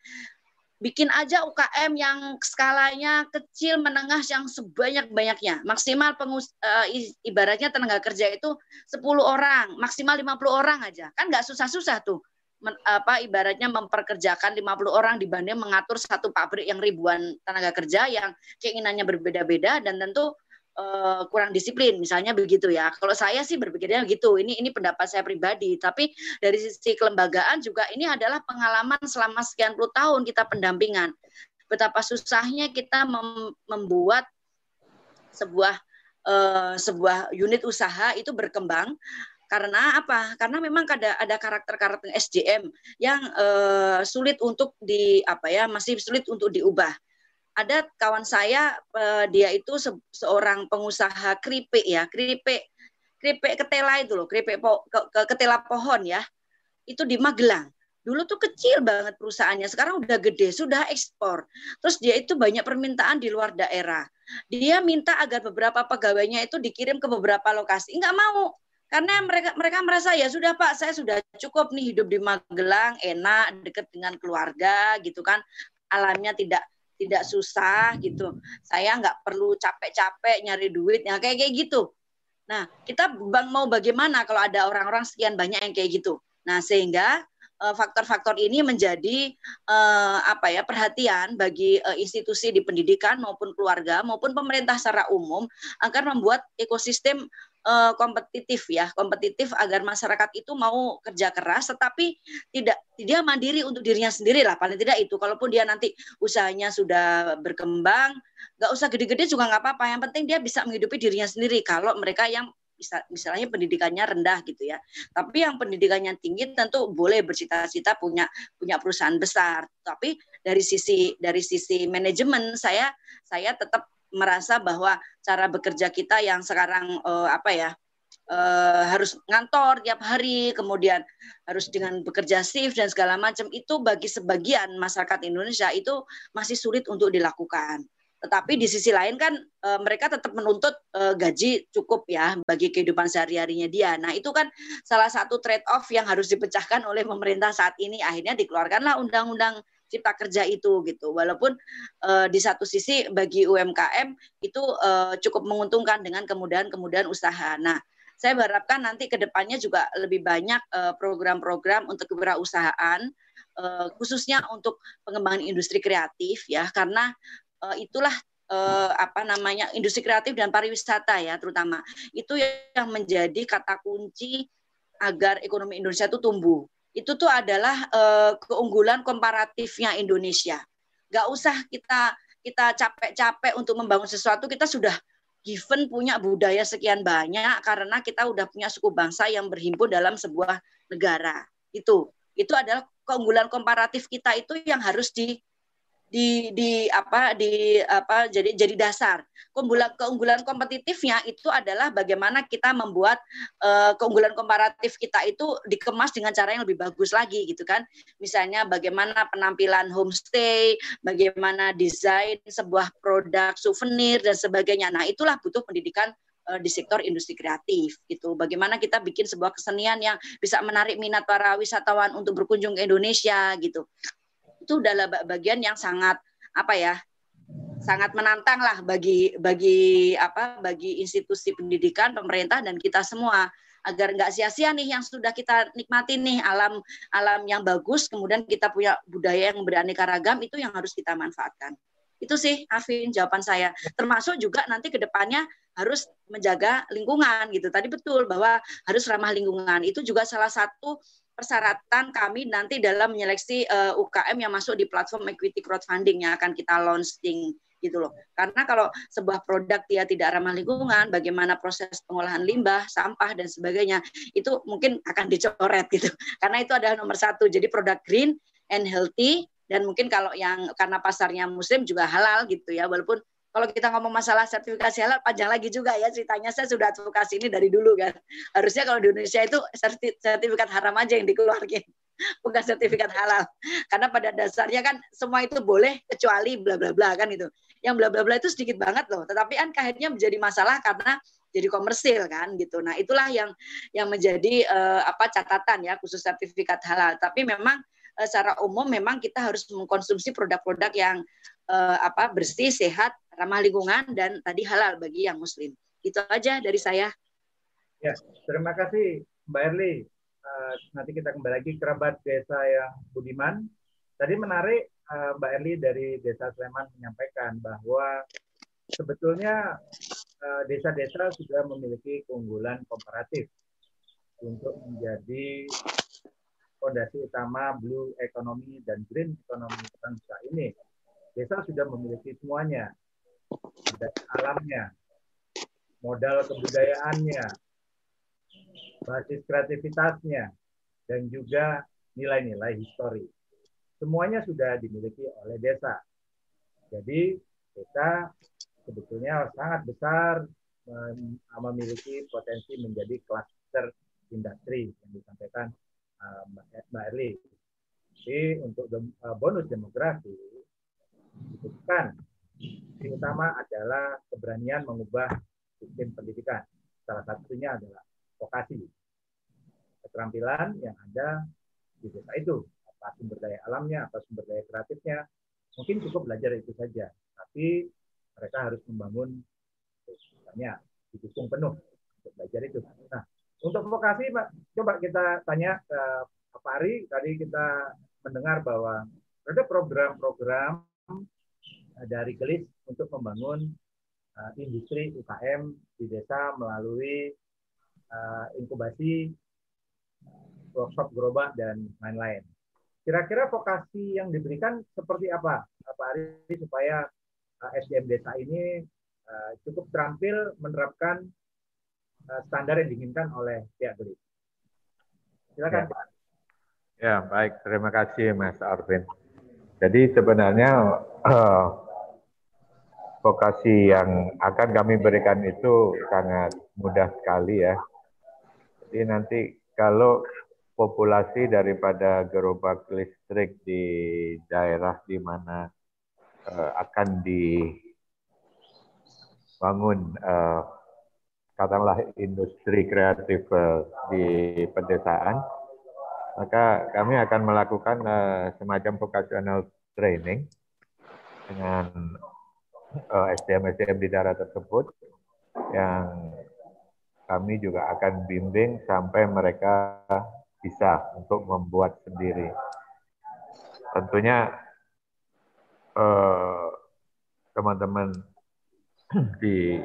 Bikin aja UKM yang skalanya kecil, menengah yang sebanyak-banyaknya. Maksimal pengus, uh, ibaratnya tenaga kerja itu 10 orang, maksimal 50 orang aja. Kan nggak susah-susah tuh. Men, apa ibaratnya memperkerjakan 50 orang dibanding mengatur satu pabrik yang ribuan tenaga kerja yang keinginannya berbeda-beda dan tentu uh, kurang disiplin misalnya begitu ya. Kalau saya sih berpikirnya begitu. Ini ini pendapat saya pribadi. Tapi dari sisi kelembagaan juga ini adalah pengalaman selama sekian puluh tahun kita pendampingan. Betapa susahnya kita mem membuat sebuah uh, sebuah unit usaha itu berkembang karena apa? Karena memang ada ada karakter-karakter SDM yang uh, sulit untuk di apa ya masih sulit untuk diubah ada kawan saya uh, dia itu se seorang pengusaha keripik ya keripik keripik ketela itu loh keripik po ke, ke, ketela pohon ya itu di Magelang. Dulu tuh kecil banget perusahaannya sekarang udah gede sudah ekspor. Terus dia itu banyak permintaan di luar daerah. Dia minta agar beberapa pegawainya itu dikirim ke beberapa lokasi. Nggak mau karena mereka mereka merasa ya sudah Pak saya sudah cukup nih hidup di Magelang enak dekat dengan keluarga gitu kan. Alamnya tidak tidak susah gitu. Saya nggak perlu capek-capek nyari duit, ya kayak kayak gitu. Nah, kita bang mau bagaimana kalau ada orang-orang sekian banyak yang kayak gitu. Nah, sehingga eh, faktor-faktor ini menjadi uh, apa ya perhatian bagi uh, institusi di pendidikan maupun keluarga maupun pemerintah secara umum agar membuat ekosistem uh, kompetitif ya, kompetitif agar masyarakat itu mau kerja keras tetapi tidak dia mandiri untuk dirinya sendiri lah paling tidak itu. Kalaupun dia nanti usahanya sudah berkembang, nggak usah gede-gede juga nggak apa-apa. Yang penting dia bisa menghidupi dirinya sendiri. Kalau mereka yang misalnya pendidikannya rendah gitu ya. Tapi yang pendidikannya tinggi tentu boleh bercita-cita punya punya perusahaan besar. Tapi dari sisi dari sisi manajemen saya saya tetap merasa bahwa cara bekerja kita yang sekarang uh, apa ya uh, harus ngantor tiap hari, kemudian harus dengan bekerja shift dan segala macam itu bagi sebagian masyarakat Indonesia itu masih sulit untuk dilakukan. Tetapi di sisi lain kan e, mereka tetap menuntut e, gaji cukup ya bagi kehidupan sehari-harinya dia. Nah itu kan salah satu trade off yang harus dipecahkan oleh pemerintah saat ini. Akhirnya dikeluarkanlah undang-undang cipta kerja itu gitu. Walaupun uh, di satu sisi bagi UMKM itu uh, cukup menguntungkan dengan kemudahan-kemudahan usaha. Nah, saya berharapkan nanti ke depannya juga lebih banyak uh, program-program untuk kewirausahaan khususnya untuk pengembangan industri kreatif ya karena itulah apa namanya industri kreatif dan pariwisata ya terutama itu yang menjadi kata kunci agar ekonomi Indonesia itu tumbuh itu tuh adalah uh, keunggulan komparatifnya Indonesia. Gak usah kita kita capek-capek untuk membangun sesuatu, kita sudah given punya budaya sekian banyak karena kita udah punya suku bangsa yang berhimpun dalam sebuah negara. Itu itu adalah keunggulan komparatif kita itu yang harus di di di apa di apa jadi jadi dasar. Keunggulan keunggulan kompetitifnya itu adalah bagaimana kita membuat uh, keunggulan komparatif kita itu dikemas dengan cara yang lebih bagus lagi gitu kan. Misalnya bagaimana penampilan homestay bagaimana desain sebuah produk souvenir dan sebagainya. Nah itulah butuh pendidikan eh, di sektor industri kreatif gitu. Bagaimana kita bikin sebuah kesenian yang bisa menarik minat para wisatawan untuk berkunjung ke Indonesia gitu itu adalah bagian yang sangat apa ya sangat menantang lah bagi bagi apa bagi institusi pendidikan pemerintah dan kita semua. Agar nggak sia-sia nih yang sudah kita nikmati nih alam alam yang bagus kemudian kita punya budaya yang beraneka ragam itu yang harus kita manfaatkan. Itu sih Afin jawaban saya. Termasuk juga nanti ke depannya harus menjaga lingkungan gitu. Tadi betul bahwa harus ramah lingkungan. Itu juga salah satu persyaratan kami nanti dalam menyeleksi uh, eh, UKM yang masuk di platform equity crowdfunding yang akan kita launching gitu loh. Karena kalau sebuah produk dia tidak ramah lingkungan, bagaimana proses pengolahan limbah, sampah dan sebagainya, itu mungkin akan dicoret gitu. Karena itu adalah nomor satu. Jadi produk green and healthy dan mungkin kalau yang karena pasarnya muslim juga halal gitu ya, walaupun kalau kita ngomong masalah sertifikasi halal panjang lagi juga ya ceritanya saya sudah advokasi ini dari dulu kan harusnya kalau di Indonesia itu sertifikat haram aja yang dikeluarkan bukan sertifikat halal karena pada dasarnya kan semua itu boleh kecuali bla bla bla kan itu yang bla bla bla itu sedikit banget loh. Tetapi kan akhirnya menjadi masalah karena jadi komersil kan gitu. Nah, itulah yang yang menjadi uh, apa catatan ya khusus sertifikat halal. Tapi memang uh, secara umum memang kita harus mengkonsumsi produk-produk yang uh, apa bersih, sehat, ramah lingkungan dan tadi halal bagi yang muslim. Itu aja dari saya. Ya, terima kasih Mbak Erli. Uh, nanti kita kembali lagi kerabat desa yang budiman. Tadi menarik uh, Mbak Erli dari Desa Sleman menyampaikan bahwa sebetulnya desa-desa sudah memiliki keunggulan komparatif untuk menjadi fondasi utama blue economy dan green economy bangsa ini. Desa sudah memiliki semuanya. Ada alamnya, modal kebudayaannya, basis kreativitasnya, dan juga nilai-nilai histori. Semuanya sudah dimiliki oleh desa. Jadi desa sebetulnya sangat besar memiliki potensi menjadi kluster industri yang disampaikan uh, Mbak Erli. Jadi untuk uh, bonus demografi disebutkan yang utama adalah keberanian mengubah sistem pendidikan. Salah satunya adalah vokasi. Keterampilan yang ada di desa itu, apa sumber daya alamnya, apa sumber daya kreatifnya, mungkin cukup belajar itu saja. Tapi mereka harus membangun misalnya didukung penuh untuk belajar itu. Nah, untuk vokasi, coba kita tanya ke Pak Ari. Tadi kita mendengar bahwa ada program-program dari Gelis untuk membangun uh, industri UKM di desa melalui uh, inkubasi, workshop gerobak dan lain-lain. Kira-kira vokasi yang diberikan seperti apa, Pak Ari, supaya SDM desa ini uh, cukup terampil menerapkan uh, standar yang diinginkan oleh pihak beli. Silakan ya. Pak. Ya, baik. Terima kasih Mas Arvin. Jadi sebenarnya uh, vokasi yang akan kami berikan itu sangat mudah sekali ya. Jadi nanti kalau populasi daripada gerobak listrik di daerah di mana uh, akan dibangun uh, katakanlah industri kreatif uh, di pedesaan, maka kami akan melakukan uh, semacam vocational training dengan uh, SDM-SDM di daerah tersebut yang kami juga akan bimbing sampai mereka bisa untuk membuat sendiri. Tentunya Eh, teman-teman di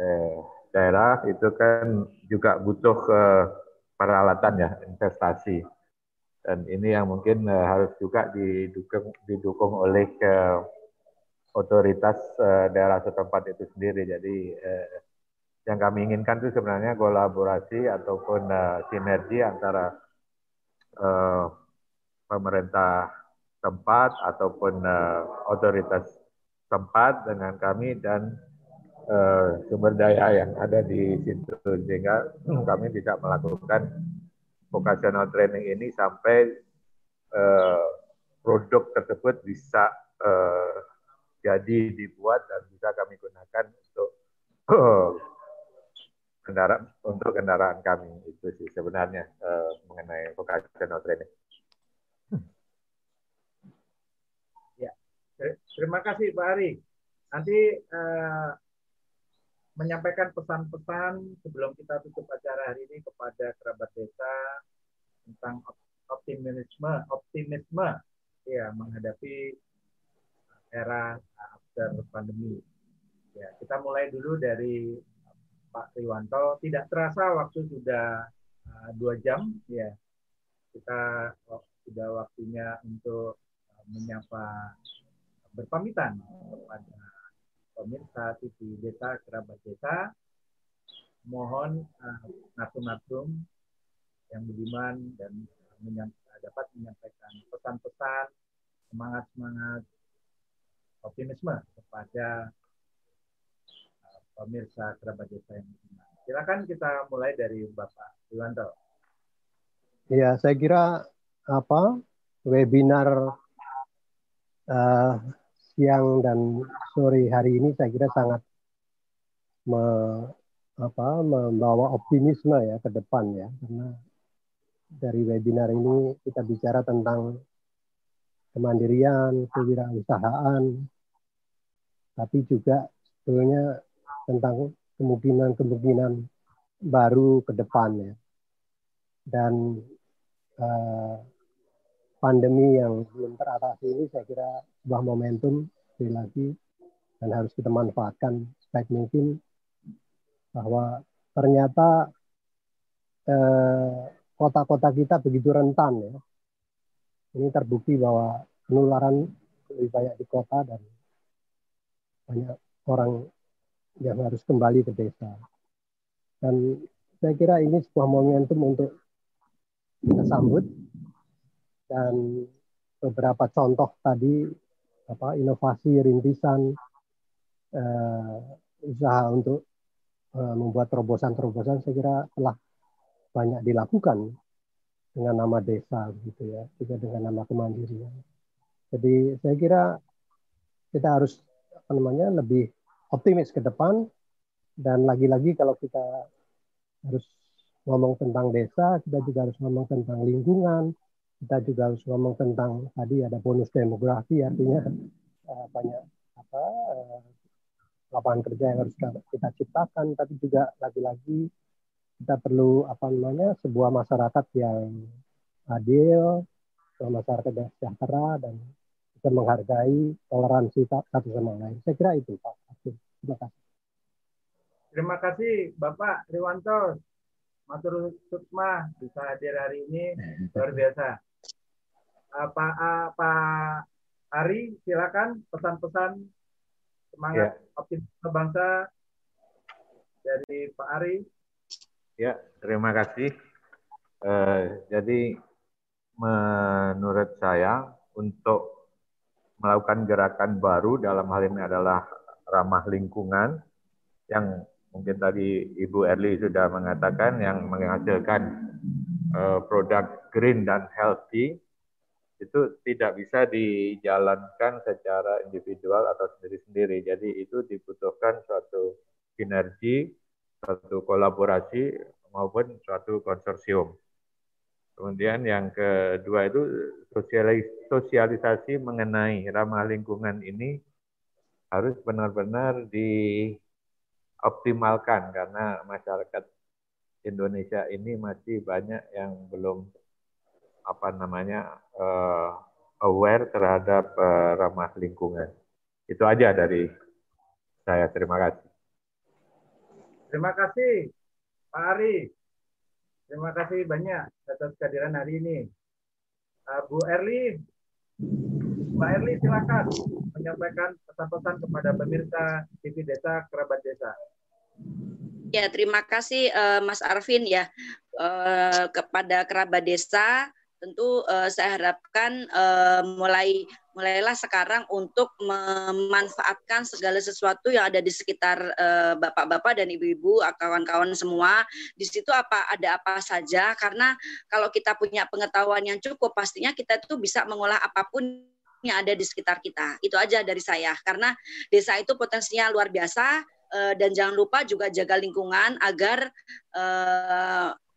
eh, daerah itu kan juga butuh uh, peralatan ya investasi. Dan ini yang mungkin uh, harus juga didukung didukung oleh uh, otoritas uh, daerah setempat itu sendiri. Jadi uh, yang kami inginkan itu sebenarnya kolaborasi ataupun uh, sinergi antara uh, pemerintah tempat ataupun uh, otoritas tempat dengan kami dan uh, sumber daya yang ada di situ sehingga kami bisa melakukan vocational training ini sampai uh, produk tersebut bisa uh, jadi dibuat dan bisa kami gunakan untuk kendaraan untuk kendaraan kami itu sih sebenarnya mengenai vocational training. Terima kasih Pak Ari. Nanti uh, menyampaikan pesan-pesan sebelum kita tutup acara hari ini kepada kerabat desa tentang optimisme, optimisme ya menghadapi era after pandemi. Ya, kita mulai dulu dari Pak Triwanto. Tidak terasa waktu sudah uh, dua jam, ya. Kita oh, sudah waktunya untuk menyapa berpamitan kepada pemirsa TV Desa Kerabat Desa. Mohon uh, natum-natum yang budiman dan menyam, dapat menyampaikan pesan-pesan semangat-semangat optimisme kepada uh, pemirsa kerabat desa yang budiman. Silakan kita mulai dari Bapak Iwanto. Ya, saya kira apa webinar uh, siang dan sore hari ini saya kira sangat me, apa, membawa optimisme ya ke depan ya karena dari webinar ini kita bicara tentang kemandirian, kewirausahaan, tapi juga sebetulnya tentang kemungkinan-kemungkinan baru ke depan ya. Dan uh, pandemi yang belum teratasi ini saya kira sebuah momentum sekali lagi dan harus kita manfaatkan sebaik mungkin bahwa ternyata eh, kota-kota kita begitu rentan ya. Ini terbukti bahwa penularan lebih banyak di kota dan banyak orang yang harus kembali ke desa. Dan saya kira ini sebuah momentum untuk kita sambut dan beberapa contoh tadi apa inovasi rintisan uh, usaha untuk uh, membuat terobosan-terobosan saya kira telah banyak dilakukan dengan nama desa gitu ya juga dengan nama kemandirian. Jadi saya kira kita harus apa namanya lebih optimis ke depan. Dan lagi-lagi kalau kita harus ngomong tentang desa kita juga harus ngomong tentang lingkungan kita juga harus ngomong tentang tadi ada bonus demografi artinya uh, banyak apa uh, lapangan kerja yang harus kita ciptakan. Tapi juga lagi-lagi kita perlu apa namanya sebuah masyarakat yang adil sebuah masyarakat yang sejahtera dan bisa menghargai toleransi satu sama lain. Saya kira itu Pak. Terima kasih. Terima kasih Bapak Riwanto. Matur Sukma bisa hadir hari ini. Luar biasa Pak Pak Ari silakan pesan-pesan semangat ya. optimisme bangsa dari Pak Ari. Ya, terima kasih. Uh, jadi menurut saya untuk melakukan gerakan baru dalam hal ini adalah ramah lingkungan yang mungkin tadi Ibu Erli sudah mengatakan yang menghasilkan uh, produk green dan healthy itu tidak bisa dijalankan secara individual atau sendiri-sendiri. Jadi itu dibutuhkan suatu sinergi, suatu kolaborasi maupun suatu konsorsium. Kemudian yang kedua itu sosialis sosialisasi mengenai ramah lingkungan ini harus benar-benar dioptimalkan karena masyarakat Indonesia ini masih banyak yang belum apa namanya uh, aware terhadap uh, ramah lingkungan. Itu aja dari saya. Terima kasih. Terima kasih Pak Ari. Terima kasih banyak atas kehadiran hari ini. Uh, Bu Erli, Mbak Erli silakan menyampaikan pesan-pesan kepada pemirsa TV Desa Kerabat Desa. Ya, terima kasih uh, Mas Arvin ya uh, kepada kerabat desa tentu uh, saya harapkan uh, mulai mulailah sekarang untuk memanfaatkan segala sesuatu yang ada di sekitar bapak bapak-bapak dan ibu-ibu, kawan-kawan semua. Di situ apa ada apa saja karena kalau kita punya pengetahuan yang cukup pastinya kita itu bisa mengolah apa pun yang ada di sekitar kita. Itu aja dari saya karena desa itu potensinya luar biasa dan jangan lupa juga jaga lingkungan agar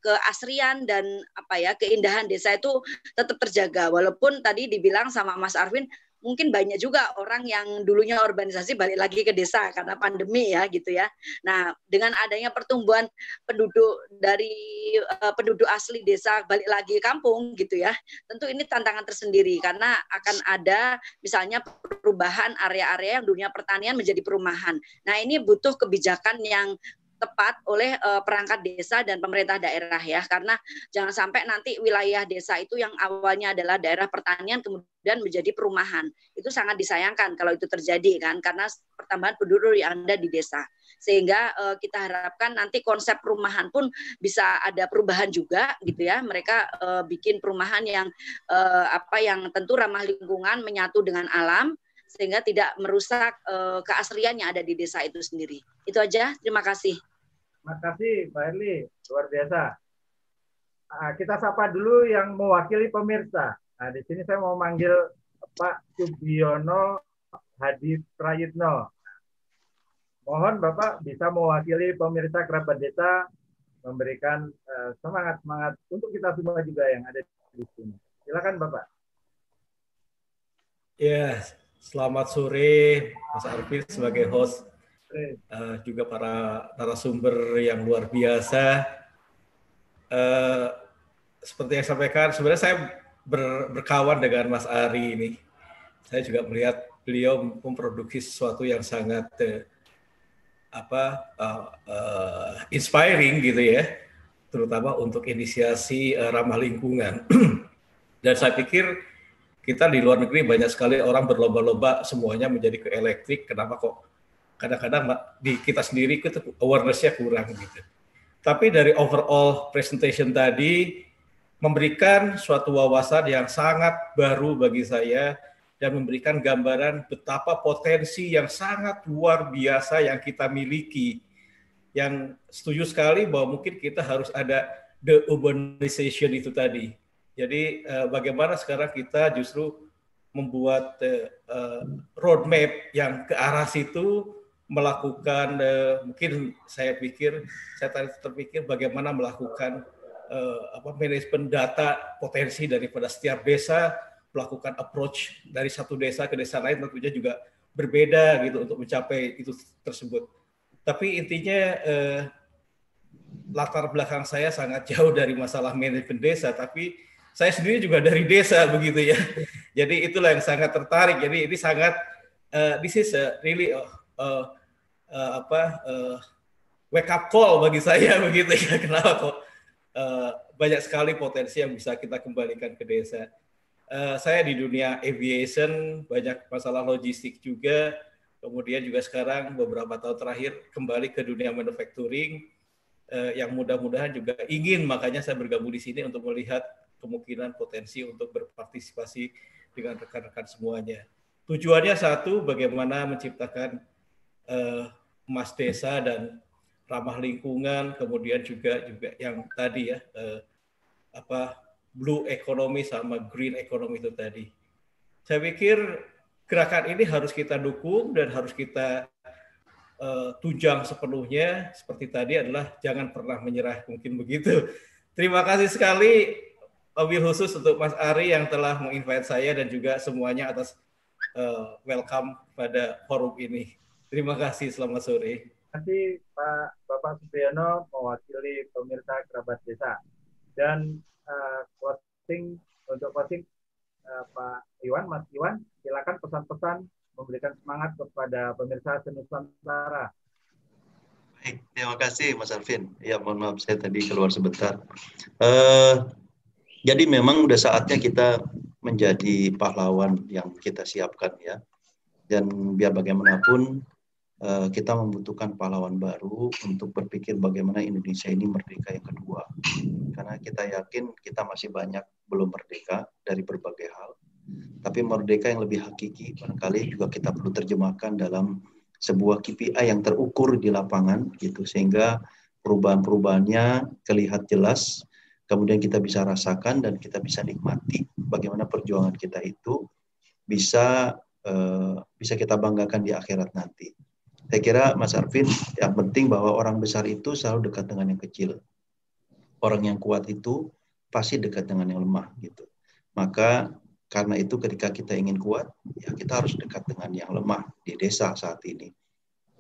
keasrian dan apa ya keindahan desa itu tetap terjaga walaupun tadi dibilang sama Mas Arvin mungkin banyak juga orang yang dulunya urbanisasi balik lagi ke desa karena pandemi ya gitu ya. Nah, dengan adanya pertumbuhan penduduk dari uh, penduduk asli desa balik lagi kampung gitu ya. Tentu ini tantangan tersendiri karena akan ada misalnya perubahan area-area yang dunia pertanian menjadi perumahan. Nah, ini butuh kebijakan yang tepat oleh uh, perangkat desa dan pemerintah daerah ya karena jangan sampai nanti wilayah desa itu yang awalnya adalah daerah pertanian kemudian menjadi perumahan itu sangat disayangkan kalau itu terjadi kan karena pertambahan penduduk yang ada di desa sehingga uh, kita harapkan nanti konsep perumahan pun bisa ada perubahan juga gitu ya mereka uh, bikin perumahan yang uh, apa yang tentu ramah lingkungan menyatu dengan alam sehingga tidak merusak uh, keasrian yang ada di desa itu sendiri. Itu aja. Terima kasih. Terima kasih Pak Erli, luar biasa. Nah, kita sapa dulu yang mewakili pemirsa. Nah, di sini saya mau manggil Pak Subiono Hadi Prayitno. Mohon Bapak bisa mewakili pemirsa kerabat desa memberikan uh, semangat semangat untuk kita semua juga yang ada di sini. Silakan Bapak. Ya, selamat sore Mas Arfi sebagai host, uh, juga para narasumber yang luar biasa. Uh, seperti yang sampaikan, sebenarnya saya ber, berkawan dengan Mas Ari ini. Saya juga melihat beliau memproduksi sesuatu yang sangat uh, apa uh, uh, inspiring gitu ya, terutama untuk inisiasi uh, ramah lingkungan. Dan saya pikir kita di luar negeri banyak sekali orang berlomba-lomba semuanya menjadi ke elektrik. Kenapa kok kadang-kadang di kita sendiri kita awarenessnya kurang gitu. Tapi dari overall presentation tadi memberikan suatu wawasan yang sangat baru bagi saya dan memberikan gambaran betapa potensi yang sangat luar biasa yang kita miliki. Yang setuju sekali bahwa mungkin kita harus ada the urbanization itu tadi jadi uh, bagaimana sekarang kita justru membuat uh, roadmap yang ke arah situ melakukan uh, mungkin saya pikir saya tadi terpikir bagaimana melakukan uh, apa manajemen data potensi daripada setiap desa melakukan approach dari satu desa ke desa lain tentunya juga berbeda gitu untuk mencapai itu tersebut. Tapi intinya uh, latar belakang saya sangat jauh dari masalah manajemen desa, tapi saya sendiri juga dari desa begitu ya. Jadi itulah yang sangat tertarik. Jadi ini sangat uh, this is a really uh, uh, uh, apa uh, wake up call bagi saya begitu ya. Kenapa kok uh, banyak sekali potensi yang bisa kita kembalikan ke desa. Uh, saya di dunia aviation banyak masalah logistik juga. Kemudian juga sekarang beberapa tahun terakhir kembali ke dunia manufacturing uh, yang mudah-mudahan juga ingin makanya saya bergabung di sini untuk melihat kemungkinan potensi untuk berpartisipasi dengan rekan-rekan semuanya. Tujuannya satu, bagaimana menciptakan uh, emas desa dan ramah lingkungan, kemudian juga juga yang tadi ya uh, apa blue economy sama green economy itu tadi. Saya pikir gerakan ini harus kita dukung dan harus kita uh, tunjang sepenuhnya. Seperti tadi adalah jangan pernah menyerah, mungkin begitu. Terima kasih sekali Wabil khusus untuk Mas Ari yang telah menginvite saya dan juga semuanya atas uh, welcome pada forum ini. Terima kasih, selamat sore. Terima kasih Pak Bapak Supriyono mewakili pemirsa kerabat desa. Dan uh, closing untuk closing uh, Pak Iwan, Mas Iwan, silakan pesan-pesan memberikan semangat kepada pemirsa Senusantara. Baik, terima kasih Mas Alvin. Ya, mohon maaf saya tadi keluar sebentar. Uh, jadi memang udah saatnya kita menjadi pahlawan yang kita siapkan ya. Dan biar bagaimanapun eh, kita membutuhkan pahlawan baru untuk berpikir bagaimana Indonesia ini merdeka yang kedua. Karena kita yakin kita masih banyak belum merdeka dari berbagai hal. Tapi merdeka yang lebih hakiki barangkali juga kita perlu terjemahkan dalam sebuah KPI yang terukur di lapangan gitu sehingga perubahan-perubahannya terlihat jelas kemudian kita bisa rasakan dan kita bisa nikmati bagaimana perjuangan kita itu bisa uh, bisa kita banggakan di akhirat nanti. Saya kira Mas Arvin yang penting bahwa orang besar itu selalu dekat dengan yang kecil. Orang yang kuat itu pasti dekat dengan yang lemah gitu. Maka karena itu ketika kita ingin kuat, ya kita harus dekat dengan yang lemah di desa saat ini.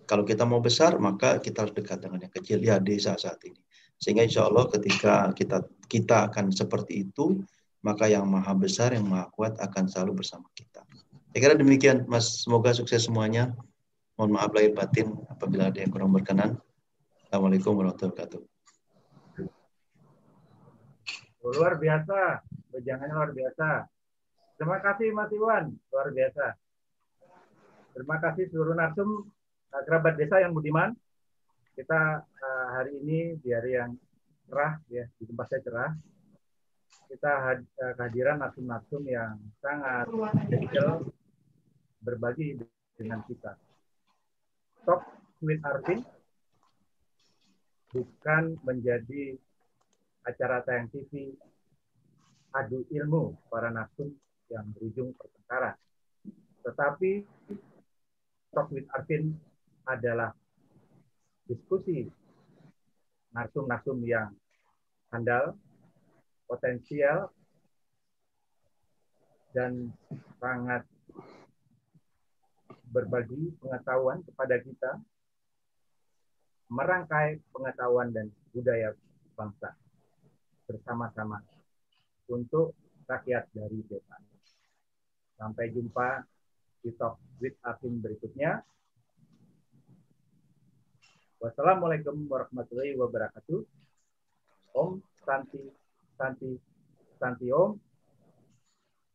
Kalau kita mau besar, maka kita harus dekat dengan yang kecil, ya desa saat ini. Sehingga insya Allah ketika kita kita akan seperti itu, maka yang maha besar, yang maha kuat akan selalu bersama kita. Saya kira demikian, Mas. Semoga sukses semuanya. Mohon maaf lahir batin apabila ada yang kurang berkenan. Assalamualaikum warahmatullahi wabarakatuh. Luar biasa, wejangannya luar biasa. Terima kasih Mas Iwan, luar biasa. Terima kasih seluruh narsum kerabat desa yang budiman kita uh, hari ini di hari yang cerah ya di tempat saya cerah kita uh, kehadiran narsum-narsum yang sangat berbagi dengan kita. Talk with Arvin bukan menjadi acara tayang TV adu ilmu para narsum yang berujung pertengkaran. Tetapi Talk with Arvin adalah diskusi narsum-narsum yang handal, potensial, dan sangat berbagi pengetahuan kepada kita, merangkai pengetahuan dan budaya bangsa bersama-sama untuk rakyat dari desa. Sampai jumpa di Talk with Akim berikutnya. Wassalamualaikum warahmatullahi wabarakatuh. Om Santi Santi Santi Om.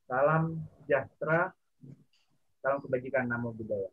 Salam sejahtera, salam kebajikan, namo budaya.